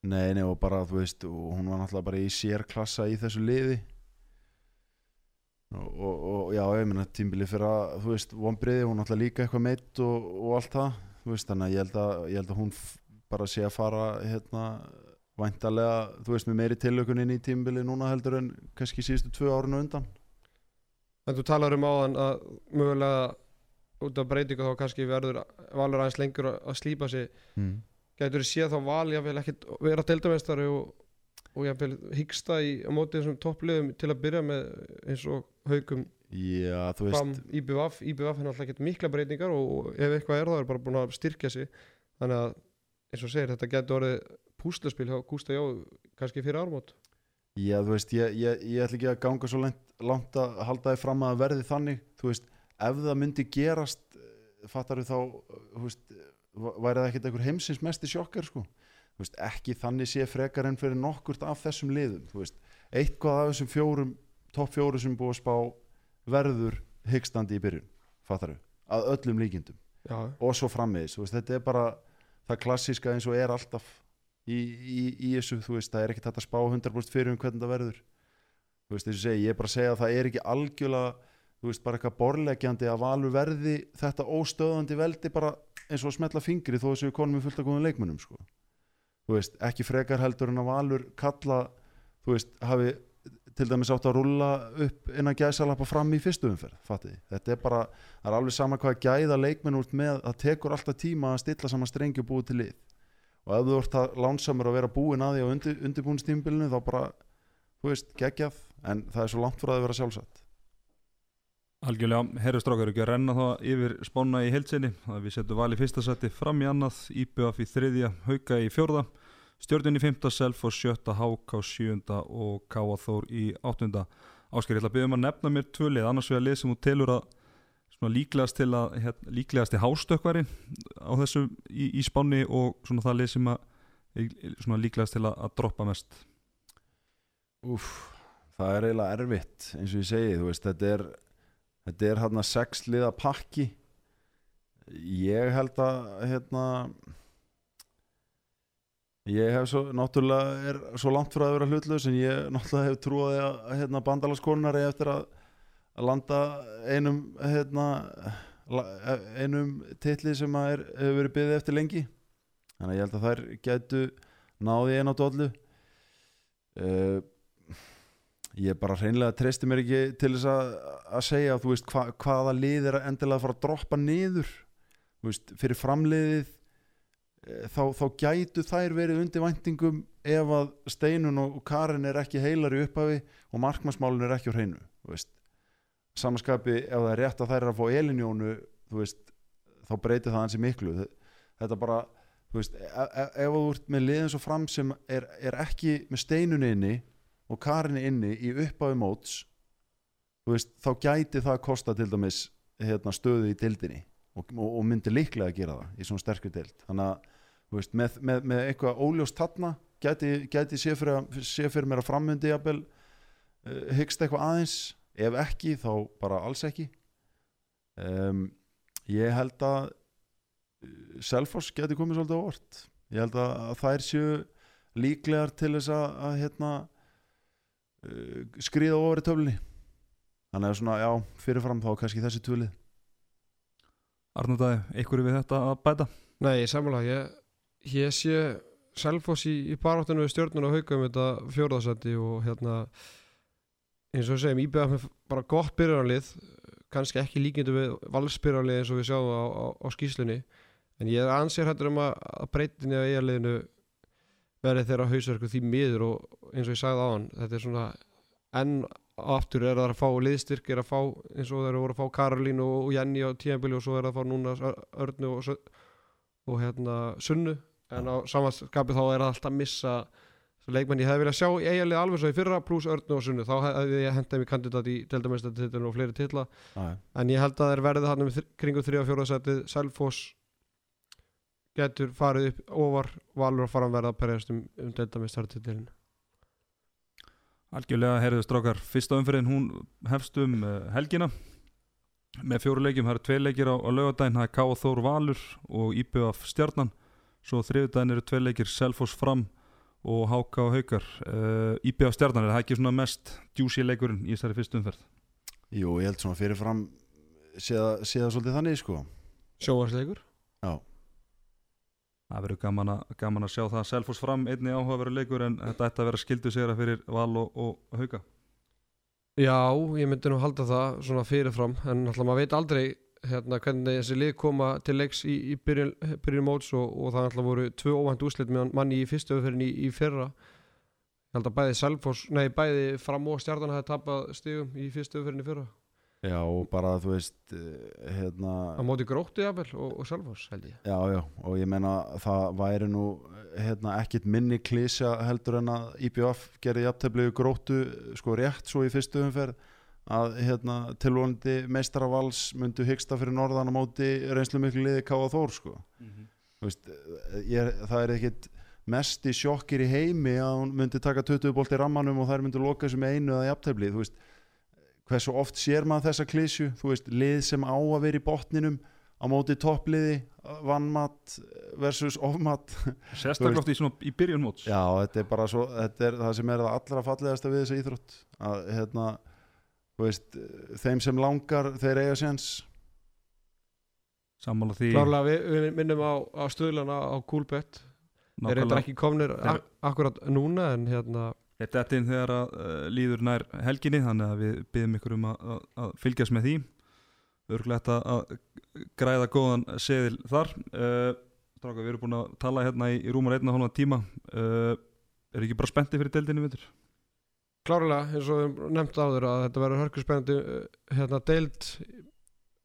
Nei, nei, og bara, þú veist, hún var náttúrulega bara í sérklassa í þessu liði. Og, og, og já, ég meina tímbili fyrir að, þú veist, vonbriði hún náttúrulega líka eitthvað meitt og, og allt það þú veist, þannig að ég held að, ég held að hún bara sé að fara, hérna væntalega, þú veist, með meiri tilökunin í tímbili núna heldur en kannski síðustu tvö árinu undan? En þú talar um áðan að mögulega út af breytingu þá kannski verður valur aðeins lengur að slípa sig. Mm. Gætur þú séð þá val jáfnvel ekkit vera deildamestari og, og jáfnvel hyggsta í á móti þessum toppliðum til að byrja með eins og haugum Já, þú veist IBVF IBVF er náttúrulega ekkert mikla breytingar og ef eitthvað er það er bara búin að styrkja sig. Þannig að eins og segir þetta getur orðið púslaspil hjá Gústa Jó kannski fyrir ármót Já, þú veist, ég, ég, ég ætla ekki að ganga svo langt, langt að halda þið fram að verði þannig, þú veist, ef það myndi gerast, fattar þú þá, eh, þú veist, v- væri það ekkert einhver heimsins mesti sjokkar, sko, veist, ekki þannig sé frekar en fyrir nokkurt af þessum liðum, þú veist, eitthvað af þessum fjórum, topp fjórum sem búið að spá verður hyggstandi í byrjun, fattar þú, að öllum líkindum. Já, og svo frammiðis, þú veist, þetta er bara það klassíska eins og er alltaf í, í, í þessu, þú veist, það er ekki þetta að spá 100% fyrir um hvernig það verður. Þú veist, þess að segja, ég er bara að segja að það er ekki algjörlega, þú veist, bara eitthvað borlegjandi að valur verði þetta óstöðandi veldi bara eins og að smetla fingri þó þessu konum við fullt að góðum leikmunum, sko. Þú veist, ekki frekar heldur en að valur kalla, þú veist, hafi til dæmis átt að rúlla upp innan gæsalappa fram í fyrstu umferð fattiði, þetta er bara, það er alveg sama hvað gæða leikmenn út með, það tekur alltaf tíma að stilla saman strengi og búið til lið og ef þú ert að lánsamur að vera búin að því á undir, undirbúinstímbilinu þá bara, þú veist, geggjað. En það er svo langt frá að vera sjálfsagt. Algjörlega, herrustrákar ekki að renna það yfir spána í heilsinni að við setjum val í fyrsta seti fram í annað IBF í þriðja, Hauka í fjórða Stjörnun í fymta, Selfoss sjötta Háka sjönda og Káa Þór í áttunda. Ásker, ég ætla að byrja um að nefna mér tvö lið, annars vegar lið sem þú telur að líklegast til að hérna, líklegast til hástökkvari á þessu í, í spáni og svona það lið sem að líklegast til að, að droppa mest. Úf, það er eiginlega erfitt eins og ég segi, þú veist, þetta er þetta er hérna sex liða pakki. Ég held að hérna ég hef svo náttúrulega er svo langt frá að vera hlutlaus en ég náttúrulega hef trúið að hérna, bandalagskonari eftir að, að landa einum hérna einum titli sem að er, hefur verið byggðið eftir lengi. Þannig að ég held að þær gætu náði einn á dollu uh, ég bara hreinlega treysti mér ekki til þess að, að segja þú veist, hva, hvaða lið er að endilega fara að droppa niður. Veist, fyrir framliðið eh, þá, þá gætu þær verið undir væntingum ef að Steinun og Karin er ekki heilar í upphafi og markmannsmálun er ekki á hreinu veist, samanskapi ef það er rétt að þær er að fá Elinjónu veist, þá breytir það hansi miklu. Þetta bara þú veist, ef, ef ef þú ert með liðin svo fram sem er, er ekki með Steinun inni og Karin er inni í upphafi móts veist, þá gæti það að kosta til dæmis hérna, stöðu í dildinni og, og, og myndi líklega að gera það í svona sterkur dild þannig að veist, með, með, með eitthvað óljóst þarna gæti, gæti sé, fyrir, að- sé fyrir mér að jafnvel uh, hyggst eitthvað aðeins ef ekki þá bara alls ekki. Um, ég held að uh, Selfoss geti komið svolítið á vort ég held að, að þær séu líklegar til þess að, að hérna uh, skriða ofar í töflunni. Þannig að svona, já, fyrirfram þá kannski þessi tvölið Arnótaði, einhverju við þetta að bæta? Nei, ég sammála. Ég, ég sé Selfoss í, í baráttunum við stjórnun og hauka um þetta fjórðarsætti og hérna eins og segjum, íbjöða með bara gott byrjarlið kannski ekki líkindu við valsbyrjarlið eins og við sjáum á, á, á skýslunni en ég er ansið hættur um að, að breytinni á eigarliðinu verði þeirra hausverku því miður og eins og ég sagði á hann þetta er svona enn aftur er það að fá liðstyrk er að fá eins og þeir voru að fá Karolín og, og Jenny á tíðanbili og svo er það að fá núna Ör- Örnu og, og hérna Sunnu en á samanskapi þá er það alltaf að missa leikmenn ég hefði viljað sjá í eiginlega alveg svo í fyrra pluss Örnu og Sunnu. Þá hefði ég hendað mér kandidat í deildamestatitlun og fleiri titla. En ég held að þeir verði hann um kringu 3 og 4 setið. Selfoss getur farið upp ofar. Valur að fara að verða að perjast um, um deildamestatitlun Algjörlega, herriðu strákar, fyrsta umferðin hún hefst um uh, helgina. Með fjóru leikjum, það eru tvei leikir á, á lögadaginn, það er K.O. Þór Valur og IBF Stjarnan. Svo þriðudaginn eru tvei leikir Selfoss Fram og HK og Haukar. Uh, IBF Stjarnan, er það ekki svona mest djúsi leikurinn í þessari fyrstu umferð? Jú, ég held svona fyrirfram sé það sé það svolítið þannig sko. Sjóvarsleikur Já, Það verður gaman, að- gaman að sjá það. Selfoss Fram einni áhugaveru leikur en þetta ætti að vera skildu sigra fyrir Val og, og Hauka. Já, ég myndi nú halda það svona fyrirfram en alltaf maður veit aldrei hérna, hvernig þessi lið koma til leiks í, í byrjun, byrjun móts og, og það alltaf voru tvö óvænt úslit með manni í fyrstu öðferðin í, í fyrra. Ég held að bæði Selfoss, nei bæði fram og stjarnan hefði tapað stigum í fyrstu öðferðin í fyrra. Já og bara þú veist eh, hérna á móti gróttu jafnvel og, og Selfoss held ég. Já, já, og ég meina það væri nú hérna, ekkit minni klísja heldur en að IBF gerði jafnteflið gróttu sko rétt svo í fyrstu umferð að hérna, tilvonandi meistara vals myndu hyggsta fyrir norðan á móti reynslu miklu liði Káa Þór sko. Þú veist, ég, það er ekkit mest í sjokkir í heimi að hún myndi taka 20 bolt í rammanum og þær myndu loka þessu með einu eða jafnteflið þú veist, hversu oft sér maður þessa klísju þú veist, lið sem á að vera í botninum á móti toppliði vannmatt versus ofmatt Sérstaklega oft í, í byrjun móts já, þetta er bara svo þetta er það sem er það allra fallegasta við þessa íþrótt. Að hérna veist, þeim sem langar þeir eiga séns. Sammála því. Klárlega við, við minnum á, á stöðlana á Coolbet. Þeir eru ekki komnir Þeir- ak akkurat núna en hérna Þetta er inn þegar að uh, líður nær helginni þannig að við byggjum ykkur um að, að, að fylgjast með því. Örgulegt að, græða góðan seðil þar. Uh, Stráka, við erum búin að tala hérna í, í rúmar einna hálfa tíma. Uh, er ekki bara spenntið fyrir deildinni vindur? Klárlega eins og við nefnt áður að þetta verður hörku spennandi uh, hérna deild.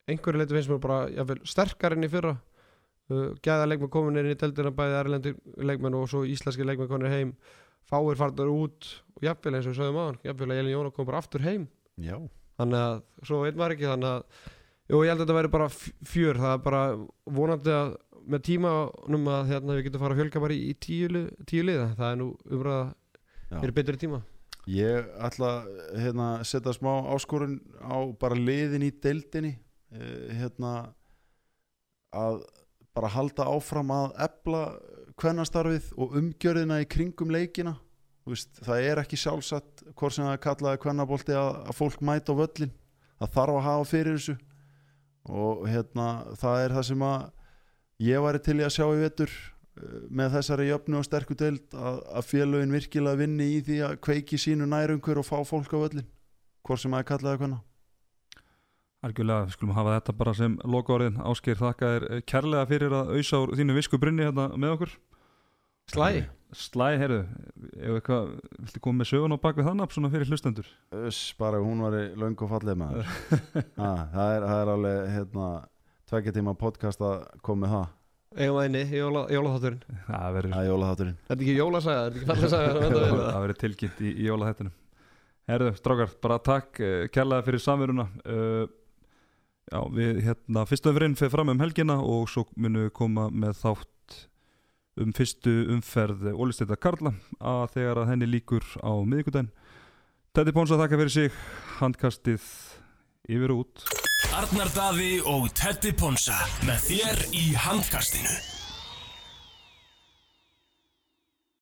Einhverju leiti finnst mér bara jafnvel, sterkar enn í fyrra. Uh, gæða leikmenn komin inn í deildina bæði erlendir leikmenn og svo íslenski leikmenn konir heim. Fáir farnar út og jafnvel eins og við sögum aðan jafnvel að Elin Jóna kom bara aftur heim. Já, þannig að svo veit maður ekki þannig að jú, ég held að þetta verður bara fjör. Það er bara vonandi að með tímanum að hérna, við getum fara að fjölga bara í, í tíu, tíu liða. Það er nú umræða já. fyrir betri tíma ég ætla hérna að setja smá áskorun á bara liðin í deildinni eh, hérna að bara halda áfram að ebla kvennastarfið og umgjörðina í kringum leikina. Veist, það er ekki sjálfsagt hvort sem það kallaði kvennabolti að, að fólk mæta á völlin það þarf að hafa fyrir þessu. Og hérna það er það sem að ég væri til í að sjá í vetur. eh, með þessari jöfnu og sterku deild að, að félögin virkilega vinni í því að kveiki sínu nærumhver og fá fólk á völlin hvort sem er kallaði hvenna Algjörlega, við skulum hafa þetta bara sem lokaorðin Ásker þakka þér eh, kærlega fyrir að auðsa úr þínu visku brunni hérna með okkur. Slæ Slæ, heyrðu, ef eitthvað viltu koma með sögun á bak við þannig svona fyrir hlustendur? Öss, bara hún var í löngu fallið maður. Ha, það, er, það er alveg hérna, tveggja tíma podcast að koma með það eigum að inni í jóla, jólaþátturinn. Það verður Það er jólaþátturinn. Þetta er ekki jólasaga, þetta er ekki fallasaga að- það verður tilkynnt í, í jólahættunum Herðu, strákar, bara takk uh, kærlega fyrir samveruna. Uh, Já, við hérna fyrstu umferðin fyrir fram um helgina og svo munum við koma með þátt um fyrstu umferð Ólisteyta Karla að þegar að henni líkur á miðvikudaginn. Teddy Ponsa þakka fyrir sig handkastið yfir og út Arnar Daði og Teddy Ponsa með þér í handkastinu